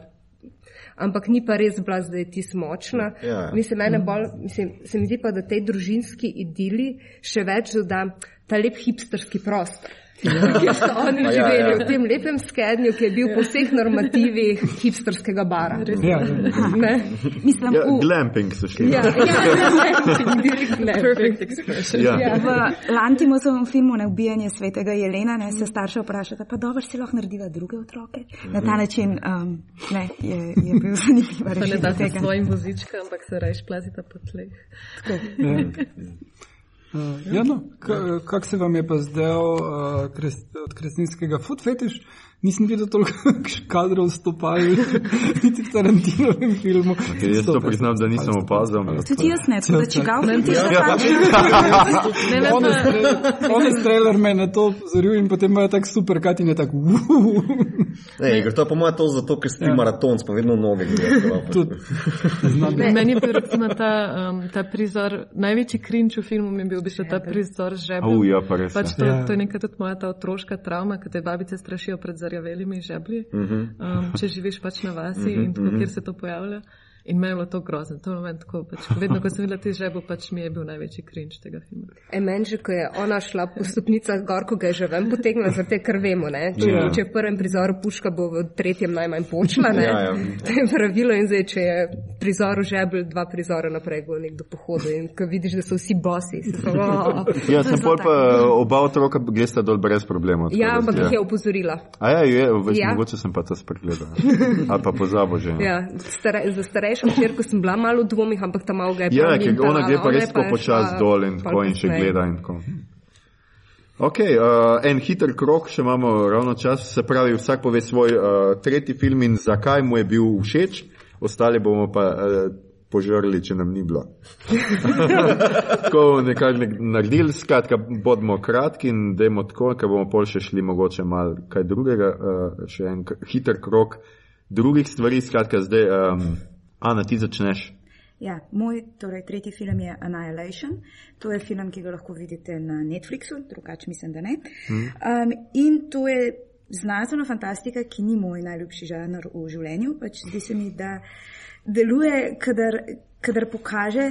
Ampak ni pa res bila zdaj ti smočna. Ja. Mislim, mene bolj, mislim, se mi zdi pa, da tej družinski idili še več doda ta lep hipsterski prostor. Kjer so oni Ja, ja, živeli ja. v tem lepem skednju, ki je bil po vseh normativih hipsterskega bara. Ja, Ne? Mislim, Ja, v, glamping so šli. Ja, ja, ne. Perfect expression. Ja. Ja. v Lantimosovem filmu ne ubijanje svetega Jelena ne, se starša vprašata, pa dobro si lahko naredila druge otroke. Na ta način um, ne, je, je bil zanimiva Pa ne date tega. svojim vozičkam, ampak se rajš plazita po tleh. Uh, ja, no, ka- kako se vam je pa zdel uh, kres, od kresninskega food fetish? Nisem videl toliko kadrov stopal, niti v Tarantinovem filmu. Jaz to priznam, da nisem opazil. Tudi jaz ne, tako da čigav film ti Ja. še kaže. Ne, ne, Honest pa, trailer- me je na to opozoril in potem je tako super, Katin je tako. Ne, Igor, to je po mojem to zato, ker si ti maraton, smo vedno noge. Tudi meni je bil recimo ta, um, ta prizor, največji krinč v filmu mi je bil v bistvu ta prizor z žebljem. Au, ja, pa res. Pač ja. to, Ja. to je neka tudi moja ta otroška travma, ki te babice strašijo pred zarjavelimi žeblji, um, če živiš pač na vasi in tako, kjer se to pojavlja. In meni je bilo to grozno. To je moment, tako, pač, vedno, ko sem videla te žebo, pač mi je bil največji krinč tega filma. E, meni že, ko je ona šla po stopnicah gor, ko ga je že ven potegnila, zato ker vemo, ne? Če, Ja. če v prvem prizoru puška bo v tretjem najmanj počla, ne? Ja, ja. To je pravilo in zdaj, če je prizor v žebelj, dva prizora naprej bo nekdo pohodil in ko vidiš, da so vsi bosi, si so, oh, Ja, sem pol pa oba otroka gresta dol brez problemov. Ja, ampak jih je opozorila. A ja, je, veš, Ja. mogoče sem pa to spregledal. Ali pa pozabo že. Ja, stare, za starejšo hčerko sem bila malo v dvomih, ampak ta malo ga je Ja, prav ker ona gre pa res tako počas dol in tako in še gleda in tako. Ok, uh, en hiter krok, še imamo ravno čas, se pravi, vsak pove svoj uh, tretji film in zakaj mu je bil všeč, ostali bomo pa uh, požrli, če nam ni bilo. tako nekaj nek naredili, skratka, bodimo kratki in dajmo tako, ker bomo pol še šli mogoče mal kaj drugega, uh, še en hiter krok drugih stvari, skratka, zdaj, um, Ana, ti začneš. Ja, moj torej, tretji film je Annihilation. To je film, ki ga lahko vidite na Netflixu, drugače mislim, da ne. Um, in to je znanstvena fantastika, ki ni moj najljubši žanr v življenju. Pač zdi se mi, da deluje, kadar, kadar pokaže,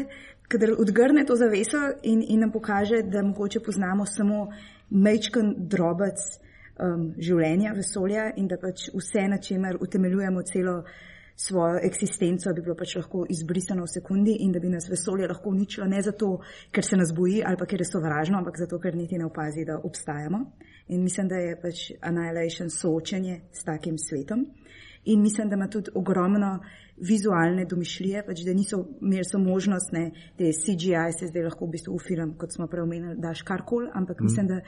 kadar odgrne to zaveso in, in nam pokaže, da mogoče poznamo samo mečken drobec um, življenja, vesolja in da pač vse, na čemer utemeljujemo celo svojo eksistenco, bi bilo pač lahko izbrisano v sekundi in da bi nas vesolje lahko uničilo ne zato, ker se nas boji ali pa ker je sovražno, ampak zato, ker niti ne opazi, da obstajamo. In mislim, da je pač Annihilation soočenje s takim svetom. In mislim, da ima tudi ogromno vizualne domišljije, pač da niso imeli so možnost, ne, te CGI se zdaj lahko v bistvu v film, kot smo prej omenili, daš karkoli, ampak mm. mislim, da,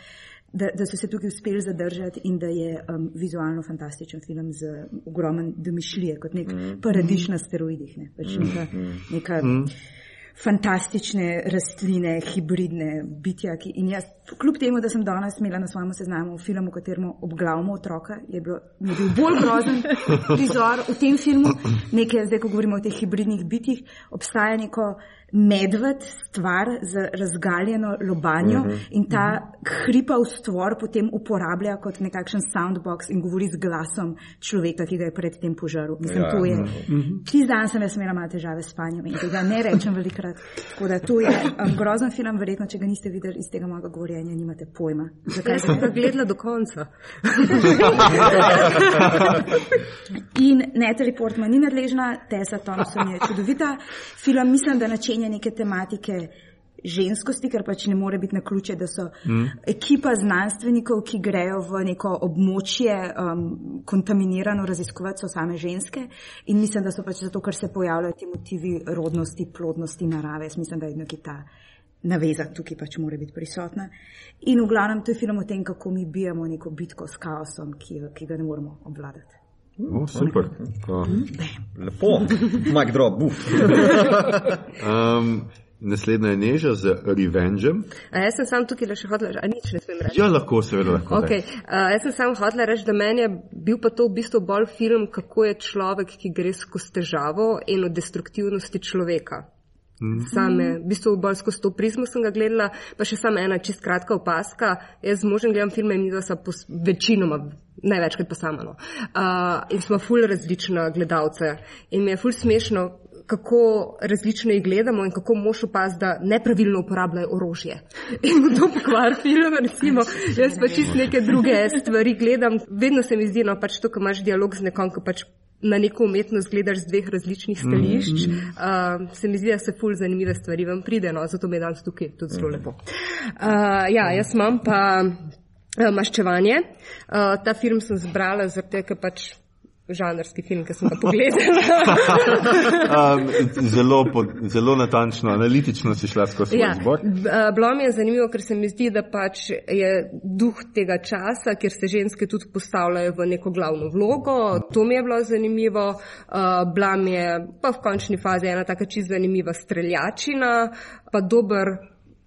da, da so se tukaj uspeli zadržati in da je um, vizualno fantastičen film z ogromno domišljije, kot nek mm. paradiž na steroidih, ne, pač neka, neka mm. fantastične rastline, hibridne bitja, ki, in jaz kljub temu, da sem danes imela na svojem seznamu film, v katerem obglavimo otroka, je, bilo, je bil bolj grozen prizor v tem filmu. Nekaj, zdaj, ko govorimo o teh hibridnih bitjih, obstaja neko medved, stvar z razgaljeno lobanjo uh -huh. in ta hripav stvor potem uporablja kot nekakšen soundbox in govori z glasom človeka, ki ga je predtem požaril. Mislim, ja. to je. Uh -huh. Tisti dan sem jaz imela malo težave s spanjem in tega ne rečem velikrat. Tako da to je um, grozen film, verjetno, če ga niste videli iz tega mojega govorjenja, nimate pojma. Zakaj sem ga gledala do konca? in Natalie Portman ni nadležna, Tessa Thompson je čudovita. Film mislim, da načenja neke tematike ženskosti, ker pač ne more biti na ključe, da so mm. ekipa znanstvenikov, ki grejo v neko območje um, kontaminirano raziskovati, so same ženske in mislim, da so pač zato, ker se pojavljajo ti motivi rodnosti, plodnosti, narave. Jaz mislim, da je nekaj ta naveza tukaj pač mora biti prisotna. In v glavnem to je film o tem, kako mi bijemo neko bitko s kaosom, ki, ki ga ne moremo obvladati. Oh, super. Lepo, Mike Drop, buf. um, naslednja je neža z Revengem. A jaz sem sam tukaj le še hodila, a nič ne smem reči. Ja, lahko, seveda lahko. Okay. Uh, jaz sem sam hodila reči, da meni je bil pa to v bistvu bolj film, kako je človek, ki gre skozi težavo in o destruktivnosti človeka. Same, v bistvu bolj skozi to prizmo sem ga gledala, pa še samo ena čist kratka opaska. Jaz z možem gledam filme in mi dva večinoma, največkrat pa sama. No. Uh, in smo ful različna gledalce. In mi je ful smešno, kako različno jih gledamo in kako moš opaziti, da nepravilno uporabljajo orožje. In to pokvar film, recimo, jaz pa čist neke druge stvari gledam. Vedno se mi zdi, no pač to, ko imaš dialog z nekom, ko pač na neko umetnost gledaš z dveh različnih stališč, mm -hmm. uh, se mi zdi, da se ful zanimive stvari vam pride, no, zato mi je danes tukaj tudi zelo lepo. Uh, ja, jaz imam pa maščevanje. Uh, ta film sem zbrala, zato ker pač žanrski film, ki sem ga pogledala. um, zelo, pod, zelo natančno, analitično si šla skozi ja, zbor. Bilo mi je zanimivo, ker se mi zdi, da pač je duh tega časa, kjer se ženske tudi postavljajo v neko glavno vlogo. To mi je bilo zanimivo. Uh, bila mi je pa v končni fazi ena taka čisto zanimiva streljačina, pa dober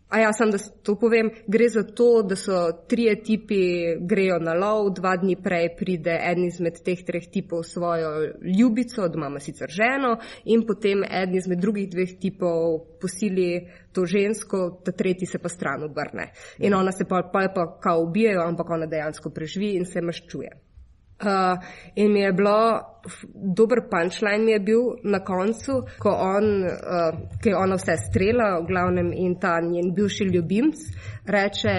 A ja, sem da to povem, gre za to, da so trije tipi grejo na lov, dva dni prej pride en izmed teh treh tipov svojo ljubico, doma ima sicer ženo, in potem en izmed drugih dveh tipov posili to žensko, ta tretji se pa stran obrne. In ona se pa, pa, pa kao ubijajo, ampak ona dejansko preživi in se maščuje. Uh, in mi je bilo, dober punčline mi je bil na koncu, ko on, uh, ki je ona vse strela, v glavnem in ta njen bivši ljubimc, reče,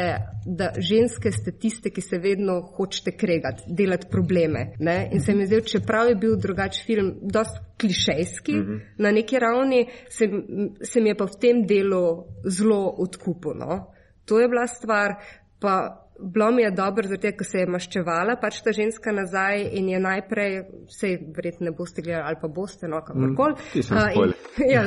da ženske ste tiste, ki se vedno hočete kregati, delati probleme. Ne? In se mi zdi, čeprav je bil drugač film, dost klišejski mm -hmm. na neki ravni, se, se mi je pa v tem delu zelo odkupno. To je bila stvar, pa bilo mi je dobro, zato ker se je maščevala pač ta ženska nazaj in je najprej, vse verjetno ne boste gledali ali pa boste, no kakorkoli. Mm, ja,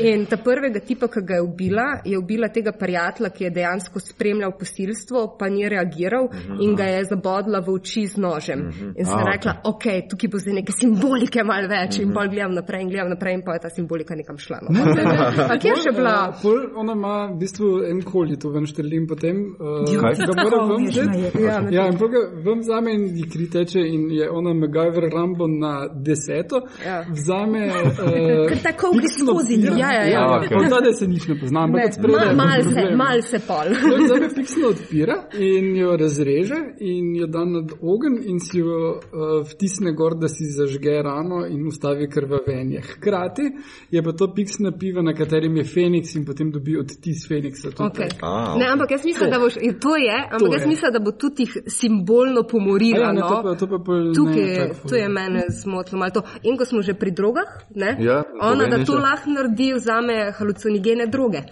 in ta prvega tipa, ki ga je ubila, je ubila tega prijatelja, ki je dejansko spremljal posilstvo, pa ni reagiral mm -hmm. in ga je zabodla v oči z nožem. Mm -hmm. In sem A, rekla, ok, okay tukaj bo zdaj neke simbolike mal več mm -hmm. in bolj gledam naprej in gledam naprej in pa je ta simbolika nekam šla. No. Kje je še bila? Ona ima v bistvu en koli, to ven štelim potem. Uh, ga mora vam vzeti. Ja, ja, in potem vam vzame in ji kri teče in je ona MacGyver Rambo na deseto. Ja. Vzame. Uh, Ker tako gre skozi. Ja, ja, ja. ja okay. Od tada se nič ne pozna. Ne, mal, mal, se, mal se pol. Zdaj me fiksno odpira in jo razreže in jo da nad ogen in si jo uh, vtisne gor, da si zažge rano in ustavi krvavenje. Hkrati je pa to piksna piva, na katerem je Feniks in potem dobi odtis Feniksa. Okay. Ah, okay. Ne, ampak jaz mislim, da boš, to je, ampak jaz mislim, da bo tudi jih simbolno pomorilo. Ja, no? to, pa, to, pa pol, Tukaj, ne, to je mene zmotilo. In ko smo že pri drogah, ja, ona da to lahko naredi, vzame halucinogene droge.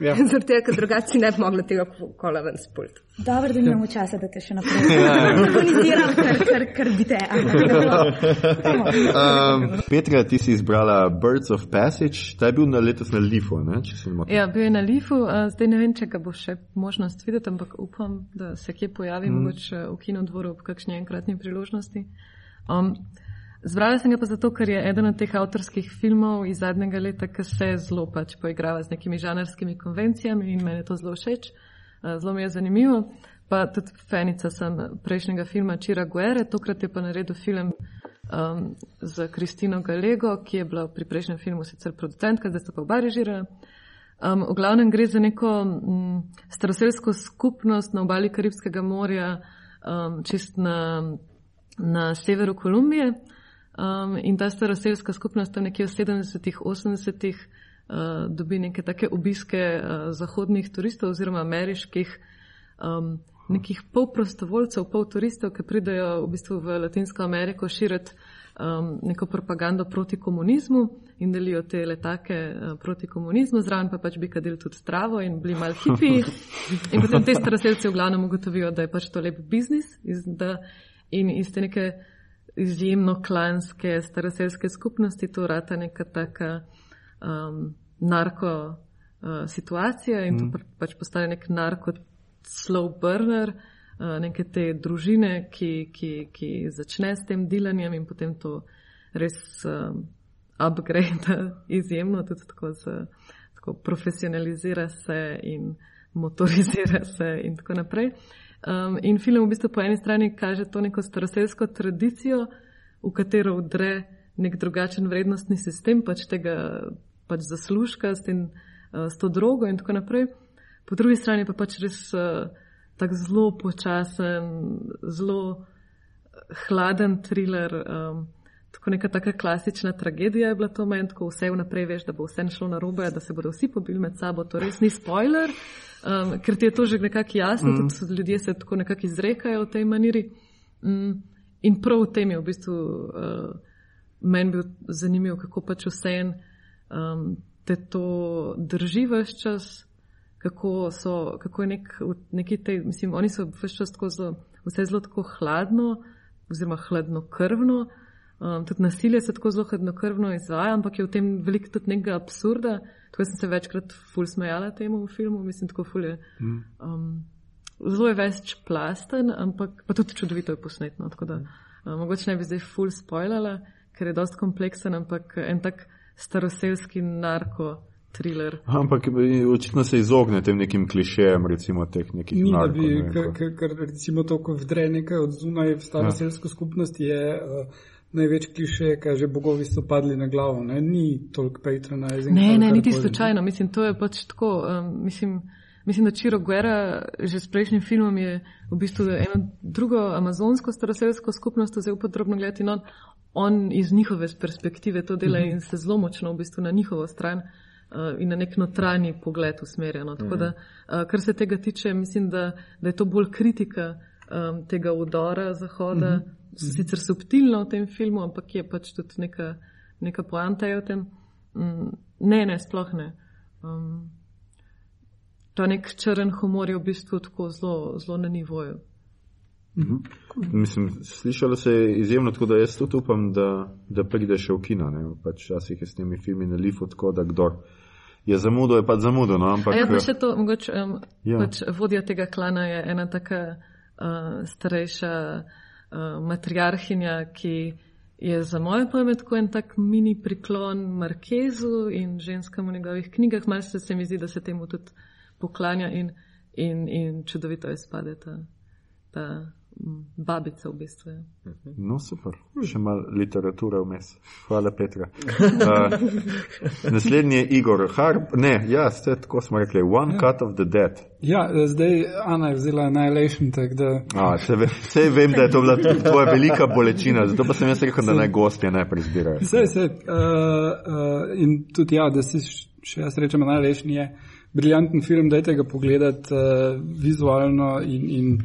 Ja. Zato ker drugače ne bi mogla tega kola ven spult. Dobro, da nimamo časa, da te še naprej organiziram, kar, kar, kar bi te. um, Petra, ti si izbrala Birds of Passage, ta je bil na letos na Lifu, ne? Ja, bil je na Lifu, zdaj ne vem, če ga bo še možnost videti, ampak upam, da se kje pojavi, mm. mogoče v kinodvoru ob kakšni enkratni priložnosti. Um, Zbrala sem ga pa zato, ker je eden od teh avtorskih filmov iz zadnjega leta, ki se zelo pač poigrava z nekimi žanrskimi konvencijami in meni je to zelo všeč. uh, zelo mi je zanimivo. Pa tudi fenica sem prejšnjega filma Čira Guerre, tokrat je pa naredil film um, z Kristino Galego, ki je bila pri prejšnjem filmu sicer producentka, zdaj sta pa oba režirala. Um, v glavnem gre za neko um, staroselsko skupnost na obali Karibskega morja, um, čist na, na severu Kolumbije. Um, in ta staroselska skupnost tam nekje v 70-ih, 80-ih uh, dobi neke take obiske uh, zahodnih turistov oziroma ameriških, um, nekih polprostovoljcev, pol turistov, ki pridejo v bistvu v Latinsko Ameriko širiti um, neko propagando proti komunizmu in delijo te letake uh, proti komunizmu, zraven pa pač bi kadili tudi travo in bili mal hipi. In potem te staroselce v glavnem ugotovijo, da je pač to lep biznis iz, da, in iz te neke izjemno klanske staroselske skupnosti, to rata neka taka um, narko uh, situacija in mm. to pač postane nek narko slow burner, uh, neke te družine, ki, ki, ki začne s tem delanjem in potem to res um, upgrade izjemno, tudi tako, z, tako profesionalizira se in motorizira se in tako naprej. Uh, Um, in film v bistvu po eni strani kaže to neko staroselsko tradicijo, v katero vdre nek drugačen vrednostni sistem, pač tega pač zaslužka s, tem, uh, s to drogo in tako naprej. Po drugi strani pa pač res uh, tak zelo počasen, zelo hladen thriller. Um, Tako neka taka klasična tragedija je bila to meni, ko vse vnaprej veš, da bo vse šlo na robe, da se bodo vsi pobili med sabo. To res ni spoiler, um, ker ti je to že nekako jasno, mm. tudi ljudje se tako nekako izrekajo v tej maniri. Um, in prav v tem je v bistvu uh, meni bil zanimiv, kako pač vse en um, te to drži vse čas, kako, so, kako je nek, neki te, mislim, oni so vse čas tako zelo, vse zelo tako hladno, oziroma hladno krvno. Um, tudi nasilje se tako zelo hladnokrvno izvaja, ampak je v tem veliko tudi nekega absurda. Tako sem se večkrat ful smejala temu v filmu, mislim, tako ful je. Um, zelo je več plasten, ampak pa tudi čudovito je posnetno. Tako da um, mogoče ne bi zdaj ful spoilala, ker je dost kompleksen, ampak en tak staroselski narko. Thriller. Ampak očitno se izogne tem nekim klišejem, recimo teh nekih narko. Ker recimo to, ko vdre nekaj od zunaj v staroselsko ja. skupnost, je uh, največ kliše, kaj že bogovi so padli na glavo. Ne? Ni toliko patronizing. Ne, ne, niti slučajno. Mislim, to je pač tako. Um, mislim, mislim, da Čiro Guerra že s prejšnjim filmom je v bistvu eno drugo amazonsko staroselsko skupnost vzel podrobno gledati. No, on iz njihove perspektive to dela mm -hmm. in se zelo močno v bistvu na njihovo stran uh, in na nek notranji pogled usmerjeno. Tako da, uh, kar se tega tiče, mislim, da, da je to bolj kritika um, tega udora Zahoda. Mm -hmm sicer subtilno v tem filmu, ampak je pač tudi neka, neka poanta v tem. Mm, ne, ne, sploh ne. Um, ta nek črn humor je v bistvu tako zelo, zelo na nivoju. Mhm. Mislim, slišalo se je izjemno, tako da jaz tudi upam, da, da pride še v kino. Pač včasih je s temi filmi na lifu tako, da kdo je zamudil, je pač zamudil. No? Ampak, ja, pa še to, mogoče um, ja. pač vodja tega klana je ena taka uh, starejša uh, matriarhinja, ki je za moje pojme tako en tak mini priklon Markezu in ženskam v njegovih knjigah. Malce se mi zdi, da se temu tudi poklanja in, in, in čudovito je spade ta, ta babica v bistvu. Ja. No, super, še malo literature vmes. Hvala, Petra. Uh, naslednji je Igor Harp. Ne, ja, ste tako smo rekli, One ja. Cut of the Dead. Ja, zdaj Ana je vzela Annihilation. Da... A, se ve, vse vem, da je to bila tvoja velika bolečina, zato pa sem jaz rekel, da naj gostje najprej zbirajo. Vse, vse. Uh, uh, in tudi ja, da si še jaz rečem, Annihilation je briljanten film, dajte ga pogledati uh, vizualno in. in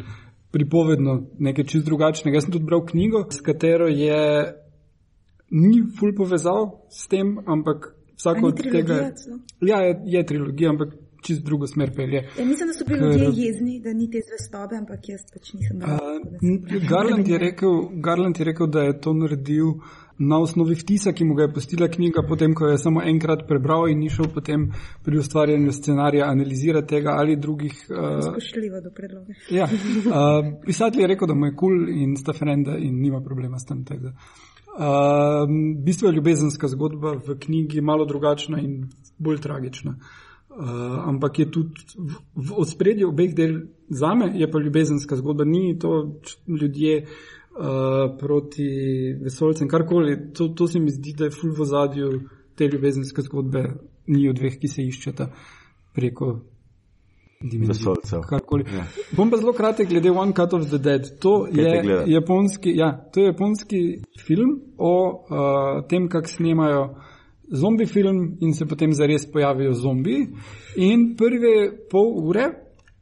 pripovedno, nekaj čist drugačnega. Jaz sem tudi bral knjigo, s katero je ni ful povezal s tem, ampak vsako od tega. Ja, je, je trilogija, ampak čist drugo smer pelje. Ja, mislim, da so bili ljudje jezni, da ni te zvestobe, ampak jaz pač nisem. Garland, Garland je rekel, da je to naredil na osnovi vtisa, ki mu ga je postila knjiga, potem ko je samo enkrat prebral in ni šel potem pri ustvarjanju scenarija analizirati tega ali drugih. Uh, Spoštljivo do predloga. Ja, uh, pisatelj je rekel, da mu je kul cool in sta frenda in nima problema s tem. Uh, bistvo je ljubezenska zgodba v knjigi malo drugačna in bolj tragična. Uh, ampak je tudi v, v ospredju obeh del, za me je pa ljubezenska zgodba, ni to ljudje uh, proti vesolcem, karkoli. To, to se mi zdi, da je ful v zadju te ljubezenske zgodbe, ni od dveh, ki se iščeta preko. Karkoli. Ja. Bom pa zelo kratek glede One Cut of the Dead. To Kaj je japonski, ja, to je japonski film o uh, tem, kako snemajo zombi film in se potem zares pojavijo zombiji. In prve pol ure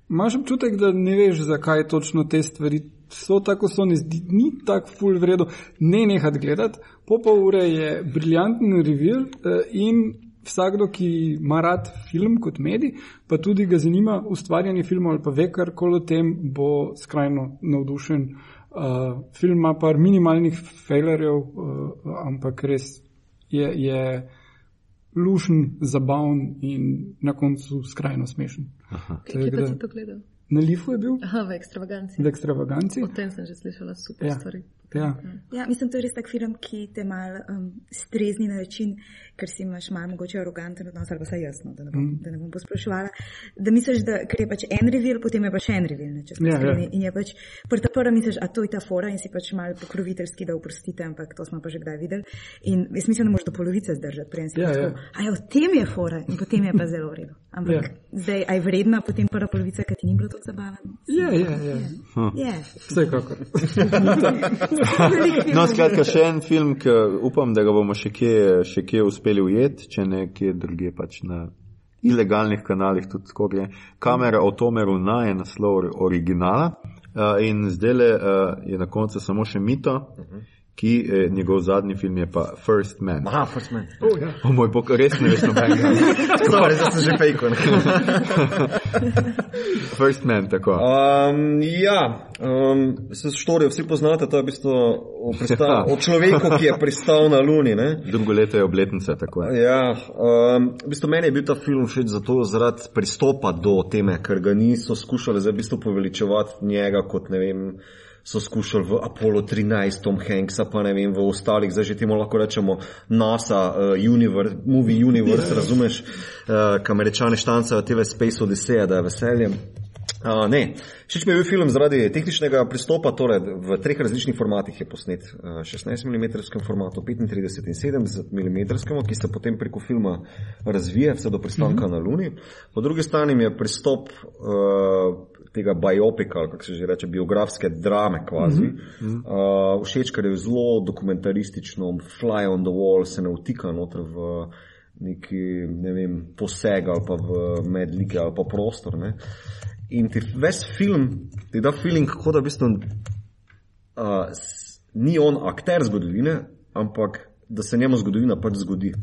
imaš občutek, da ne veš, zakaj točno te stvari so tako, so ne zdi, ni tako full vredo, ne nehati gledati. Po pol ure je briljanten reveal uh, in vsakdo, ki ima rad film kot medij, pa tudi ga zanima ustvarjanje filmov ali pa ve karkoli o tem, bo skrajno navdušen. Uh, film ima par minimalnih failerjev, uh, ampak res je, je lušen, zabaven in na koncu skrajno smešen. Kje pa si to gledal? Na Lifu je bil, Aha, v ekstravaganci. v ekstravaganci. O tem sem že slišala super Ja. stvari. Ja. Ja, mislim, to je res tak film, ki te mal um, strezni na način, ker si imaš malo mogoče aroganten odnos, ali pa saj jasno, da ne bom, mm. da ne bom posploševala. Da misliš, da ker je pač en reveal, potem je pa še en reveal, ne, če smo Ja, ja. iskreni. In je pač, prta prva misliš, a to je ta fora in si pač mal pokroviteljski, da oprostite, ampak to smo pa že kdaj videli. In jaz mislim, da moraš do polovice zdržati, preden si Ja, ja, ja. a ja, v tem je fora in potem je pa zelo v redu. Ampak Ja. ja. zdaj, aj vredna potem prva polovica, ker ti ni bilo tako zabavno. Ja, ja, ja. Je. Vsekakor. No, skratka, še en film, ki upam, da ga bomo še kje, še kje uspeli ujeti, če ne kje druge pač na ilegalnih kanalih tudi tako gre. Kamera Otomeru na je naslov originala uh, in zdaj le uh, je na koncu samo še Mito, ki eh, njegov zadnji film je pa First Man. Aha, first man. O moj bog, res ne veš nobenega. Sorry, da sem že fejkon. First Man, tako. Um, ja, um, se štorijo vsi poznate, to je v bistvu o, prista, Ja. o človeku, ki je pristal na Luni. Ne? Drugo leto je obletnica, tako je. Ja, um, v bistvu meni je bil ta film všeč zato zaradi pristopa do teme, ker ga niso skušali zdaj v bistvu poveličevati njega kot ne vem. So skušali v Apollo 13, Tom Hanksa, pa ne vem, v ostalih, zdaj že temu lahko rečemo NASA, uh, universe, movie universe, razumeš, uh, ki američani štancajo TV Space Odyssey, da je veselje. Uh, ne, všeč mi je bil film zaradi tehničnega pristopa, torej v treh različnih formatih je posnet. Uh, 16 mm formatu, 35 in 70 mm, ki se potem preko filma razvije vse do pristanka mm -hmm. na Luni. Po drugi strani mi je pristop uh, tega biopika, kako se že reče, biografske drame kvazi. Mm -hmm. uh, všeč, ker je zelo dokumentaristično, fly on the wall, se ne vtika noter v neki, ne vem, poseg ali pa v medlike ali pa prostor. Ne. In ti ves film, ti da feeling, kot da v bistvu uh, ni on akter zgodovine, ampak da se njemu zgodovina pač zgodi.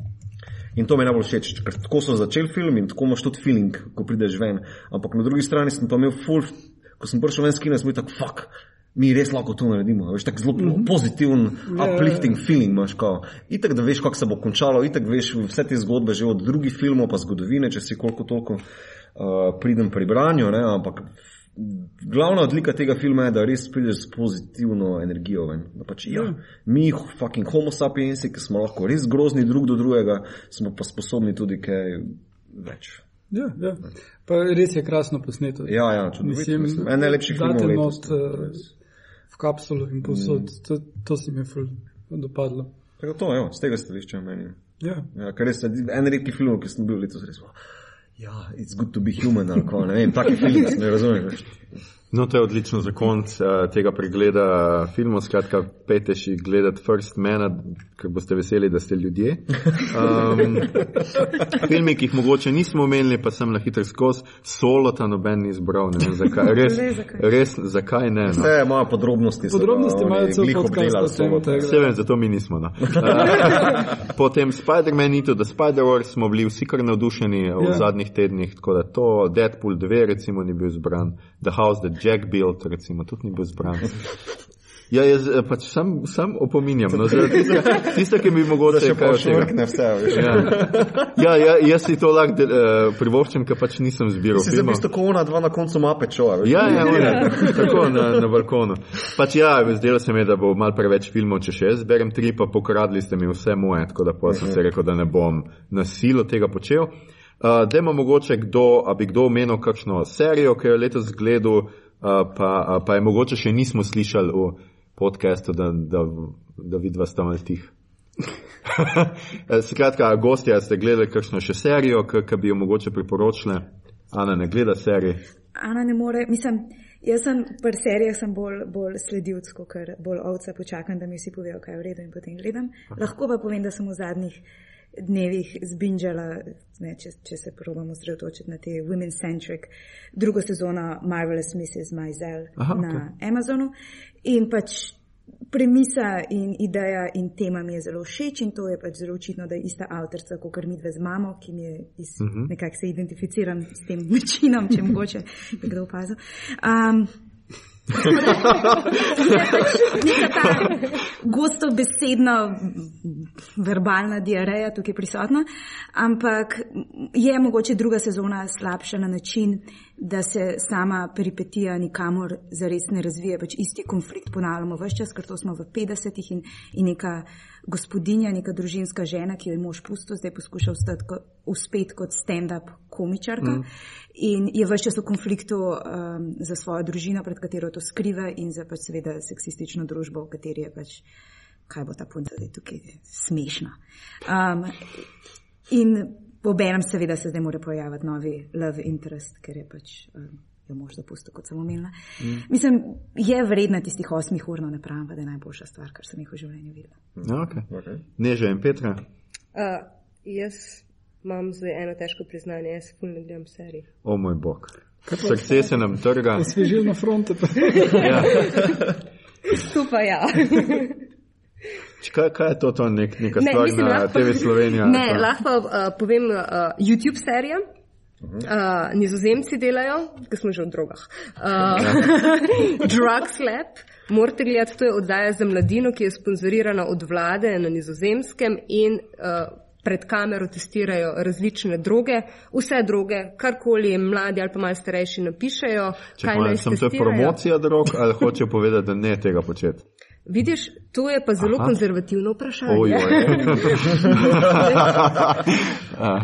In to mi je najbolj všeč, ker tako so začeli film in tako imaš tudi feeling, ko prideš ven. Ampak na drugi strani sem pa imel full, ko sem prišel ven s kina, sem bil tak fuck. Mi res lahko to naredimo. Veš, tak zelo mm -hmm. pozitiven, uplifting feeling imaš. Kao. Itak, da veš, kako se bo končalo, itak veš vse te zgodbe že od drugih filmov, pa zgodovine, če si koliko toliko uh, pridem pri branju. Ne? Ampak glavna odlika tega filma je, da res prideš s pozitivno energijo ven. Da pač, ja, mi, fucking homo sapiensi, ki smo lahko res grozni drug do drugega, smo pa sposobni tudi kaj več. Ja, ja. Pa res je krasno posneto. Ja, ja, čudovito. Mislim. En najlepših filmov letos. not, eh, v kapsulo in posod. Mm. To, to se mi je ful dopadlo. Tako to, evo, z tega stališča meni. Ja. Ja, ker res en redki film, ki sem bil letos res. wow, Ja, it's good to be human, ali ko, ne vem, taki film, ne razumem. No, to je odlično za konc uh, tega pregleda filmov. Skratka, pejte si gledati First Man, ker boste veseli, da ste ljudje. Um, filmi, ki jih mogoče nismo omenili, pa sem na hitro skozi, solo ta noben ni izbral. Ne vem zakaj. Res, Ne, zakaj. res zakaj ne? No. Vse imajo podrobnosti. so Podrobnosti pa imajo oni cel glih podcast obdelali o tem, solo. tako Vse vem, zato mi nismo. No. Uh, potem Spider-Man Into the Spider-Verse smo bili vsi kar navdušeni v Ja. zadnjih tednih, tako da to Deadpool 2 recimo ni bil izbran, The House That Jack Built recimo tudi ni bil izbran. Ja, jaz eh, pač sam, sam opominjam, no, tistega, tiste, ki bi mogoče še kaj pošvrkne vse. Ja. Ja, ja, jaz si to lahko del- eh, privoščim, ker pač nisem zbiral Si bistvu tako ona dva na koncu mape čova. veš. Ja, ja, ja, tako na, na balkonu. Pač ja, zdelo se mi, je, da bo mal preveč filmov, če še jaz zberem tri, pa pokradli ste mi vse moje, tako da potem sem se rekel, da ne bom na silo tega počel. Uh, Demo mogoče kdo, a bi kdo omenil kakšno serijo, ki jo je letos gledal, uh, pa, uh, pa je mogoče še nismo slišali v podkastu, da, da, da vidva sta mal tih. Skratka, gostja, ste gledali kakšno še serijo, ki bi jo mogoče priporočili? Ana ne gleda serije. Ana ne more, mislim, jaz sem pri serijah sem bolj, bolj sledilsko, ker bolj ovca počakam, da mi vsi povejo, kaj je v redu in potem gledam. Lahko pa povem, da sem v zadnjih dnevih zbinjala, če, če se probamo osredotočiti na te Women Centric, drugo sezono Marvelous Mrs. Maisel Aha, na okej. Amazonu. In pač premisa in ideja in tema mi je zelo všeč in to je pač zelo očitno, da je ista avtorica, kot kar midve z mamo, ki mi je iz, uh -huh. nekako se identificiram s tem načinom, če mogoče bi kdo opazil. Um, Neka ta gosto besedna, verbalna diareja tukaj prisotna, ampak je mogoče druga sezona slabša na način, da se sama peripetija nikamor zares ne razvije, pač isti konflikt ponavljamo vse čas, ker to smo v 50-ih in, in neka gospodinja, neka družinska žena, ki jo je mož pustil, zdaj poskuša vstati ko, uspet kot stand-up komičarka mm. in je vse čas v konfliktu um, za svojo družino, pred katero to skriva in za pač seveda seksistično družbo, v kateri je pač, kaj bo ta punca zdaj tukaj, smešna. Um, in obenem seveda se zdaj mora pojaviti novi love interest, ker je pač. Um, jo mož zapustil, kot sem omenila. Mm. Mislim, je vredna tistih osmih ur, no ne pravim, da je najboljša stvar, kar sem jih v življenju videla. Ja, okay. Okay. Neže in Petra. Uh, jaz imam zdaj eno težko priznanje, jaz ful ne gledam serij. O moj bog. Srce se nam trga. Osvežil na fronte. Pa. Ja. Tu pa ja. Kaj, kaj je to, to nek, neka Ne, stvar mislim, na lahko- TV Slovenija? Ne, Pa- lahko uh, povem uh, YouTube serija. Uh, nizozemci delajo, ki smo že v drogah. Uh, Drug Slap, morate gledati, to je oddaja za mladino, ki je sponzorirana od vlade na nizozemskem in uh, pred kamero testirajo različne droge, vse droge, karkoli mladi ali pa malo starejši napišejo, Če kaj pa naj sem to testirajo. promocija drog ali hoče povedati, da ne tega početi? Vidiš, to je pa zelo Aha. konzervativno vprašanje. Oj,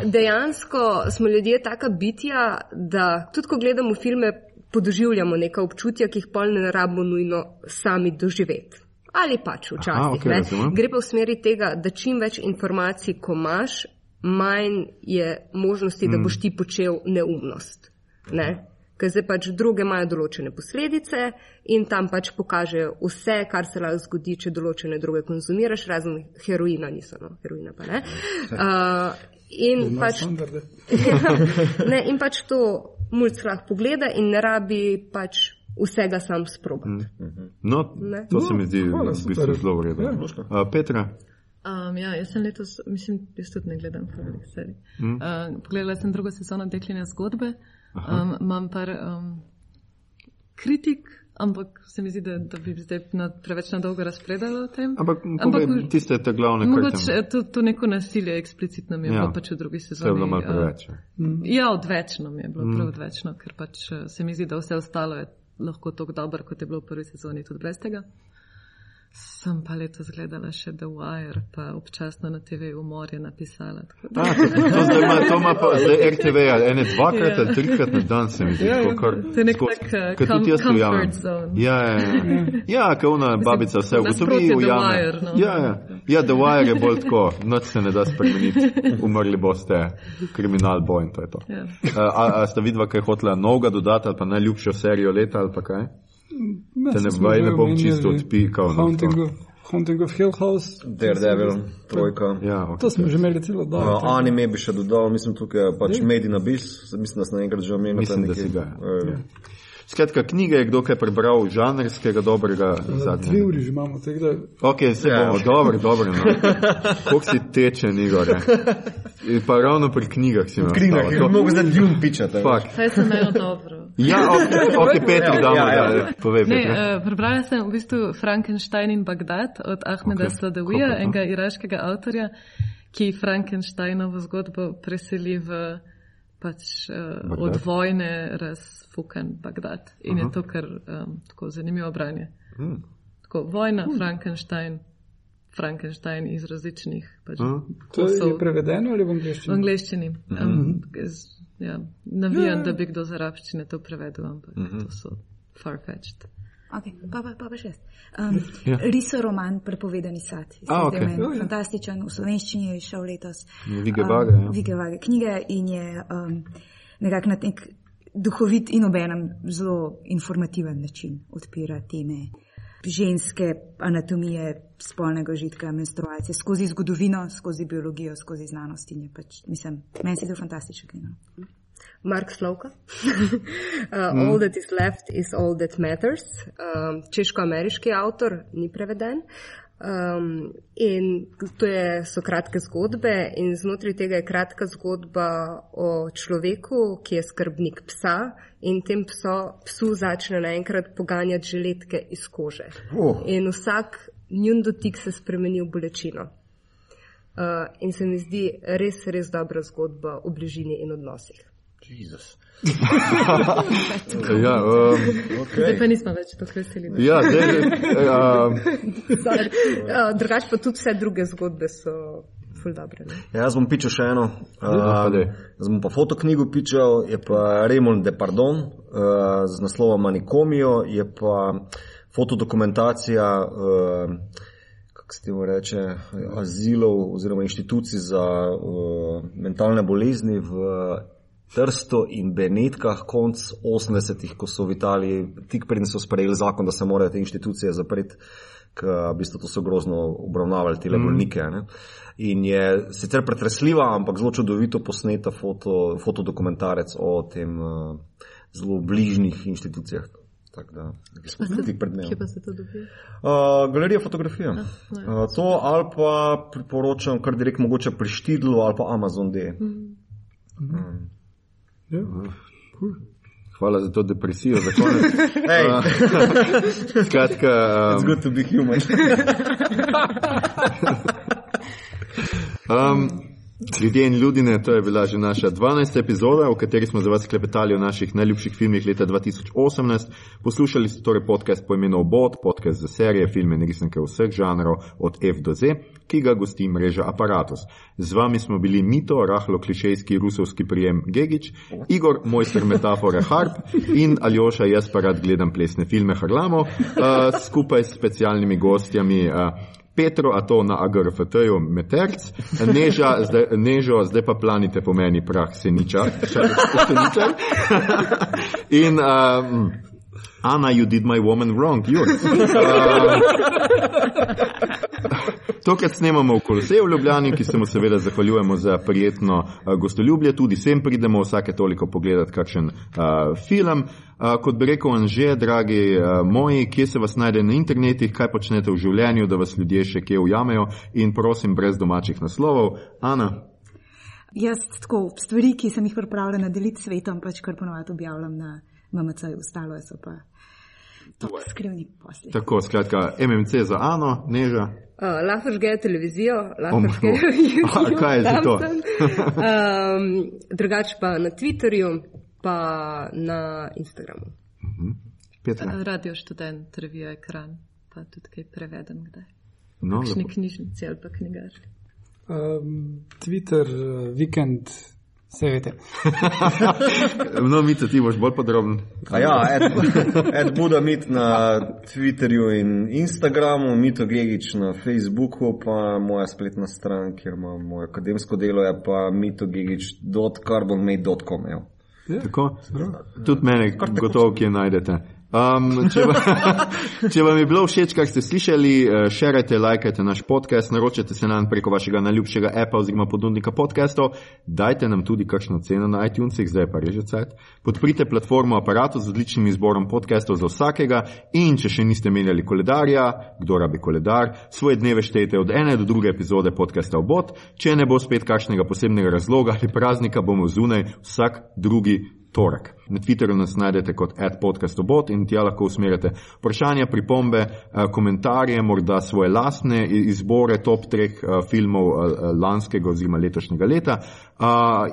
Dejansko smo ljudje taka bitja, da tudi ko gledamo filme, podoživljamo neka občutja, ki jih pol ne rabimo nujno sami doživeti. Ali pač včasih. Aha, ne. razumem. Gre pa v smeri tega, da čim več informacij, ko imaš, manj je možnosti, Mm. da boš ti počel neumnost. Ne? Ker zdaj pač druge imajo določene posledice in tam pač pokažejo vse, kar se lahko zgodi, če določene droge konzumiraš, razen heroina niso, no, heroina pa ne. Uh, in Na pač ne, in pač to mulj lahko pogleda in ne rabi pač vsega sam sprobati. No, Ne. to se mi zdi hvala, v bistvu zelo v redu. Ja. Uh, Petra, Um, ja, jaz sem letos, mislim, jaz tudi ne gledam serij. Mm. Uh, pogledala sem drugo sezono Dekline zgodbe, um, imam par um, kritik, ampak se mi zdi, da, da bi zdaj na, preveč na dolgo razpredala o tem. ampak, Ampak tiste te glavne Mogoče kar eh, to, to neko nasilje eksplicitno mi je Ja. bilo pač v drugi To je sezoni. bilo malo eh, preveč. Ja, odvečno mi je bilo, mm. prav odvečno, ker pač eh, se mi zdi, da vse ostalo je lahko tako dobro, kot je bilo v prvi sezoni, tudi brez tega. Sem pa letos gledala še The Wire, pa občasno na TV umor je napisala. A, to, zdaj ima, to ima pa zdaj RTV, ali ene dvakrat ali trikrat na dan se mi zdi. tako kar To je nek skozi- tak, ker tudi com- jaz to ujamem. comfort zone. Ja, ja, ja. ja ker ona babica vse ugotovi, ujame. Wire, no. Ja, ja. ja, The Wire je bolj tako, noč se ne da spremeniti, umrli boste, kriminal bo in to je to. Ja. A, a sta vidva kaj hotela novega dodati ali pa najljubšo serijo leta ali pa kaj? Ne, Te ne vaj, ne bom čisto odpikal, no, Haunting, of, Haunting of Hill House. Daredevil, trojka. Ja, okay. To smo že imeli celo Uh, dan. anime bi še dodal, mislim tukaj je pač Made in Abyss, mislim, da sem enkrat že omenil. Mislim, tam da si ga. eh, Ja. Skratka, knjige je kdo kaj prebral, žanrskega dobrega. Dve uri že imamo, tako da Ok, se Ja. bomo, dobro, dobro. No. Kako si teče, Igor? In Pa ravno pri knjigah si imel. Knjiga, ki stavo. je mnogo za Dune pičati. Fak. Saj sem imela dobro. Ja, ok, okay Petri, Ja, damo, ja, ja. da povej, Ne, uh, prebrala sem v bistvu Frankenstein in Bagdad od Ahmeda Ok. okay. Sadawija, to? enega iraškega avtorja, ki Frankensteinovo zgodbo preseli v pač uh, Bagdad. od vojne razfukan Bagdad. In Aha. je to kar um, tako zanimivo branje. Hmm. Tako, vojna, Frankenstein, Frankenstein iz različnih pač, Aha. To je prevedeno ali v V angleščini? angleščini. Um, z- ja, navijam, da bi kdo z arabščine to prevedel, ampak to so farfetched. Okay, pa, pa, pa, pa še. Um, Ja. Riso roman Prepovedani sad. A, Izvedel okej. meni Ja. Fantastičen, v slovenščini je izšel letos. Vige Vage, ja. Vige Vage knjige in je um, nekako na nek duhovit in obenem zelo informativen način odpira teme ženske anatomije, spolnega užitka, menstruacije, skozi zgodovino, skozi biologijo, skozi znanost. In je pač, mislim, meni se zdi to fantastična knjiga. Mark Slovka. uh, All that is left is all that matters. Um, Češko-ameriški avtor, ni preveden. Um, in to je, so kratke zgodbe, in znotraj tega je kratka zgodba o človeku, ki je skrbnik psa, in tem pso, psu začne naenkrat poganjati žiletke iz kože. Oh. In vsak njun dotik se spremeni v bolečino. Uh, in se mi zdi res, res dobra zgodba o bližini in odnosih. Jezus. Ja, um, Zdaj Okay. pa nismo več tako veseli. ne? ja, zdaj, um, Uh, Drugač pa tudi vse druge zgodbe so ful dobre. Ne? Ja, Jaz bom pičil še eno. Ja, pa Uh, jaz bom pa fotoknjigo pičal, je pa Raymond Depardon uh, z naslovom Manikomijo, je pa fotodokumentacija, uh, kako se temu reče, azilov oziroma inštitucij za uh, mentalne bolezni v Trsto in Benetkah konc 80-ih, ko so v Italiji, tik preden so sprejeli zakon, da se morajo te inštitucije zapreti, ker v bistvu to so grozno obravnavali te mm. bolnike. Ne? In je sicer pretresljiva, ampak zelo čudovito posneta foto, fotodokumentarec o tem uh, zelo bližnjih inštitucijah. Tako da, tik pred Kje dnevom. pa se to dobi? Uh, galerija fotografije. Uh, to ali pa priporočam kar direkt mogoče pri Štidlu ali pa Amazon D. Ja. hvala za to depresijo, za konec. Hey, Skratka, it's um, good to be human. Um, ljudje in ljudine, to je bila že naša 12. epizoda, v kateri smo za vas klepetali o naših najljubših filmih leta 2018. Poslušali ste torej podcast po imenu Obot, podcast za serije, filme in risanke vseh žanrov od F do Z, ki ga gosti mreža Apparatus. Z vami smo bili Mito, rahlo klišejski rusovski prijem Gegič, Igor, mojster metafore Harp in Aljoša, jaz pa rad gledam plesne filme Harlamo, uh, skupaj s specialnimi gostjami. Uh, Petro, a to na AGRFT-ju Meterc, neža, zdaj, nežo, zdaj pa planite po meni prah seniča. seniča. In um, Ana, you did my woman wrong, you. Uh, Tokrat snemamo v Koloseju v Ljubljani, ki se mu seveda zahvaljujemo za prijetno uh, gostoljubje. Tudi sem pridemo vsake toliko pogledati kakšen uh, film. Uh, kot bi rekel Anže, dragi uh, moji, kje se vas najde na internetih, kaj počnete v življenju, da vas ljudje še kje ujamejo in prosim brez domačih naslovov. Ana, Jaz tako stvari, ki sem jih pripravljena deliti s svetom, pač kar ponovadi objavljam na MMC, ostalo so pa top skrivni posli. tako skratka, MMC za Ano, Neža. Uh, lahko žgejo televizijo, lahko Oh. YouTube. A, kaj je tam to? um, drugač pa na Twitterju, pa na Instagramu. Petra. Radio študent, revija ekran, pa tudi kaj prevedem kdaj. No, Kakšni knjižnici ali pa knjigarji. Um, Twitter, uh, vikend, vse veste. no, Mica, ti boš bolj podroben. A ja, Ed, Ed Buda Mit na Twitterju in Instagramu, Mito Gegič na Facebooku, pa moja spletna stran, kjer imam moje akademsko delo, je pa mitogegič.carbonmate.com. evo. Tako? Tudi mene, gotovo, kje najdete. Um, če, va, če vam je bilo všeč, kar ste slišali, eh, šerajte, lajkajte naš podcast, naročite se nam preko vašega najljubšega appa oziroma ponudnika podcastov, dajte nam tudi kakšno ceno na iTunesih, zdaj pa reže cajt. Podprite platformo aparatu z odličnim izborom podcastov za vsakega in če še niste menjali koledarja, kdo rabi koledar, svoje dneve štejte od ene do druge epizode podcasta Obot, če ne bo spet kakšnega posebnega razloga ali praznika, bomo zunaj vsak drugi torek. Na Twitterju nas najdete kot podcastobot in tja lahko usmerjate vprašanja, pripombe, eh, komentarje, morda svoje lastne izbore top treh eh, filmov eh, lanskega oziroma letošnjega leta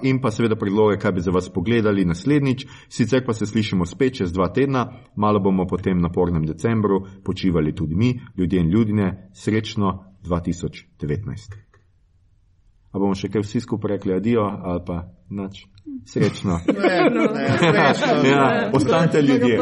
in pa seveda predloge, kaj bi za vas pogledali naslednjič. Sicer pa se slišimo spet čez dva tedna, malo bomo po tem napornem decembru počivali tudi mi, ljudje in ljudine, srečno, 2019. A bomo še kaj vsi skupaj rekli adijo ali pa nič? Srečno. Ne, ne, srečno. Ja, ostanite ljudje.